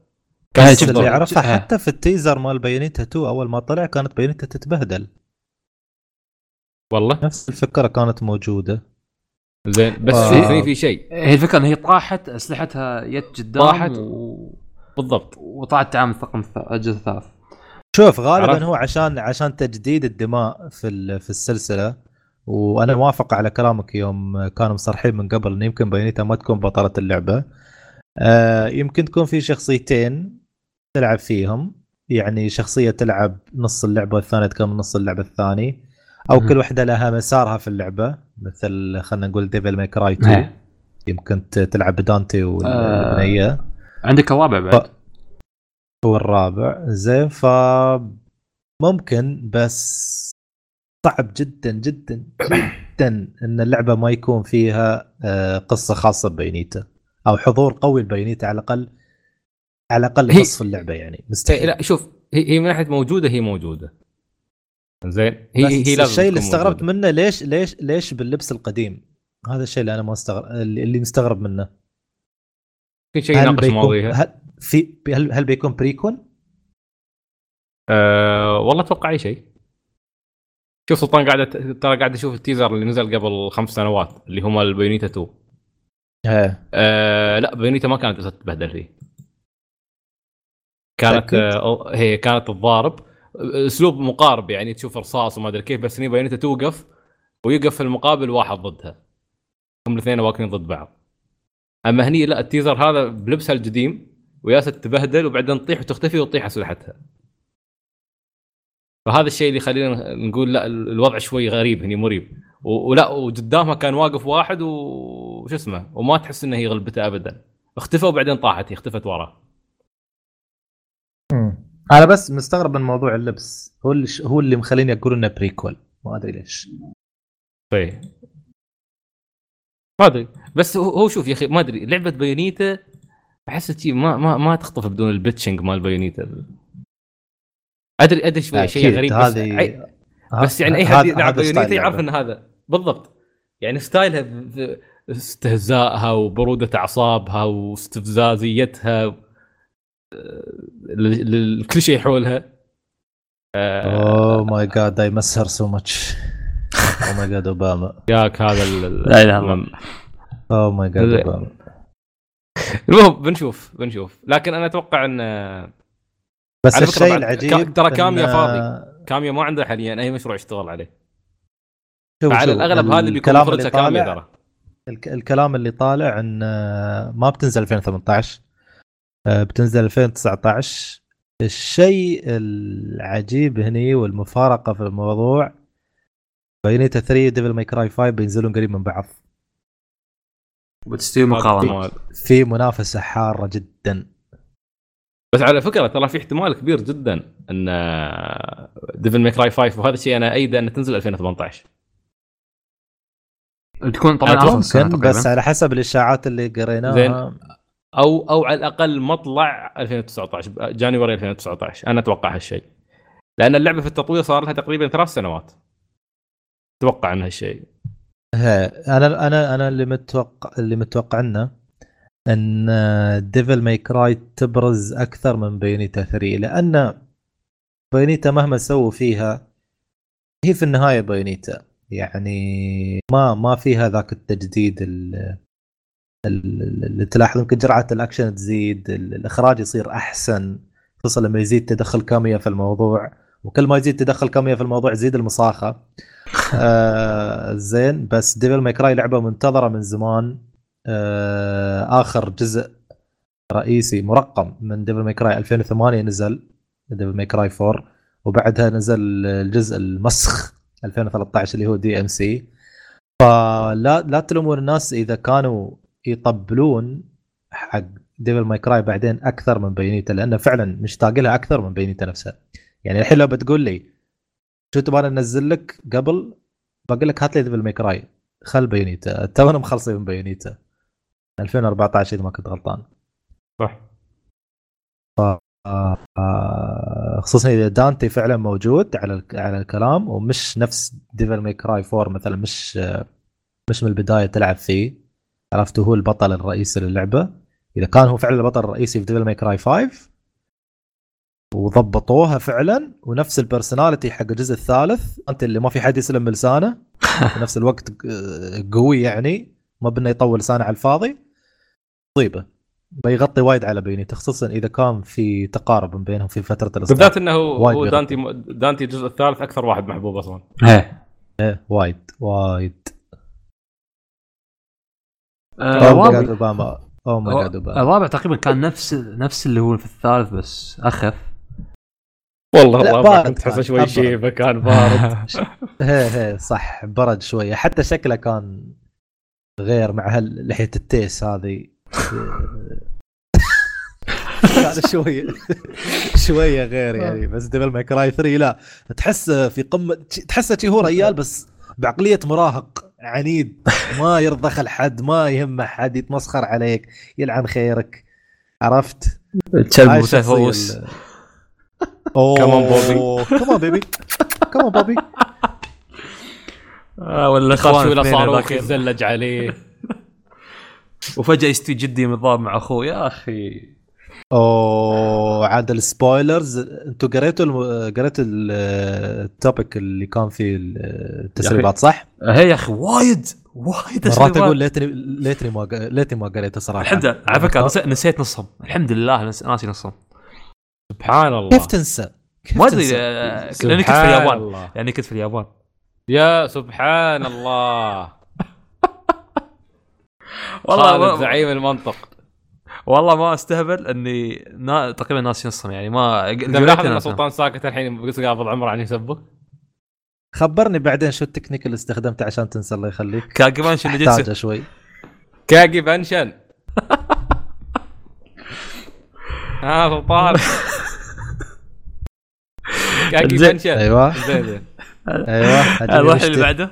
كان هاي بس شفت- اللي الصدر- اعرفها آه. حتى في ال teaser مال Bayonetta 2 أول ما طلع كانت Bayonetta تتبهدل. والله. نفس الفكرة كانت موجودة. زين بس آه. في في, شيء. هي الفكرة إن هي طاحت أسلحتها جت قدام طاحت. و... بالضبط. وطاعت تعامل الطاقم الث- الجزء الثالث شوف غالبا عرفت. هو عشان عشان تجديد الدماء في في السلسلة وأنا موافق على كلامك يوم كانوا مصرحين من قبل إن يمكن Bayonetta ما تكون بطلة اللعبة. آه يمكن تكون في شخصيتين تلعب فيهم. يعني شخصية تلعب نص اللعبة والثانية تكمل نص اللعبة الثاني. أو مهم. كل واحدة لها مسارها في اللعبة. مثل خلينا نقول Devil May Cry 2 إيه. يمكن تلعب بدانتي والبنيه عندك الرابع بعد. هو الرابع. زين ف ممكن بس صعب جدا جدا جدا إن اللعبة ما يكون فيها آه، قصة خاصة ببينيتا أو حضور قوي لبينيتا على الأقل على الأقل نصف اللعبة يعني. إيه، مستحيل لا شوف هي هي من ناحية موجودة هي موجودة. زين هي بس هي لازم الشيء اللي استغربت. منه ليش ليش ليش باللبس القديم؟ هذا الشيء اللي أنا ما استغرب اللي مستغرب منه. في شيء يناقش مواضيعها هل في هل, هل بيكون بريكون؟ أه والله أتوقع أي شيء. شوف سلطان قاعد ترى قاعد أشوف ال teaser اللي نزل قبل خمس سنوات اللي هم ال Bayonetta 2 إيه أه لا Bayonetta ما كانت بس تبهدل فيه. كانت؟ آه هي كانت الضارب أسلوب مقارب يعني تشوف رصاص وما أدري كيف بس هني Bayonetta توقف ويقف في المقابل واحد ضدها. هم الاثنين واقفين ضد بعض. أما هني لا ال teaser هذا بلبسها القديم وياسة تبهدل وبعدين تطيح وتختفي وتطيح اسلحتها فهذا الشيء اللي يخلينا نقول لا ال- الوضع شوي غريب هني مريب. و- ولا وقدامها كان واقف واحد وش اسمه وما تحس انه هي غلبته ابدا. اختفى وبعدين طاحت هي اختفت وراه. أنا بس مستغرب من موضوع اللبس. هو اللي هو اللي مخليني أقول إنه بريكول ما أدري ليش. طيب. ما أدري. بس هو هو شوف يا أخي ما أدري. لعبة Bayonetta أحس ما ما ما تخطف بدون ال bitching مال Bayonetta. أدري أدري شوي شيء غريب بس, بس يعني أي هذا- حد يلعب Bayonetta يعرف لعبة. ان هذا. بالضبط. يعني style ها استهزائها وبرودة أعصابها واستفزازيتها آه، ال- ال- كل شيء حولها Oh my God I miss her so much oh my god اوباما ياك هذا لا إله إلا الله. oh my god. اوباما المهم بنشوف بنشوف. لكن أنا أتوقع إن بس على الشيء العجيب ترى كاميا إن- فاضي. كاميا ما عنده حاليا أي مشروع يشتغل عليه. شوف شوف، الأغلب هذا اللي بيكون مخرجها كاميا ترى. الك- الكلام اللي طالع إن آه، ما بتنزل 2018 آه، بتنزل 2019 الشيء العجيب هني والمفارقة في الموضوع بايونيتا 3 وديفل ماي كراي 5 بينزلون قريب من بعض. بتستوي مقارنه في منافسة حارة جدا. بس على فكرة ترى في احتمال كبير جدا إن ديفل ماي كراي 5 وهذا الشيء أنا ايده انه تنزل 2018 تكون طبعا ممكن بس على حسب الإشاعات اللي قريناها. زين. أو أو على الأقل مطلع 2019 January 2019 أنا أتوقع هالشيء. لأن اللعبة في التطوير صار لها تقريبا ثلاث سنوات. أتوقع إن هالشيء. هي أنا أنا أنا اللي متوقع اللي متوقعنه أن ديفل ماي كراي تبرز أكثر من بيونيتا 3 لأن بيونيتا مهما سووا فيها هي في النهاية بيونيتا يعني ما ما فيها ذاك التجديد ال- ال- اللي تلاحظ يمكن جرعة الأكشن تزيد ال- الإخراج يصير أحسن. خصوصا لما يزيد تدخل كاميا في الموضوع. وكل ما يزيد تدخل كاميا في الموضوع يزيد المصاخه (laughs) آه زين بس ديفل ماي كراي لعبة منتظرة من زمان. آه آخر جزء رئيسي مرقم من ديفل ماي كراي 2008 نزل ديفل ماي كراي 4 وبعدها نزل الجزء المسخ 2013 اللي هو دي ام سي فلا لا تلومون الناس إذا كانوا يطبلون حق ديفل ماي كراي بعدين أكثر من بيونيتا لأنه فعلا مشتاق لها أكثر من بيونيتا نفسها. يعني الحين لو بتقول لي شو تبغى ننزل لك قبل؟ بقول لك هات لي ديفل ماي كراي خل بيونيتا تونا مخلصين من بيونيتا 2014 إذا ما كنت غلطان. صح. آه، آه، خصوصا إذا دانتي فعلا موجود على على الكلام ومش نفس ديفل ماي كراي 4 مثلا مش آه، مش من البداية تلعب فيه. عرفت؟ هو البطل الرئيسي للعبة. إذا كان هو فعلا البطل الرئيسي في ديفل ماي كراي 5 وضبطوها فعلا ونفس ال personality حق الجزء الثالث. أنت اللي ما في حد يسلم بلسانه (laughs) في نفس الوقت قوي يعني. ما بدنا يطول لسانه على الفاضي. مصيبه بيغطي وايد على بيونيتا خصوصا إذا كان في تقارب من بينهم في فترة الاصدار بالذات إنه وايد هو. دانتي دانتي الجزء الثالث أكثر واحد محبوب أصلا. إيه. إيه، وايد وايد. آه، اوه ماي الرابع جاد أوباما. اوه ماي جاد أوباما. الرابع تقريبا كان نفس نفس اللي هو في الثالث بس أخف. والله الرابع بارد كنت تحسه شوي. شيبه كان بارد. (laughs) هي هي صح برد شوية. حتى شكله كان غير مع هال- لحية التيس هذه. (laughs) كان شوية شوية غير يعني بس ديفل ماي كراي 3 لا. تحس في قمة تحسه شي هو ريال بس بعقلية مراهق عنيد. ما يرضخ لحد ما يهمه حد يتمسخر عليك يلعن خيرك. عرفت؟ متفوس ال- اوه Come on, Bobby. كمان بيبي كمان بوبي آه ولا خاف اخوان ولا صاروخ. يتزلج عليه (laughs) وفجأة يستوي جدي متضارب مع أخوه يا أخي اوه عاد ال spoilers أنتم قريتوا. قريتوا ال- ال topic اللي كان فيه التسريبات صح؟ هي يا أخي وايد وايد مرات. أقول ليتني ليتني ما ق- ليتني ما قريته صراحة الحمد لله على فكرة نسيت, نصهم الحمد لله ناسي نصهم سبحان الله. كيف تنسى؟ كيف ما أدري لأني كنت في سبحان اليابان. الله. يعني كنت في اليابان. يا سبحان الله. (laughs) والله زعيم المنطق. والله ما أستهبل إني نا... تقريبا ناسي نصهم يعني ما ملاحظ ان. سلطان ساكت الحين بس قابض عمره عن يسبك خبرني بعدين شو التكنيك اللي استخدمته عشان تنسى الله يخليك. شو اللي احتاجه شوي. كاجي بنشن ها سلطان كاجي (laughs) زين. بنشن أيوه. زين زين. أيوه نروح. اللي بعده؟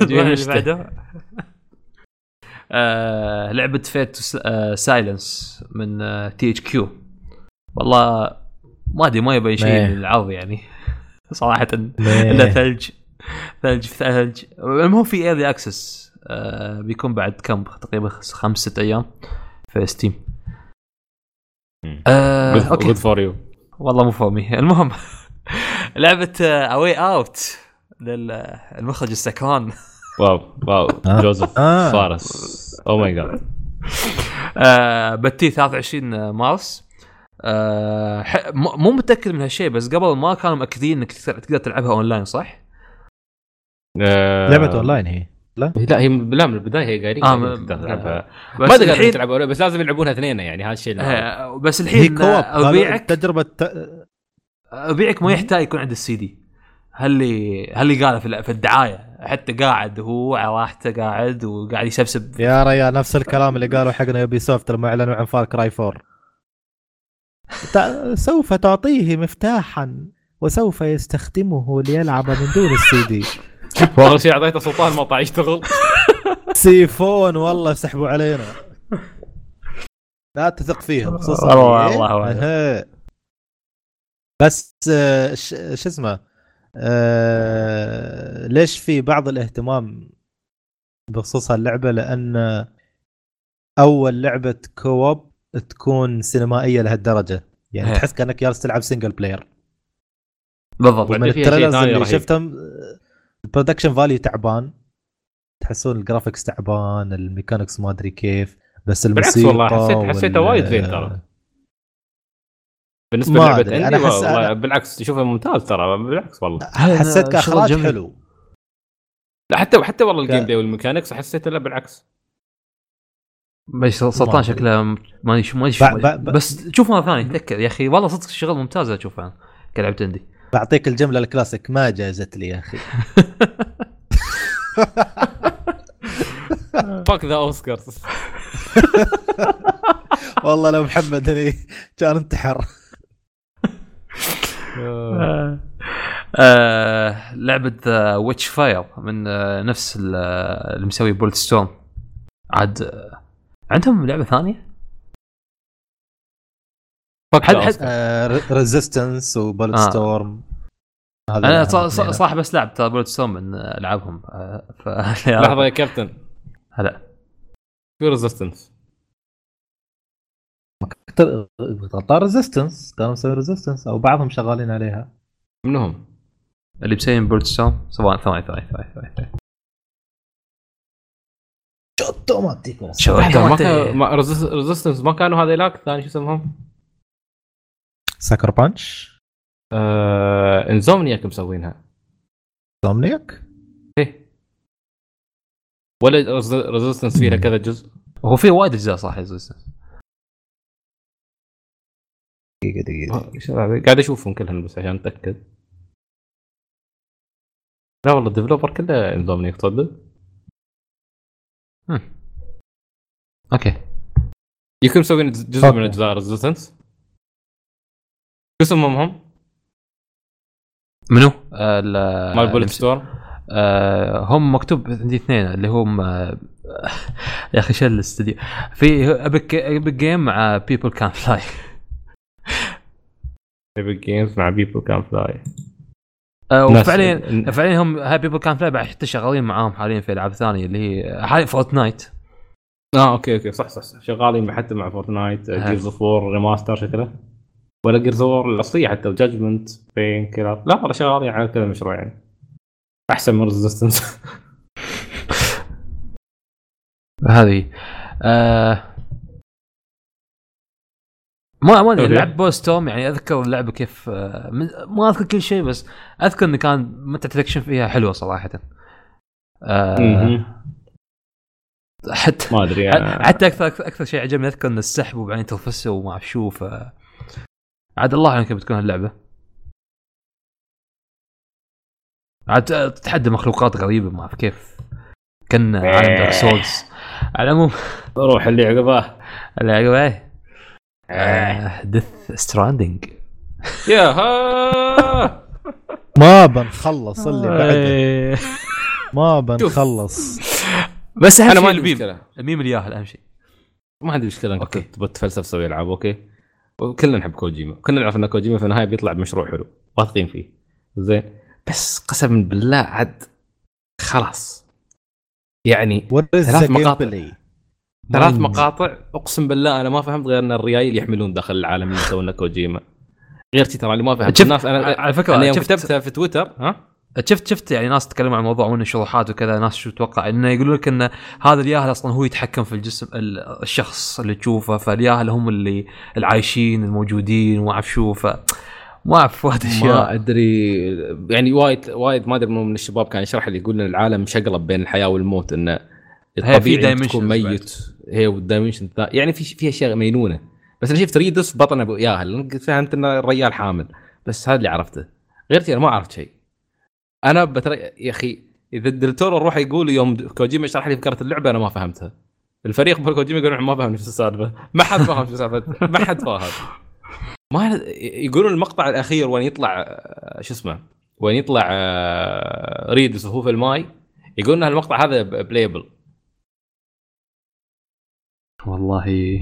نروح اللي. بعده؟ آه، لعبة Fade to Silence من THQ والله ما أدري ما يبين شيء. من العرض يعني. (laughs) صراحة. ميه. الا ثلج. ثلج في ثلج. المهم في early access بيكون بعد كم؟ تقريبا خمس ست أيام في Steam آه، good for you والله مو فاهمي (laughs) المهم لعبة A Way Out للمخرج السكران. (laughs) wow wow. آه. جوزيف آه. فارس oh my god آه بتي 23 مارس. آه مو متأكد من هالشيء بس قبل ما كانوا مأكدين إنك تقدر تلعبها اونلاين صح؟ لعبة اونلاين هي. لا. هي لا من البداية هي قايلين آه، إنك م- تقدر تلعبها بس ما تقدر الحين تلعبها بس لازم يلعبونها اثنين يعني هذا الشيء. آه بس الحين ابيعك تجربه ت... أبيعك ما يحتاج يكون عنده السي دي. هاللي هاللي قاله في ال- في الدعاية؟ حتى قاعد هو على راحته قاعد وقاعد يسبسب. يا ريال نفس الكلام اللي قالوا حقنا Ubisoft لما أعلنوا عن Far Cry 4 ت- سوف تعطيه مفتاحا وسوف يستخدمه ليلعب من دون السي دي. (laughs) واغلى شيء أعطيته سلطان ما طاع يشتغل (laughs) سيفون والله سحبوا علينا لا تثق فيهم خصوصا والله- إيه؟ الله أعلم. أها. بس آه، ش- شو اسمه آه، ليش في بعض الاهتمام بخصوص هاللعبة لأن أول لعبة co-op تكون سينمائية لهالدرجة يعني إيه. تحس كأنك جالس تلعب single player بالضبط من ال trailers اللي. شفتهم ال production value تعبان. تحسون ال graphics تعبان ال mechanics ما أدري كيف بس بالعكس الموسيقى والله حسيت- حسيته وال- وايد زين ترى. بالنسبة للعبه أدري، عندي أنا أحس والله أنا- بالعكس تشوفه ممتاز ترى بالعكس والله. حسيت كأخراج. حلو. لا حتى حتى والله ك- ال gameplay وال mechanics حسيت لا بالعكس. بس سلطان شكله ما ادري شو ما بس شوف مرة ثانية تذكر يا أخي والله صدق شغل ممتاز أشوفه كلعبة عندي بعطيك الجملة الكلاسيك ما جازت لي يا أخي Fuck the Oscars والله لو محمد هني كان انتحر آه. آه لعبة The Witchfire من آه نفس ال- اللي مسوي Bulletstorm عاد آه، عندهم لعبة ثانية؟ Resistance و Bullet آه. storm أنا ص- ص- صراحة بس لعبت Bulletstorm من ألعابهم. آه ف (laughs) لحظة يا كابتن. هلا. شو Resistance غلطان Resistance كانوا مسوي Resistance أو بعضهم شغالين عليها. منهم. اللي مسويين Bulletstorm سواء ثواني ثواني ثواني ثواني شو اوتوماتيك شو ما أوتوماتيك. كان ما Resistance ما كانوا هذيلاك؟ الثاني شو اسمهم؟ Sucker Punch آه Insomniac مسوينها. Insomniac إيه. ولا Resistance فيها كذا جزء. هو في وايد أجزاء صح Resistance دقيقة دقيقة آه،؟ قاعد أشوفهم كلهم بس عشان أتأكد. لا والله ال developer كله Insomniac تصدق؟ okay. يمكن مسوين جزء. من أجزاء Resistance شو اسمهم هم؟ منو؟ آه ال- مال Bulletstorm آه هم مكتوب عندي اثنين اللي هم آه (laughs) يا أخي شل الاستديو في Epic Epic Game مع People Can Fly Epic Games مع People Can Fly وفعليا فعليا هم هاي People Can Fly بعد حتى شغالين معاهم حاليا في ألعاب ثانية اللي هي حاليا Fortnite آه okay okay صح صح, صح. شغالين حتى مع Fortnite. Gears of War remaster شكله ولا Gears الاصليه حتى Judgment بين كذا. لا والله شغالين على كذا مشروع يعني. أحسن من Resistance (laughs) هذه. آه. ما ما أدري. لعب Bulletstorm يعني أذكر اللعبة كيف آه ما أذكر كل شيء بس أذكر إن كان متعه الاكشن فيها حلوة صراحة. آه. حتى ما أدري يعني حتى أكثر أكثر, أكثر شيء عجبني أذكر إن السحب وبعدين ترفسه وما أعرف شو عاد الله اعلم كيف بتكون اللعبه عاد تتحدى مخلوقات غريبة ما أعرف كيف. كأن عالم Dark Souls على العموم. روح اللي عقباه اللي عقبه إيه. Death Stranding يا ها ما بنخلص اللي بعده. إيه. ما بنخلص. بس أهم أنا شيء ما عندي الميم مشكلة. الميم الياهل اهم شيء. ما عندي مشكلة إنك. تبغى تتفلسف تسوي ألعاب okay؟ وكلنا نحب كوجيما. كلنا نعرف إن كوجيما في النهاية بيطلع بمشروع حلو. واثقين فيه. زين. بس قسما بالله عاد خلاص. يعني ثلاث مقاطع. ثلاث مقاطع. اقسم بالله أنا ما فهمت غير إن الريايل يحملون داخل العالم اللي لنا كوجيما. غير ترى اللي ما فهمت. الناس أنا على فكرة أنا يوم شفت كتبتها في تويتر ها؟ شفت شفت يعني ناس تتكلموا عن الموضوع وإنه شروحات وكذا ناس شو تتوقع؟ إنه يقولون لك إن هذا الياهل أصلا هو يتحكم في الجسم ال- الشخص اللي تشوفه فالياهل هم اللي العايشين الموجودين وما أعرف شو ف ما أعرف وايد ما أشياء. أدري. يعني وايد وايد ما أدري من الشباب كان يشرح لي يقول إن العالم شقلب بين الحياة والموت انه هي في الطبيعي تكون ميت. هي وال dimension يعني في في أشياء مجنونه بس أنا شفت ريدس بطنه ابو ياهل فهمت ان الرجال حامل. بس هذا اللي عرفته. غير كذا ما عرفت شيء. أنا بتر... يا أخي إذا ديل تورو روحه يقول يوم كوجيما شرح لي فكره اللعبة أنا ما فهمتها. الفريق كوجيما يقولون ما فهم نفس السالفة. ما حد فاهم شو السالفة. ما حد فاهم. ما يقولون المقطع الأخير وين يطلع آه، شو اسمه وين يطلع آه، ريدس وهو في الماي يقولون المقطع هذا playable والله.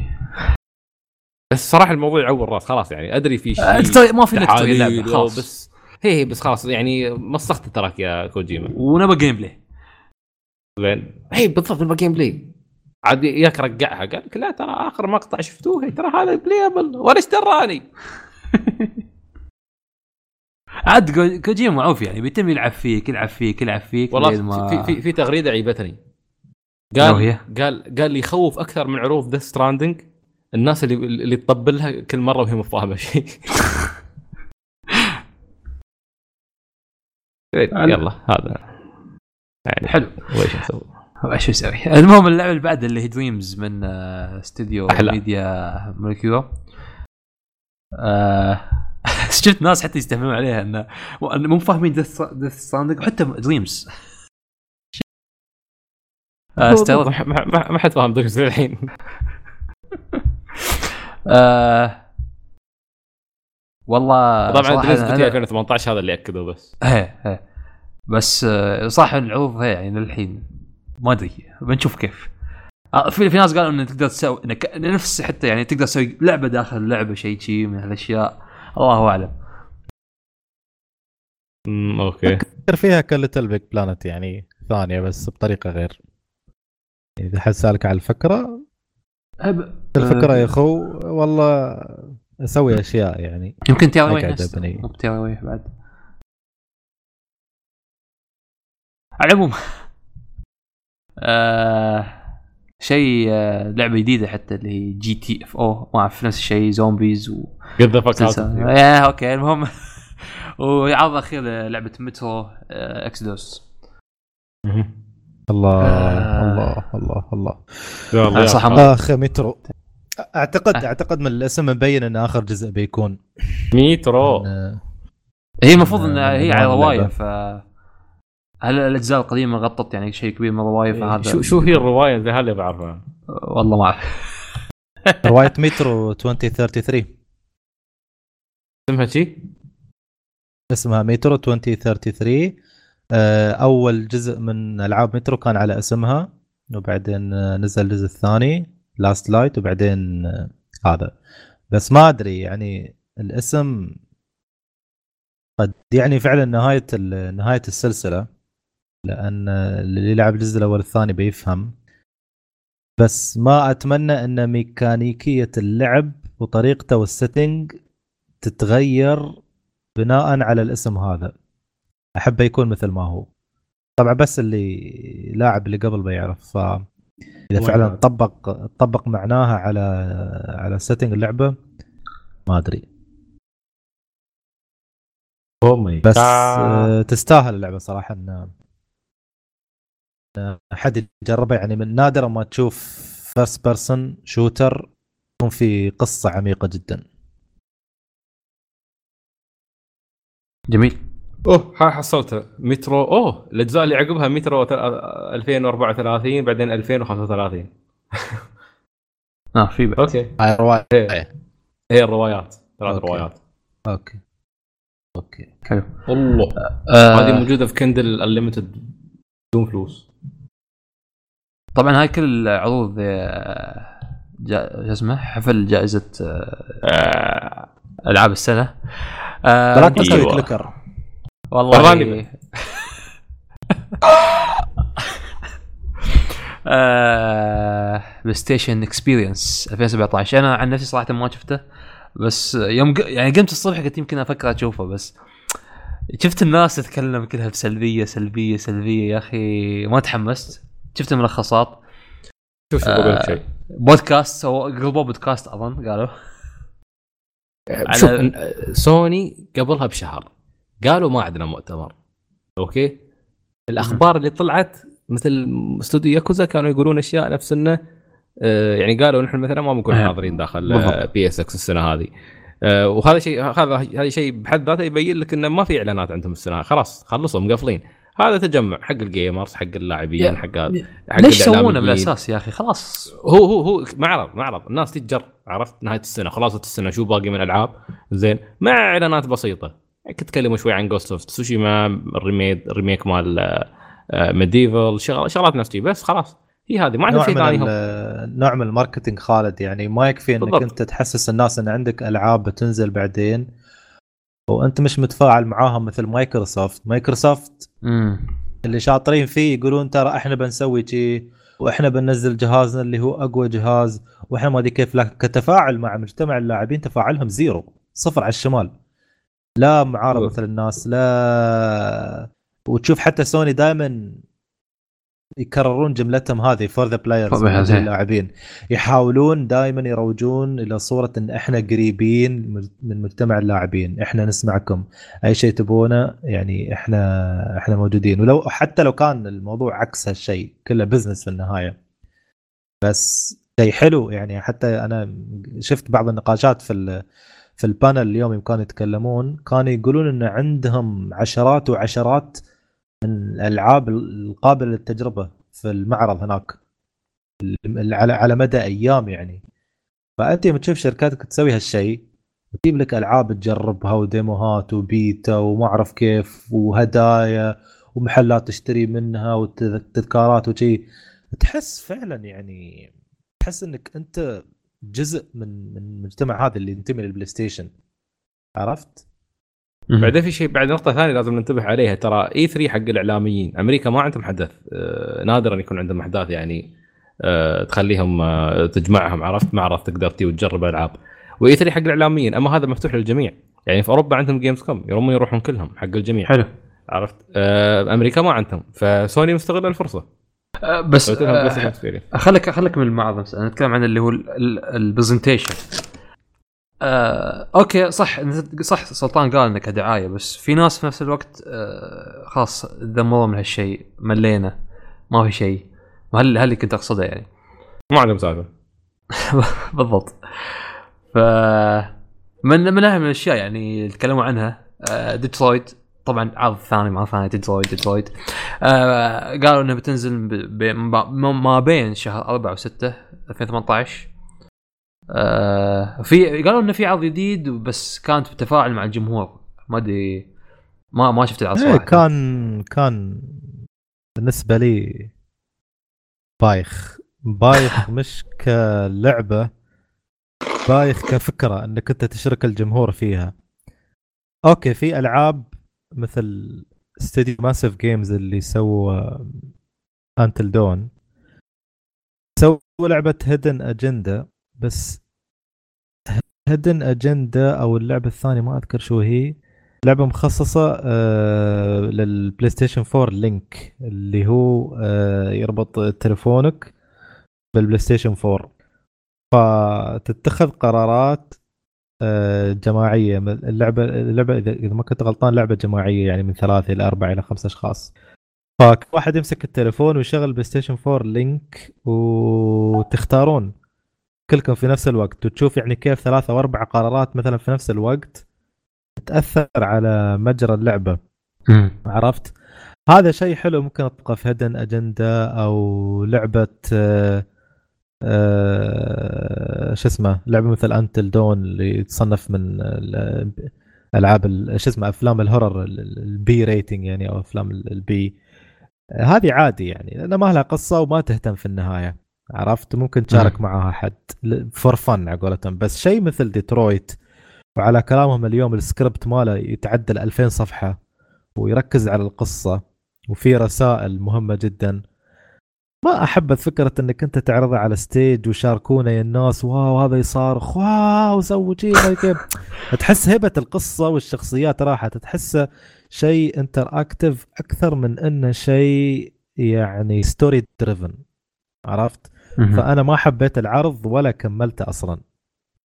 بس صراحة الموضوع يعور الراس خلاص يعني. أدري في شيء آه، ترى ما في خلاص. بس هي هي بس خلاص يعني مسخت تراك يا كوجيما. ونبى gameplay زين. هي بالضبط نبغى gameplay عاد ياك رقعها قال لك لا ترى آخر مقطع شفتوه ترى هذا playable ولا إيش دراني عاد كو- كوجيما معروف يعني بيتم يلعب فيك يلعب فيك يلعب فيك والله ما- في, في, في تغريدة عيبتني. قال هي؟ قال قال لي يخوف أكثر من عروض Death Stranding الناس اللي اللي تطبل لها كل مرة وهي مو فاهمه شيء. (laughs) يلا هذا. يعني حلو. ويش نسوي؟ إيش أسوي؟ (laughs) المهم اللعبة اللي بعد اللي هي Dreams من آه، استوديو. Media Molecule آه (laughs) شفت ناس حتى يستهبلون عليها انه مو فاهمين Death Stranding وحتى Dreams آه، استغرب. ما- حد فاهم Dreams الحين. آه والله طبعا أنا- بتي 2018 هذا اللي أكده بس. إيه إيه بس آه، صح العروض هي يعني للحين ما أدري بنشوف كيف. آه، في في ناس قالوا انك تقدر تسوي انك نفس حتى يعني تقدر تسوي لعبة داخل اللعبه شيء شيء من هالأشياء. الله أعلم. امم okay. فكر فيها ك Little Big Planet يعني ثانية بس بطريقة غير. إذا حد سألك على الفكرة الفكرة يا أخو والله أسوي أشياء يعني. يمكن Tearaway. مو واي بعد. على العموم (laughs) آه شيء آه لعبة جديدة حتى اللي هي GTFO. ما أعرف نفس الشيء zombies و get the fuck يا okay المهم. (laughs) وعرض أخير لعبه مترو آه، Exodus. الله آه. الله الله الله. يلا صح، يلا. اخ مترو اعتقد أعتقد من الأسم مبين إن آخر جزء بيكون. ميترو. هي المفروض انها هي على رواية. ف هل الأجزاء القديمة غطت يعني شيء كبير من الرواية؟ فهذا شو شو هي الرواية؟ زي هذا اللي بعرفها والله ما أعرف. رواية مترو 2033 اسمها شي؟ اسمها مترو 2033 آه، أول جزء من ألعاب مترو كان على اسمها. وبعدين آه، نزل الجزء الثاني. Last Light وبعدين آه، هذا. بس ما أدري يعني الاسم قد يعني فعلا نهاية نهاية السلسلة لأن اللي يلعب الجزء الأول والثاني بيفهم. بس ما أتمنى إن ميكانيكية اللعب وطريقته وال setting تتغير بناء على الاسم هذا. أحبه يكون مثل ما هو. طبعا بس اللي لاعب اللي قبل بيعرف ف إذا فعلا؟ طبق طبق معناها على على سيتنج اللعبة ما أدري. ماي بس آه، تستاهل اللعبة صراحة إن إن حد يجربها. يعني من نادرا ما تشوف first person shooter يكون في قصة عميقة جدا. جميل. أوه ها حصلتها مترو. أوه الأجزاء اللي عقبها مترو تل- 2034 بعدين 2035 (laughs) آه في بعد. okay. هاي روايه هي, الروايات ثلاث. روايات. okay. okay. حلو. الله. آه هذه موجودة في Kindle Unlimited بدون فلوس. طبعا هاي كل عروض آه، جا- شو اسمه حفل جائزة آه، ألعاب السنة. آه تسوي أيوة. والله. (laughs) آه PlayStation Experience 2017 أنا عن نفسي صراحة ما شفته بس يوم ق... يعني قمت الصبح قلت يمكن أفكر أشوفه بس شفت الناس تتكلم كلها بسلبية سلبية سلبية. يا أخي ما تحمست. شفت الملخصات شوف شوف شيء. بودكاست سو قلبوا بودكاست أظن قالوا. شوف على- إن- سوني قبلها بشهر. قالوا ما عندنا مؤتمر. okay؟ الأخبار اللي طلعت مثل استوديو ياكوزا كانوا يقولون أشياء نفس إنه آه، يعني قالوا نحن مثلا ما بنكون إيه. حاضرين داخل بالضبط. PSX السنة هذه. آه، وهذا شيء هذا هذا شيء بحد ذاته يبين لك إنه ما في إعلانات عندهم السنة. خلاص خلصوا مقفلين. هذا تجمع حق ال gamers حق اللاعبين حق هذا حق ليش. يسوونه بالأساس يا أخي؟ خلاص. هو هو هو معرض معرض. الناس تتجر عرفت؟ نهاية السنة. خلاصه السنة. شو باقي من ألعاب؟ زين. مع إعلانات بسيطة. تكلموا شوي عن Ghost of Tsushima ال remake ال remake مال MediEvil شغل شغلات نفس بس خلاص. هي هذه ما عندهم شيء ثاني نوع من ال marketing خالد يعني ما يكفي إنك بالضبط. أنت تحسس الناس إن عندك ألعاب بتنزل بعدين وأنت مش متفاعل معاهم مثل مايكروسوفت. مايكروسوفت امم اللي شاطرين فيه يقولون ترى إحنا بنسوي شيء وإحنا بننزل جهازنا اللي هو أقوى جهاز وإحنا ما أدري كيف. لكن كتفاعل مع مجتمع اللاعبين تفاعلهم zero صفر على الشمال. لا معارض بالضبط. مثل الناس لا. وتشوف حتى سوني دائما يكررون جملتهم هذه For the Players. اللاعبين. يحاولون دائما يروجون إلى صورة إن إحنا قريبين من مجتمع اللاعبين. إحنا نسمعكم. أي شيء تبونه يعني إحنا إحنا موجودين. ولو حتى لو كان الموضوع عكس هالشيء كله business في النهاية. بس شيء حلو يعني حتى أنا شفت بعض النقاشات في في البانل اليوم يوم كانوا يتكلمون كانوا يقولون إن عندهم عشرات وعشرات من الألعاب القابلة للتجربة في المعرض هناك. على على مدى أيام يعني. فأنت لما تشوف شركاتك تسوي هالشيء وتجيب لك ألعاب تجربها وديموهات وبيتا وما أعرف كيف وهدايا ومحلات تشتري منها وتذكارات وشي. تحس فعلا يعني تحس إنك أنت جزء من من المجتمع هذا اللي ينتمي لل PlayStation عرفت؟ بعدين في شيء بعد نقطة ثانية لازم ننتبه عليها. ترى E3 حق الإعلاميين أمريكا ما عندهم حدث. آه، نادرا يكون عندهم أحداث يعني آه، تخليهم آه، تجمعهم. عرفت؟ معرض تقدر تيي وتجرب ألعاب. و E3 حق الإعلاميين أما هذا مفتوح للجميع. يعني في أوروبا عندهم Gamescom يرومون يروحون كلهم حق الجميع. حلو. عرفت؟ أمريكا ما عندهم. فسوني مستغلة الفرصة. بس آه، خليك خليك من المعرض نفسه نتكلم عن اللي هو ال presentation. آه، okay صح صح سلطان قال انه كدعايه بس في ناس في نفس الوقت آه، خلاص تذمروا من هالشيء ملينا ما في شيء. هل هل اللي كنت أقصده يعني؟ ما عندهم سالفة. (laughs) بالضبط. ف من من أهم الأشياء يعني تكلموا عنها آه، ديترويت. طبعا عرض ثاني مع ثاني Detroit Detroit آه قالوا إنها بتنزل ما بين شهر 4 و6 2018 آه في قالوا إنه في عرض جديد بس كانت بتفاعل مع الجمهور. ما أدري ما ما شفت العرض إيه صراحة. كان كان بالنسبة لي بايخ. بايخ (laughs) مش كلعبة بايخ كفكرة إنك أنت تشرك الجمهور فيها. okay في ألعاب مثل استوديو Massive Games اللي سووا Until Dawn سووا لعبة Hidden Agenda بس Hidden Agenda أو اللعبة الثانية ما أذكر شو هي. لعبة مخصصة آه لل PlayStation 4 Link اللي هو آه يربط تليفونك بال PlayStation 4 فتتخذ قرارات آه جماعية. اللعبة اللعبة إذا ما كنت غلطان لعبة جماعية يعني من ثلاثة إلى أربعة إلى خمسة أشخاص. فكل واحد يمسك التليفون ويشغل PlayStation 4 Link وتختارون. كلكم في نفس الوقت. وتشوف يعني كيف ثلاثة أو أربع قرارات مثلا في نفس الوقت تأثر على مجرى اللعبة. عرفت؟ هذا شيء حلو ممكن تلقى في Hidden Agenda أو لعبة آه شو اسمه لعبة مثل Until Dawn اللي تصنف من العاب شو اسمه أفلام ال horror ال B rating يعني أو أفلام ال B هذه عادي يعني لأن ما لها قصة وما تهتم في النهاية عرفت؟ ممكن تشارك معها حد for fun على قولتهم بس شيء مثل ديترويت وعلى كلامهم اليوم السكريبت ماله يتعدى 2000 صفحة ويركز على القصة وفي رسائل مهمة جدا. ما أحب فكرة إنك أنت تعرضها على stage وشاركونا يا الناس wow هذا يصارخ wow سووا شيء (laughs) كيف؟ تحس هيبة القصة والشخصيات راحت تحسه شيء interactive أكثر من إنه شيء يعني story driven عرفت؟ فأنا ما حبيت العرض ولا كملته أصلا.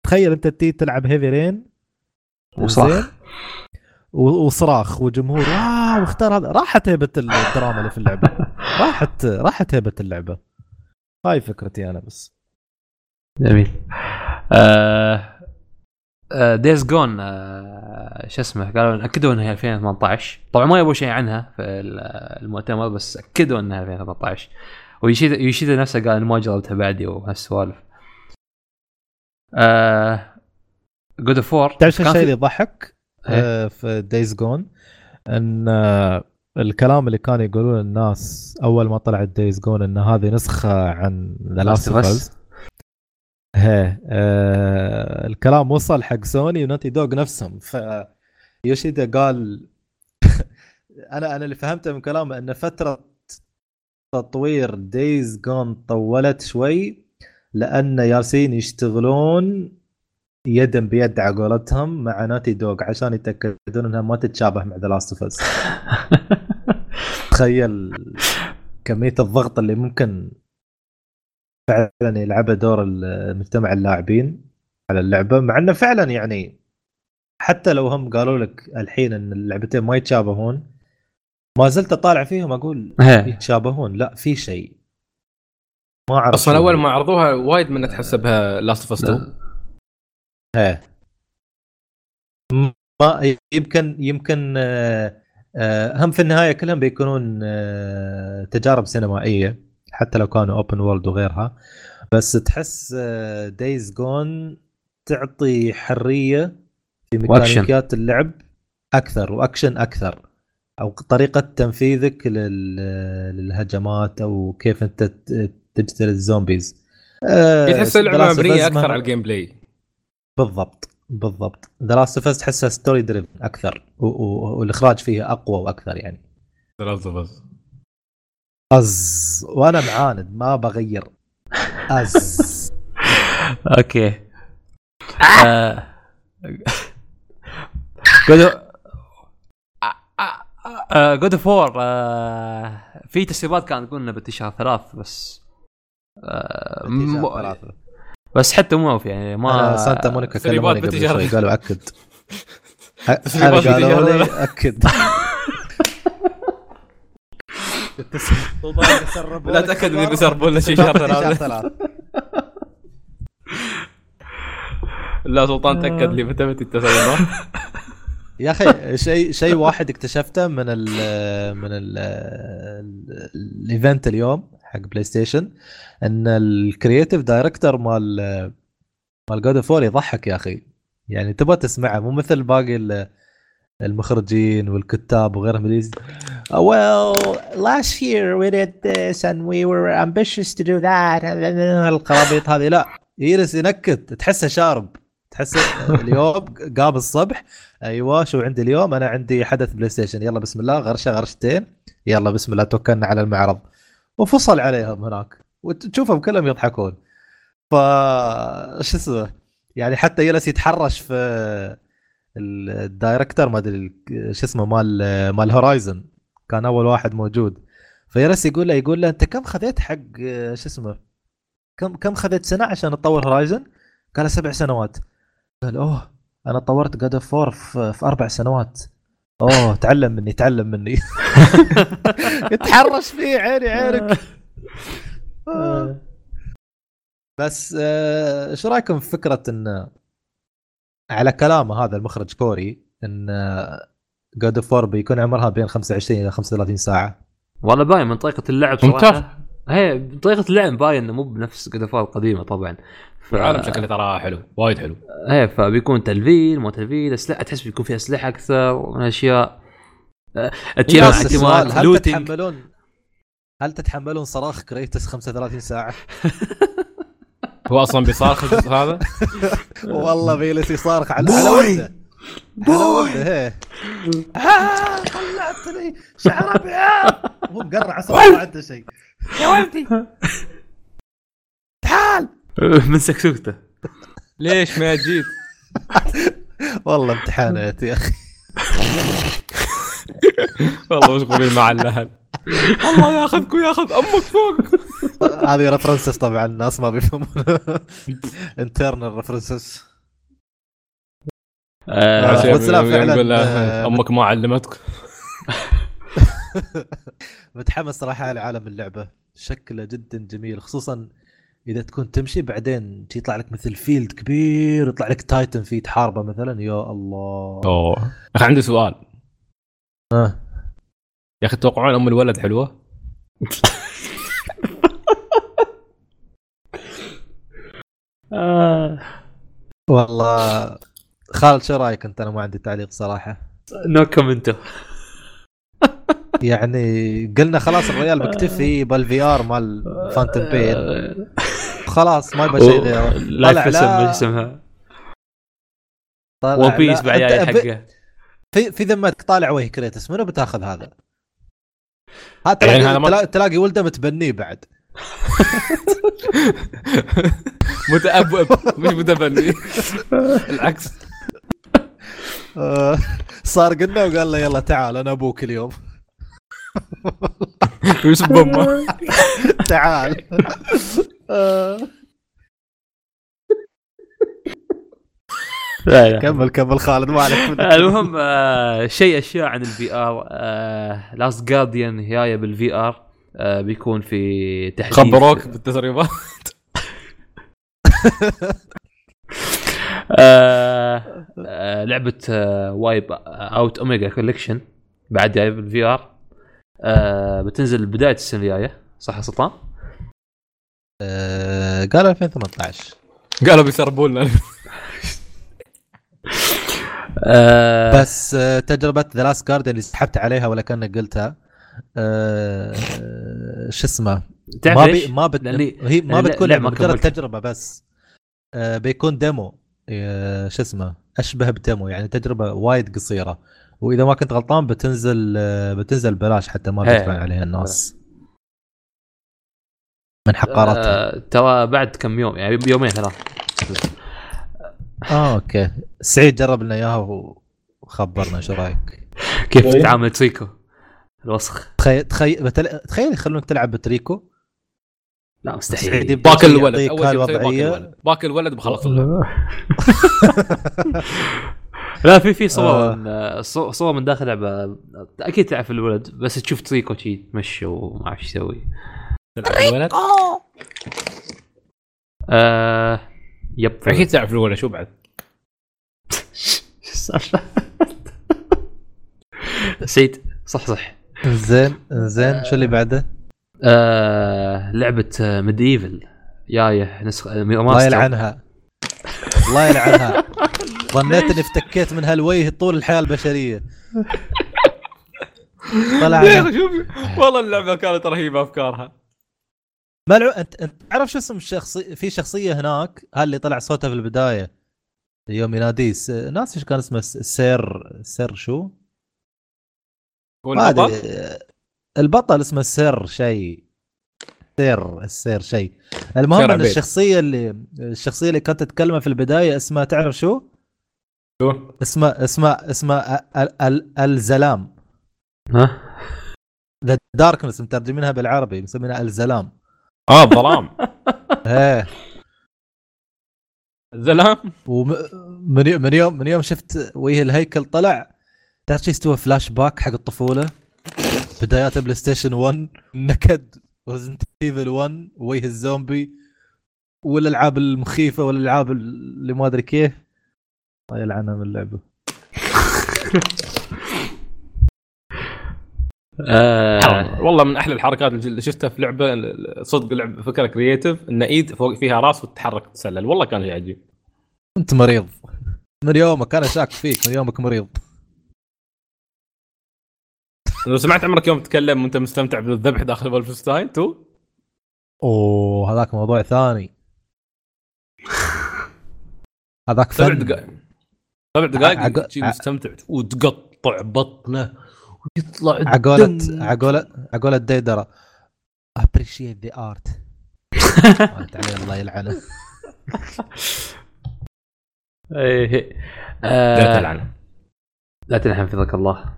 تخيل أنت تيجي تلعب Heavy Rain وصراخ وصراخ وجمهور. واو اختار هذا. راحت هيبة الدراما اللي في اللعبة. (laughs) راحت راحت هيبة اللعبة. هاي فكرتي أنا بس. جميل. آه دايز آه، جون آه شو اسمه؟ قالوا أكدوا إنها 2018 طبعا ما يبغوا شيء عنها في المؤتمر بس أكدوا إنها 2018 ويشيدا يشيدا نفسه قال ما جربتها بعدي وهالسوالف. آه God of War تعرف الشيء اللي يضحك؟ آه في Days Gone إن آه الكلام اللي كانوا يقولون الناس أول ما طلعت Days Gone إن هذه نسخة عن The Last of Us الكلام وصل حق سوني و Naughty Dog نفسهم. ف يوشيدا قال (laughs) أنا أنا اللي فهمته من كلامه إن فترة تطوير Days Gone طولت شوي لأن يالسين يشتغلون يدا بيد على قولتهم مع Naughty Dog عشان يتأكدون إنها ما تتشابه مع The Last of Us تخيل كمية الضغط اللي ممكن فعلا يلعبها دور المجتمع اللاعبين على اللعبة مع إنه فعلا يعني حتى لو هم قالوا لك الحين إن اللعبتين ما يتشابهون ما زلت أطالع فيهم أقول يتشابهون. لا في شيء. ما أعرف أصلا أول ما عرضوها وايد من تحسبها Last of Us 2 إيه ما يمكن يمكن آه، آه، هم في النهاية كلهم بيكونون آه، تجارب سينمائية حتى لو كانوا open world وغيرها. بس تحس Days Gone تعطي حرية في ميكانيكيات اللعب أكثر وأكشن أكثر أو طريقة تنفيذك للهجمات أو كيف أنت تقتل ال zombies. تحس اللعبة مبنية أكثر على ال gameplay بالضبط بالضبط. The Last of Us تحسها story driven أكثر والإخراج فيها أقوى وأكثر يعني. The Last of Us وأنا معاند ما بغير. Us. (laughs) okay. God of War في تسريبات كانت تقول إنه بتشهر ثلاث بس. uh, بس حتى مو يعني ما سانتا مونيكا كلموني قبل شوي. قالوا أكد. (laughs) أنا قالوا لي أكد. (laughs) لا تأكد اني بيسربوا لنا شيء شهر ثلاثة لا سلطان تأكد لي متى بتتصل (laughs) يا أخي شيء شيء واحد اكتشفته من ال من ال ال event اليوم. حق PlayStation إن ال creative director مال مال God of يضحك يا أخي. يعني تبغى تسمعه مو مثل باقي المخرجين والكتاب وغيرهم اللي well last year we did this and we were ambitious to do that. القرابيط هذه لا. يجلس ينكت تحسه شارب. تحس اليوم قام الصبح أيوه شو عندي اليوم؟ أنا عندي حدث PlayStation. يلا بسم الله غرشة غرشتين. يلا بسم الله توكلنا على المعرض. وفصل عليهم هناك. وتشوفهم كلهم يضحكون. ف شو اسمه؟ يعني حتى جلس يتحرش في ال director ما أدري شو اسمه مال مال Horizon. كان أول واحد موجود. فيجلس يقول له يقول له أنت كم خذيت حق شو اسمه؟ كم كم خذيت سنة عشان تطور Horizon؟ قال سبع سنوات. قال أوه أنا طورت God of في أربع سنوات. اوه تعلم مني تعلم مني. (laughs) يتحرش فيه عيني عينك. آه. بس آه، إيش رأيكم في فكرة إن على كلامه هذا المخرج كوري إن God of بيكون عمرها بين 25 إلى 35 ساعة؟ والله باين من طريقة اللعب صراحة. هي طريقة اللعب باين إنه مو بنفس God of القديمة طبعا. ف... العالم شكله ترى حلو وايد حلو. إيه فبيكون تلفيل مو تلفيل أسلحة تحس بيكون في أسلحة أكثر من أشياء. أتيان احتمال هل تتحملون هل تتحملون صراخ Kratos 35 ساعة؟ (laughs) هو أصلا بيصارخ هذا؟ (laughs) والله بيلس يصارخ على على على ودة طلعتني. شعر أبيض. هو مقرع أصلا ما عنده شيء. يا ولدي! (laughs) تعال! (laughs) من سكسوكته. ليش ما جيت؟ (laughs) والله امتحانات يا أخي. (laughs) والله مشغولين مع الأهل. الله ياخذك وياخذ أمك فوق. هذه ريفرنسز طبعا الناس ما بيفهمون. internal references بس لا فعلا آه، أمك ما علمتك. متحمس صراحة على عالم اللعبة. شكله جدا جميل خصوصا إذا تكون تمشي بعدين يطلع لك مثل field كبير يطلع لك titan فيه تحاربه مثلا يا الله. أوه. أخي عندي سؤال. آه يا أخي تتوقعون أم الولد حلوة؟ آه. والله خالد شو رأيك أنت؟ أنا ما عندي تعليق صراحة. نو كومنتو يعني قلنا خلاص الريال بيكتفي (laughs) بالفي آر مال فانتوم بين (laughs) خلاص ما يبغى شيء غيره. لايف اسمها ون بيس بعد حقه. في في ذمتك طالع وجه كريتس منو بتاخذ هذا؟ هذا يعني هذا ما... تلاقي ولده متبنيه بعد. (laughs) متأبب مش متبني. العكس. آه، صار قلنا وقال له يلا تعال أنا أبوك اليوم. وش بامه تعال. لا لا. كمل كمل خالد ما عليك المهم آه شيء أشياء عن ال VR آه Last Guardian جاية بال VR آه بيكون في تحديث. خبروك (laughs) بالتسريبات. آه آه لعبة آه Wipeout Omega Collection بعد جاية بال VR آه بتنزل بداية السنة الجاية صح يا سلطان؟ آه قالوا 2018 قالوا بيسربوا لنا آه بس آه تجربة The Last Guardian اللي سحبت عليها ولا كأنك قلتها آه شو اسمه؟ ما بي ما بت... هي ما بتكون لعبة مجرد تجربة بس. آه بيكون demo شو اسمه؟ أشبه ب demo يعني تجربة وايد قصيرة. وإذا ما كنت غلطان بتنزل آه بتنزل بلاش حتى ما بيدفع عليها الناس. من حقاراتها آه ترى بعد كم يوم يعني يومين ثلاث. آه أوكي. سعيد جرب لنا إياها وخبرنا شو رأيك؟ (laughs) كيف طيب. تتعامل تريكو؟ الوسخ. تخيل تخيل تخيل يخلونك تلعب بتريكو. لا مستحيل. باكل الولد. أول شيء باكل الولد بخلص. (laughs) (laughs) لا في في صور آه. صور من داخل لعبة. أكيد تعرف الولد بس تشوف تريكو شي تمشي وما أعرف إيش يسوي. تلعب الولد؟ آه yep أكيد تعرف الولد شو بعد؟ (laughs) سيد صح صح. زين زين شو اللي بعده؟ آه لعبة MediEvil جاية نسخة الله يلعنها. الله يلعنها. (laughs) ظنيت إني افتكيت من هالوجه طول الحياة البشرية. طلع يا أخي شوف والله اللعبة كانت رهيبة أفكارها. ملعو أنت أنت تعرف شو اسم الشخصي في شخصية هناك هاللي طلع صوته في البداية. يوم يناديه س- ناس إيش كان اسمه؟ سير سير شو؟ هو البطل البطل اسمه سير شيء. سير السير شيء. المهم إن. الشخصية اللي الشخصية اللي كانت تتكلم في البداية اسمها تعرف شو؟ شو؟ اسمها اسمها اسمها ال- أل- ألزلام. ها؟ The Darkness مترجمينها بالعربي مسمينها ألزلام. آه الظلام. (laughs) إيه. الزلام ومن من يوم من يوم شفت وجه الهيكل طلع تعرف شو يستوى فلاش باك حق الطفولة. بدايات PlayStation 1 نكد Resident Evil 1 وجه الزومبي والألعاب المخيفة والألعاب اللي ما أدري كيف. الله يلعنها من اللعبه آه والله من أحلى الحركات اللي شفتها في لعبة صدق لعبة فكرة creative إن إيد فوق فيها رأس وتتحرك تتسلل والله كان شيء عجيب. أنت مريض. من يومك أنا شاك فيك من يومك مريض. لو سمعت عمرك يوم تتكلم وأنت مستمتع بالذبح داخل Wolfenstein two؟ أوه هذاك موضوع ثاني. هذاك سبع فن. دقائق. سبع دقائق عق- شي ع- مستمتع. وتقطع بطنه ويطلع عقولة. عقولة عقولة ديدرة appreciate the art. (laughs) قالت عليه الله يلعنه. إيه. لا آه تلعن. لا تلحن حفظك الله.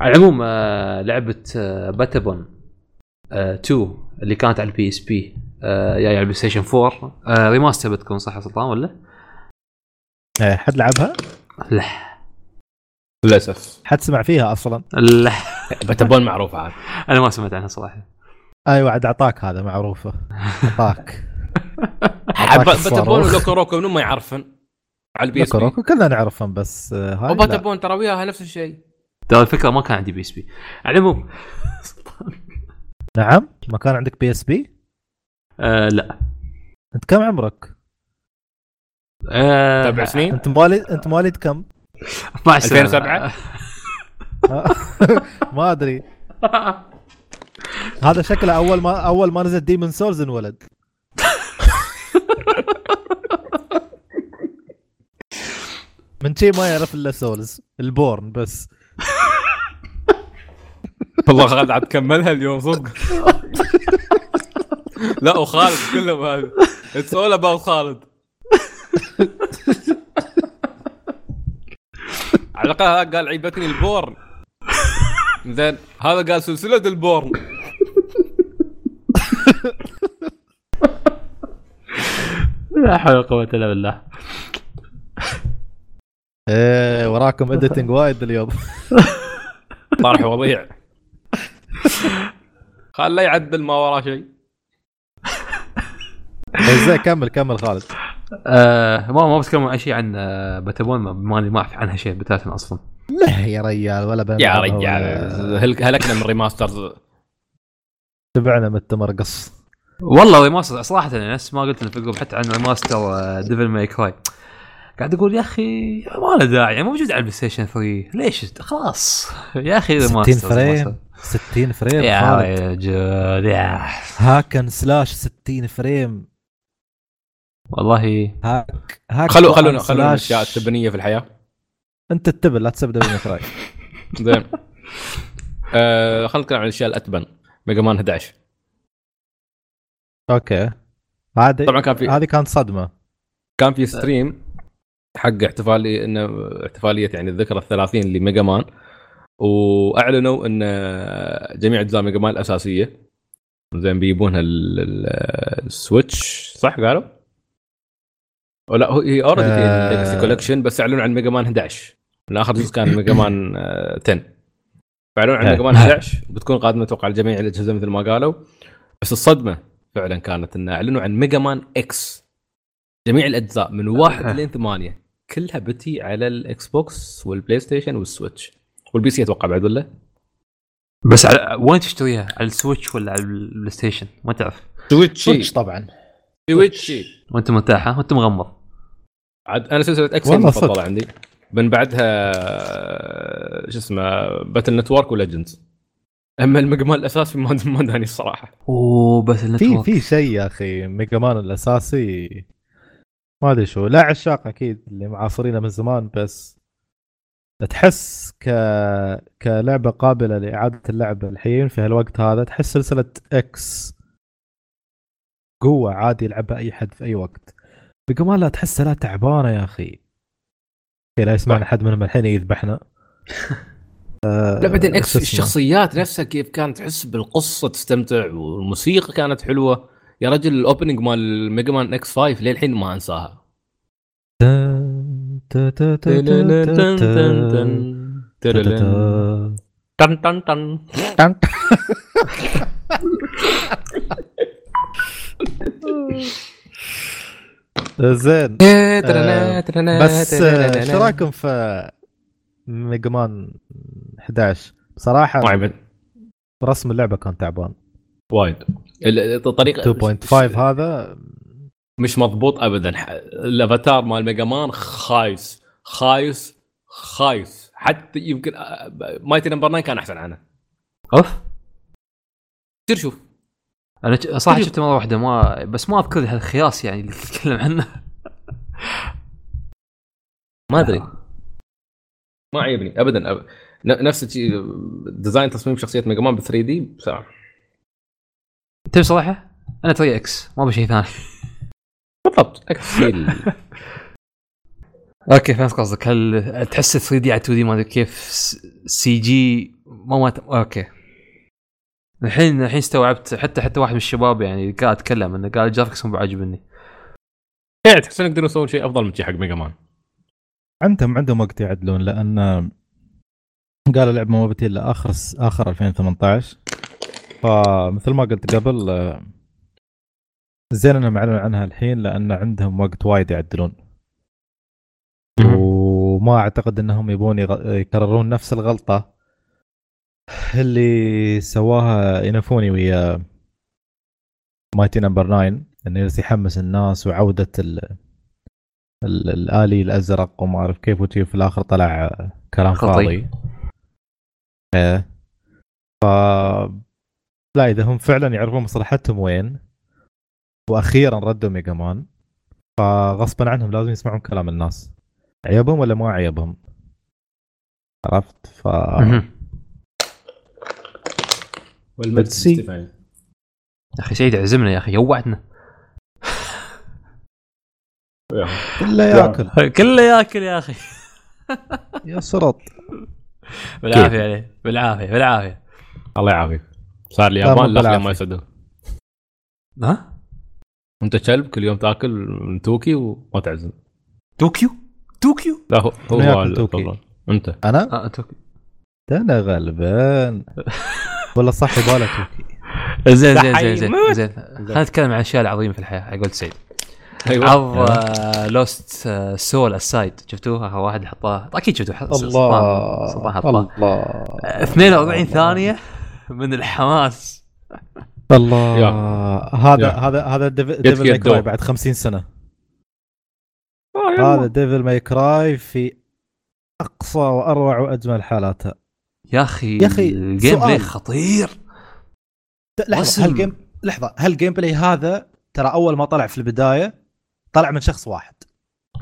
على العموم آه لعبة باتابون آه 2 اللي كانت على البي اس بي جاي على البلاي ستيشن 4 آه remaster بتكون صح يا سلطان ولا؟ إيه، حد لعبها؟ لا. للأسف. حد سمع فيها أصلا؟ لا. (laughs) باتابون معروف عاد. أنا ما سمعت عنها صراحة. أيوه عاد أعطاك هذا معروفة. أعطاك. (laughs) بتبون ولوكو روكو منو ما يعرفن؟ على البي اس بي. روكو كلنا نعرفهم بس آه، هاي لا. وباتابون ترى وياها نفس الشيء. ترى الفكرة ما كان عندي بي اس بي. على العموم. نعم ما كان عندك بي اس بي؟ آه لا. انت كم عمرك؟ آه سبع سنين. انت مواليد انت مواليد كم؟ 12 سنة. 2007 (laughs) ما أدري. هذا شكله أول ما أول ما نزل ديمون سولز انولد. (laughs) من شي ما يعرف إلا سولز البورن بس. والله خالد عاد كملها اليوم صدق. (laughs) لا وخالد كلهم هذا it's all about خالد. على الأقل هذا قال عيبتني البورن. زين هذا قال سلسلة البورن. لا حول ولا قوة إلا بالله. إيه وراكم editing وايد اليوم. طرح وضيع. خل لا يعدل ما وراه شيء. زين كمل كمل خالد. آه ما ما بتكلم أي شيء عن آه باتابون؟ ما ماني ما أعرف عنها شيء بتاتا أصلا. لا (laughs) يا ريال ولا يا رجال هل- هلكنا من remasters تبعنا من التمرقص والله remaster صراحة نفس ما قلت لنا في الجروب حتى عن remaster ديفل ماي كراي قاعد أقول يا أخي ما له داعي يعني موجود على البلاي ستيشن 3 ليش؟ خلاص. يا أخي 60 remaster frame remaster. 60 frame يا يا. hack and slash 60 frame. والله. hack hack طبعاً خلونا خلونا. الاشياء التبنية في الحياة. انت التبن لا تسب ديفل ماي كراي (laughs) زين. آه خلينا نتكلم عن الأشياء الأتبن. ميجا مان 11 أوكي. هذه طبعا كان في هذه كانت صدمة. كان في stream حق احتفالي إنه احتفالية يعني الذكرى الثلاثين لميجا مان. وأعلنوا إن جميع أجزاء ميجا مان الأساسية. زين بيجيبونها ال- ال- السويتش صح؟ قالوا؟ ولا هو هي already في آه. collection بس أعلنوا عن ميجا مان 11 من اخر جزء كان ميجا مان آه، 10 فأعلنوا عن آه. ميجا مان 11 بتكون قادمة أتوقع لجميع الأجهزة مثل ما قالوا بس الصدمة فعلا كانت إن أعلنوا عن ميجا مان إكس جميع الأجزاء من واحد لين ثمانية كلها بتي على الاكس بوكس والبلاي ستيشن والسويتش والبي سي أتوقع بعد ولا؟ بس على وين تشتريها؟ على السويتش ولا على البلاي ستيشن؟ ما تعرف سويتش سويتش طبعا سويتش وانت مرتاح ها؟ وانت مغمض. عاد أنا سلسلة إكس صدق. عندي. من بعدها شو اسمه باتل نتورك وليجندز أما الميجا مان الأساسي ما ما داني الصراحه أوه بس في في شيء يا أخي ميجا مان الأساسي ما أدري شو. لا عشاق أكيد اللي معاصرينه من زمان بس تحس ك كلعبة قابلة لإعادة اللعب الحين في هالوقت هذا. تحس سلسلة إكس قوه عادي يلعبها اي حد في اي وقت ميجا مان لا تحسها لا تعبانه يا أخي لا يسمعنا حد منهم الحين يذبحنا آه، لا بعدين إكس؟ الشخصيات نفسها كيف كانت تحس بالقصة تستمتع والموسيقى كانت حلوة يا رجل ال opening مال الميجا مان إكس 5 للحين ما انساها تن تن تن. زين. بس آه، شو رأيكم في ميجا مان 11 بصراحه رسم اللعبة كان تعبان. وايد. ال- الطريقة 2.5 هذا مش مضبوط ابدا. الأفاتار مال ميجا مان خايس. خايس خايس. حتى يمكن Mighty Number 9 كان أحسن عنه. أوف. تصير شوف. أنا صراحة شفته مرة واحدة ما بس ما أذكر هالخياس يعني اللي تتكلم عنه. (laughs) ما أدري. ما عجبني ابدا نفس الشيء design تصميم شخصية ميجا مان ب 3D بصراحه تبي صراحة؟ أنا 3 إكس ما بشيء ثاني. بالضبط إكس أوكي فهمت قصدك. هل تحس 3D على 2D ما أدري كيف CG ما ما أوكي. الحين الحين استوعبت حتى حتى واحد من الشباب يعني قاعد أتكلم إنه قال ال graphics مو عاجبني يعني تحس انك يقدرون يسوون شيء أفضل من شيء حق ميجا مان. عندهم عندهم وقت يعدلون لأن قالوا اللعبه ما بتجي إلا آخر آخر 2018 فمثل ما قلت قبل زين إنهم اعلنوا عنها الحين لأن عندهم وقت وايد يعدلون. وما أعتقد إنهم يبون يغ- يكررون نفس الغلطة. اللي سواها ينفوني ويا Mighty Number 9 إنه يحمس الناس وعودة ال ال- الآلي الأزرق وما أعرف كيف وتي في الآخر طلع كلام. فاضي. إيه. ف لا إذا هم فعلا يعرفون مصلحتهم وين وأخيرا ردوا Mega Man فغصبا عنهم لازم يسمعون كلام الناس. عيبهم ولا ما عيبهم؟ عرفت؟ ف ستيفاني. يا أخي سعيد عزمنا يا أخي جوعتنا كله ياكل. كله ياكل يا أخي. (laughs) يا سرط. بالعافية عليه بالعافية بالعافية. الله يعافيك. صار لا، اليابان لا. ما يصدق. ها؟ أنت كلب كل يوم تاكل من توكي وما تعزم. طوكيو طوكيو لا هو هو؟ والله. أنت. أنا؟ آه طوكيو ده أنا غلبان (laughs) والله صح توكي زين زين زين زين. زين. خلينا نتكلم عن الاشياء العظيمة في الحياة قلت سعيد. أيوه. عض لوست سول اسايد شفتوه آخر واحد حطاه. أكيد شفتوه. حط- سلطان سلطان حطاه. الله. 42 ثانية من الحماس. الله. يا. هذا يا. هذا هذا ديفل ماي كراي. بعد 50 سنة. آه، هذا Devil May Cry في أقصى وأروع وأجمل حالاتها يا أخي يا أخي، ال gameplay. خطير لحظة رسم. هال game لحظة هال gameplay هذا ترى أول ما طلع في البداية طلع من شخص واحد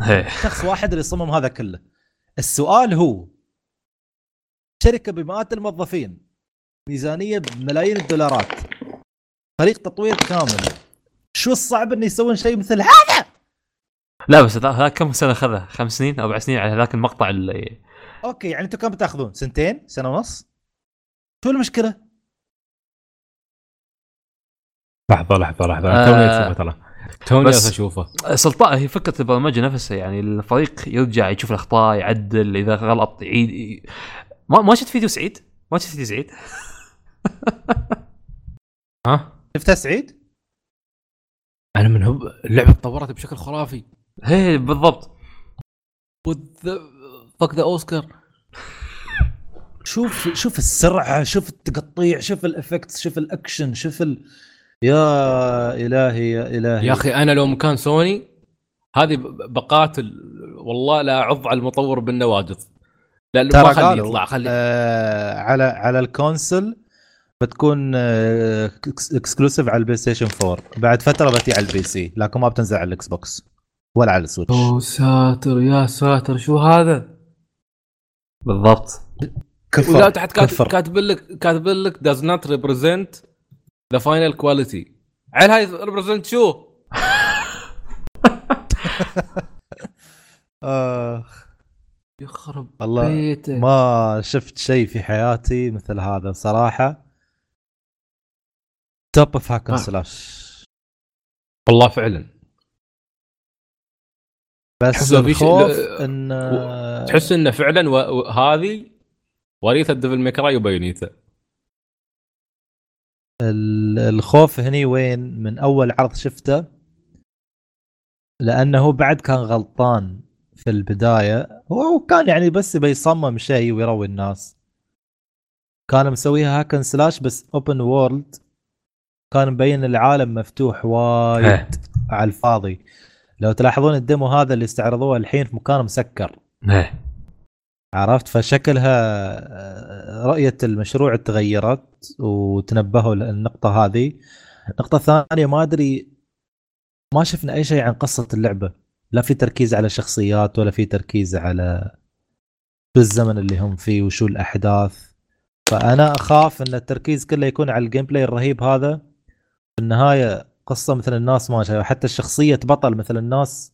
إيه. شخص واحد اللي صمم هذا كله السؤال هو شركة بمئات الموظفين ميزانية بملايين الدولارات فريق تطوير كامل شو الصعب انه يسوون شيء مثل هذا لا بس ذا- هذاك كم سنة أخذها خمس سنين أو أربع سنين على ذاك المقطع اللي أوكي يعني أنتم كم بتاخذون؟ سنتين؟ سنة ونص؟ شو المشكلة؟ لحظة لحظة لحظة. آه. توني أشوفه ترى. توني بس- أشوفه. سلطان هي فكرة البرمجة نفسها يعني الفريق يرجع يشوف الأخطاء يعدل إذا غلط يعيد ي- ما ما شفت فيديو سعيد؟ ما شفت فيديو سعيد؟ (laughs) ها؟ شفتها سعيد؟ أنا من هب اللعبة تطورت بشكل خرافي. هي بالضبط. فك ذا اوسكار. شوف شوف السرعة شوف التقطيع شوف ال effects شوف الأكشن شوف ال... يا إلهي يا إلهي. يا أخي أنا لو مكان سوني هذه بقاتل والله لأعض على المطور بالنواجذ لا ما خليه يطلع خلي آه على على ال console بتكون exclusive على ال PlayStation 4 بعد فترة بتي على ال PC لكن ما بتنزل على ال Xbox ولا على ال Switch. أوه ساتر يا ساتر شو هذا؟ بالضبط. كفر ولا تحت كاتب كفر. كاتب لك كاتب لك does not represent the final quality. عيل هاي represent شو؟ (laughs) آه. يخرب والله بيته ما شفت شيء في حياتي مثل هذا صراحة. top of hack and. slash والله فعلا. بس الخوف إن تحس إنه فعلا و... و... هذه وريثة Devil May Cry و Bayonetta ال- الخوف هني وين؟ من أول عرض شفته. لأنه بعد كان غلطان في البداية. هو كان يعني بس بيصمم شيء ويروي الناس. كان مسويها hack and slash بس open world كان مبين العالم مفتوح وايد. على الفاضي. لو تلاحظون ال demo هذا اللي استعرضوه الحين في مكان مسكر. إيه. عرفت؟ فشكلها آه، رؤية المشروع تغيرت وتنبهوا للنقطة هذه. النقطة الثانية ما أدري ما شفنا أي شيء عن قصة اللعبة. لا في تركيز على الشخصيات ولا في تركيز على شو الزمن اللي هم فيه وشو الأحداث. فأنا أخاف أن التركيز كله يكون على ال gameplay الرهيب هذا. في النهاية قصة مثل الناس ماشية وحتى الشخصية بطل مثل الناس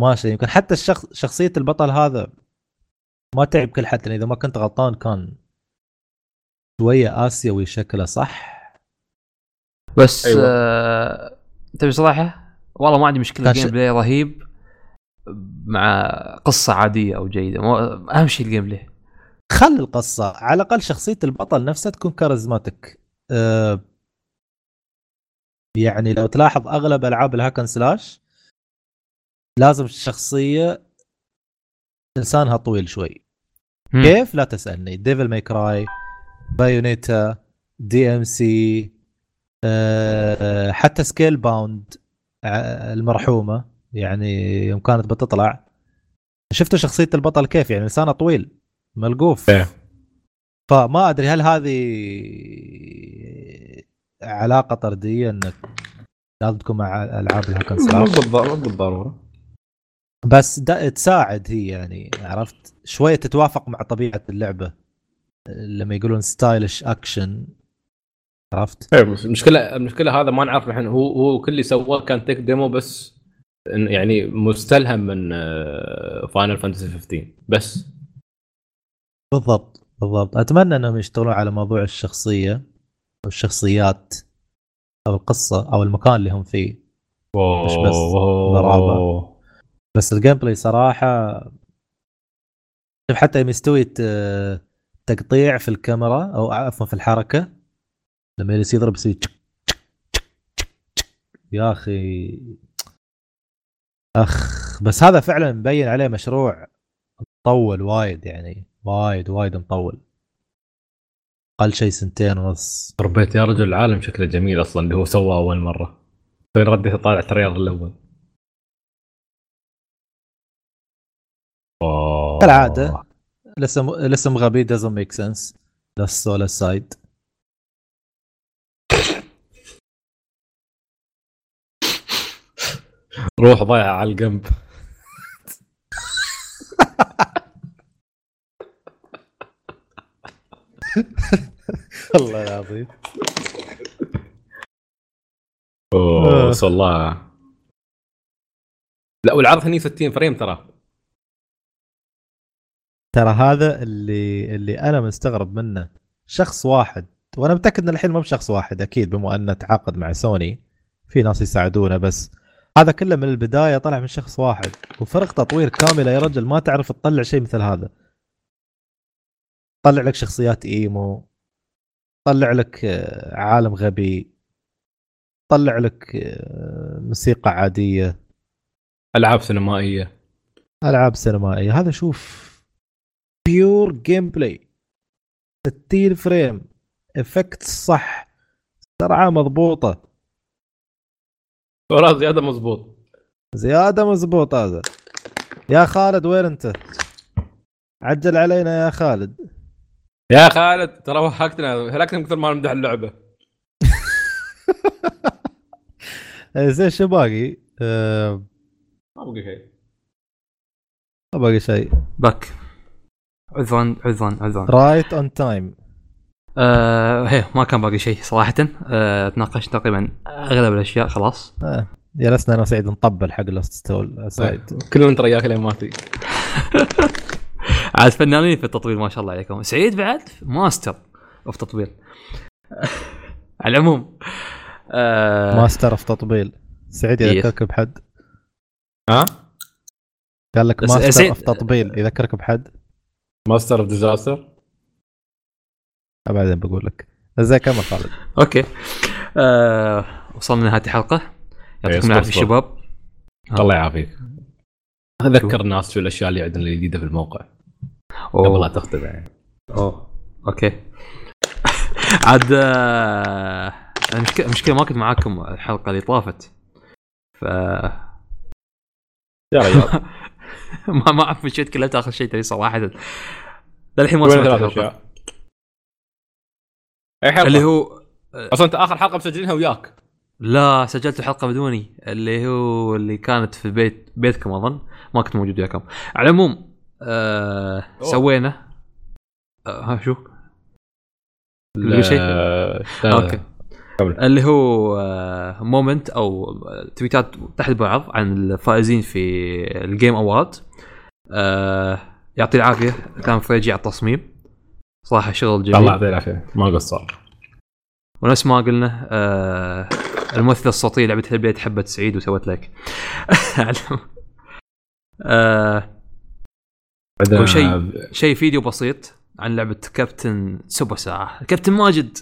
ماشية يمكن حتى الشخص شخصية البطل هذا ما تعب كل حد إذا ما كنت غلطان كان شوية آسيوي شكله صح؟ بس أيوة. آه... تبي صراحة؟ والله ما عندي مشكلة. ال game ش- play رهيب مع قصة عادية أو جيدة. مو... أهم شيء ال gameplay خل القصة. على الأقل شخصية البطل نفسها تكون charismatic. أه يعني لو تلاحظ أغلب ألعاب ال hack and slash لازم الشخصية لسانها طويل شوي. مم. كيف؟ لا تسألني. Devil May Cry Bayonetta DmC حتى Scalebound آه، المرحومة يعني يوم كانت بتطلع. شفتوا شخصية البطل كيف؟ يعني لسانه طويل ملقوف. إيه. فما أدري هل هذه علاقة طردية إنك لازم تكون مع ألعاب ال hack and slash بالضروره مو بالضروره بس دا تساعد هي يعني عرفت؟ شوية تتوافق مع طبيعة اللعبة. لما يقولون stylish action عرفت؟ إيه، المشكلة المشكلة هذا ما نعرف الحين هو هو كل اللي سواه كان tech demo بس إن- يعني مستلهم من Final Fantasy 15 بس. بالضبط بالضبط. أتمنى إنهم يشتغلون على موضوع الشخصية. أو الشخصيات أو القصة أو المكان اللي هم فيه مش بس ضرابة. بس ال gameplay صراحة شوف حتى مستوي تقطيع في الكاميرا أو عفوا في الحركة لما يجلس يضرب يسوي تشك. يا أخي أخ بس هذا فعلا مبين عليه مشروع مطول وايد يعني وايد وايد مطول أقل شيء سنتين ونص. ربيت يا رجل العالم شكله جميل أصلا اللي هو سواه أول مرة. فين رديت اطالع ال trailer الأول. أوه. كالعادة. الاسم الاسم غبي doesn't make sense. Lost Soul Aside روح ضيع على الجنب. (laughs) (laughs) والله العظيم. أوه آه. بس والله لا والعرض هني 60 فريم ترى. ترى هذا اللي اللي أنا مستغرب منه. شخص واحد وأنا متأكد إن الحين مو بشخص واحد أكيد بما انه تعاقد مع سوني. في ناس يساعدونه بس هذا كله من البداية طلع من شخص واحد. وفرق تطوير كامله يا رجل ما تعرف تطلع شيء مثل هذا. طلع لك شخصيات إيمو طلع لك آه، عالم غبي طلع لك آه، موسيقى عادية. ألعاب سينمائية. ألعاب سينمائية. هذا شوف pure gameplay 60 frame. effect صح. سرعة مضبوطة. وراه زيادة مزبوط زيادة مضبوط هذا. يا خالد وين أنت؟ عجل علينا يا خالد. يا خالد ترى وهقتنا هلكنا من كثر ما نمدح اللعبة. آه، (laughs) زين شو باقي؟ آه، ما بقي شيء. ما باقي شيء. back عذرا عذرا عذرا right on time آه هي ما كان باقي شيء صراحة. آه تناقشت تقريبا أغلب الأشياء خلاص. جلسنا أنا وسعيد نطبل حق Lost Soul Aside كلنا نترياك لين ماتي (laughs) عاد فنانين في التطبيل ما شاء الله عليكم. سعيد بعد؟ master of تطبيل. (laughs) على العموم آه master of تطبيل سعيد إيه. يذكرك بحد ها؟ قال لك ماستر سعيد- of تطبيل يذكرك بحد master of disaster بعدين بقول لك. زين كمل خالد okay. آه وصلنا لنهاية الحلقة. يعطيكم اصبر، العافية. شباب. الله يعافيك. أذكر الناس شو الأشياء اللي عندنا الجديدة في الموقع. قبل لا. تختم يعني اوه أوكي. (laughs) عاد آه، المشكلة المشكلة ما كنت معاكم الحلقة اللي طافت. ف يا رجال. (laughs) ما ما أعرف مشيت كلمت آخر شيء تبي صراحة. للحين ما سمعت الحلقة. اللي هو أصلا أنت آخر حلقة مسجلينها وياك. لا سجلت الحلقة بدوني. اللي هو اللي كانت في بيت بيتكم أظن. ما كنت موجود وياكم. على العموم آه. سوينا. آه ها شو؟ شيء okay. كمل. اللي هو آه، moment أو تويتات تحت بعض عن الفائزين في ال Game Award آه يعطي العافية. كان فريجي على التصميم. صراحة شغل الله جميل يعطيه العافية. ما قصر. ونفس ما قلنا آه الممثله الصوتيه لعبه البيت حبت سعيد وسوت لك. (laughs) آه وشيء- شيء. فيديو بسيط عن لعبة كابتن سوبر كابتن ماجد.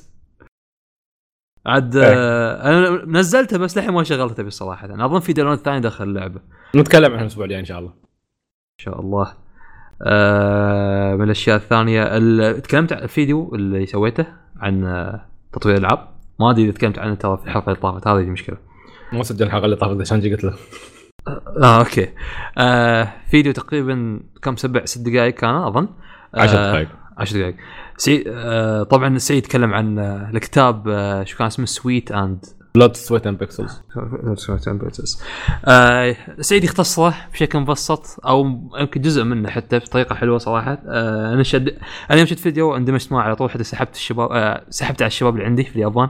عاد آه أنا نزلتها بس للحين ما شغلتها تبي صراحة. أنا أظن في download ثاني داخل اللعبة. ان نتكلم عنها الأسبوع الجاي إن شاء الله. شاء الله. آه من الأشياء الثانية ال- تكلمت عن الفيديو اللي سويته عن آه، تطوير الألعاب. ما أدري إذا تكلمت عنه ترى في الحلقة اللي طافت هذه المشكلة ما سجل الحلقة اللي طافت عشان قلت له. آه okay. آه فيديو تقريبا كم سبع ست دقائق كان أظن. 10 آه، دقائق. عشر دقائق. سعيد آه طبعا سعيد تكلم عن آه الكتاب آه شو كان اسمه Sweat and Blood Sweat and Pixels آه سعيد يختصره بشكل مبسط أو يمكن جزء منه حتى بطريقة حلوة صراحة. آه أنا شد أنا يوم شفت فيديو اندمجت معه على طول حتى سحبت الشباب آه سحبت على الشباب اللي عندي في اليابان.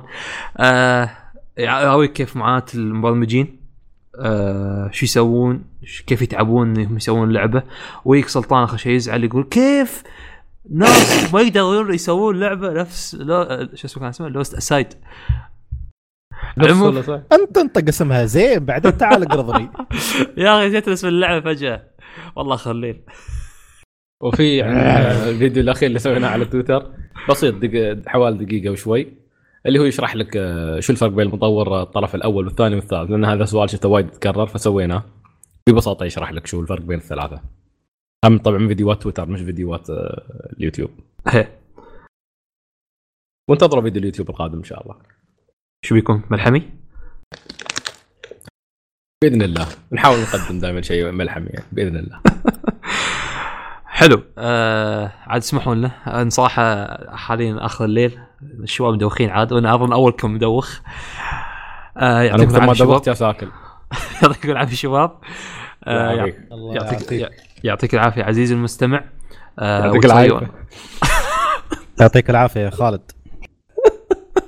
آه يراويك كيف معاناه المبرمجين. آه شو يسوون؟ كيف يتعبون إنهم يسوون اللعبه ويك سلطان آخر شيء يزعل يقول كيف ناس ما يقدرون يسوون لعبة نفس لو شو اسمه كان اسمه؟ Lost أسايد. أنت انطق اسمها زين بعدين تعال اقرضني (laughs) يا أخي نسيت اسم اللعبة فجأة. والله خليل وفي عندنا الفيديو الأخير اللي سويناه على تويتر بسيط دق... حوالي دقيقة وشوي. اللي هو يشرح لك آه، شو الفرق بين المطور الطرف الأول والثاني والثالث؟ لأن هذا سؤال شفته وايد يتكرر فسويناه. ببساطة يشرح لك شو الفرق بين الثلاثة. هم طبعا فيديوهات تويتر مش فيديوهات آه، اليوتيوب. (laughs) وانتظروا فيديو اليوتيوب القادم إن شاء الله. شو بيكون؟ ملحمي؟ بإذن الله. نحاول نقدم دائما شيء ملحمي يعني بإذن الله. (laughs) حلو. آه عاد اسمحوا لنا أنا صراحة حاليا آخر الليل. الشباب مدوخين عاد وأنا أظن أولكم مدوخ. آه يعطيكم ما العافية دوخت شباب. يا ساكل (laughs) يعطيكم العافية شباب. آه الله يع- يعافيك. الله يعطيك يعافيك. يعطيك العافية عزيزي المستمع. آه يعطيك العافية. (laughs) يعطيك العافية يا خالد.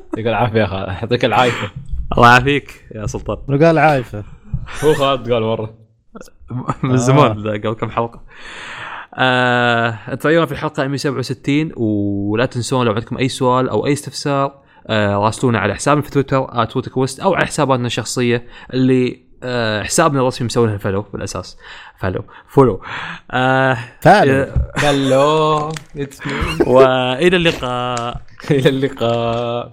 يعطيك العافية يا خالد. يعطيك العافية. الله يعافيك يا سلطان. انه قال عايفه هو خالد قال مرة. (laughs) من زمان ده قبل كم حلقة. آه تغيرنا في الحلقة 167 ولا تنسون لو عندكم أي سؤال أو أي استفسار آه راسلونا على حسابنا في تويتر @تويتركوست أو على حساباتنا الشخصية اللي آه حسابنا الرسمي مسوي follow بالأساس. فولو فولو. آه فعلا هلو (laughs) وإلى اللقاء. (laughs) إلى اللقاء.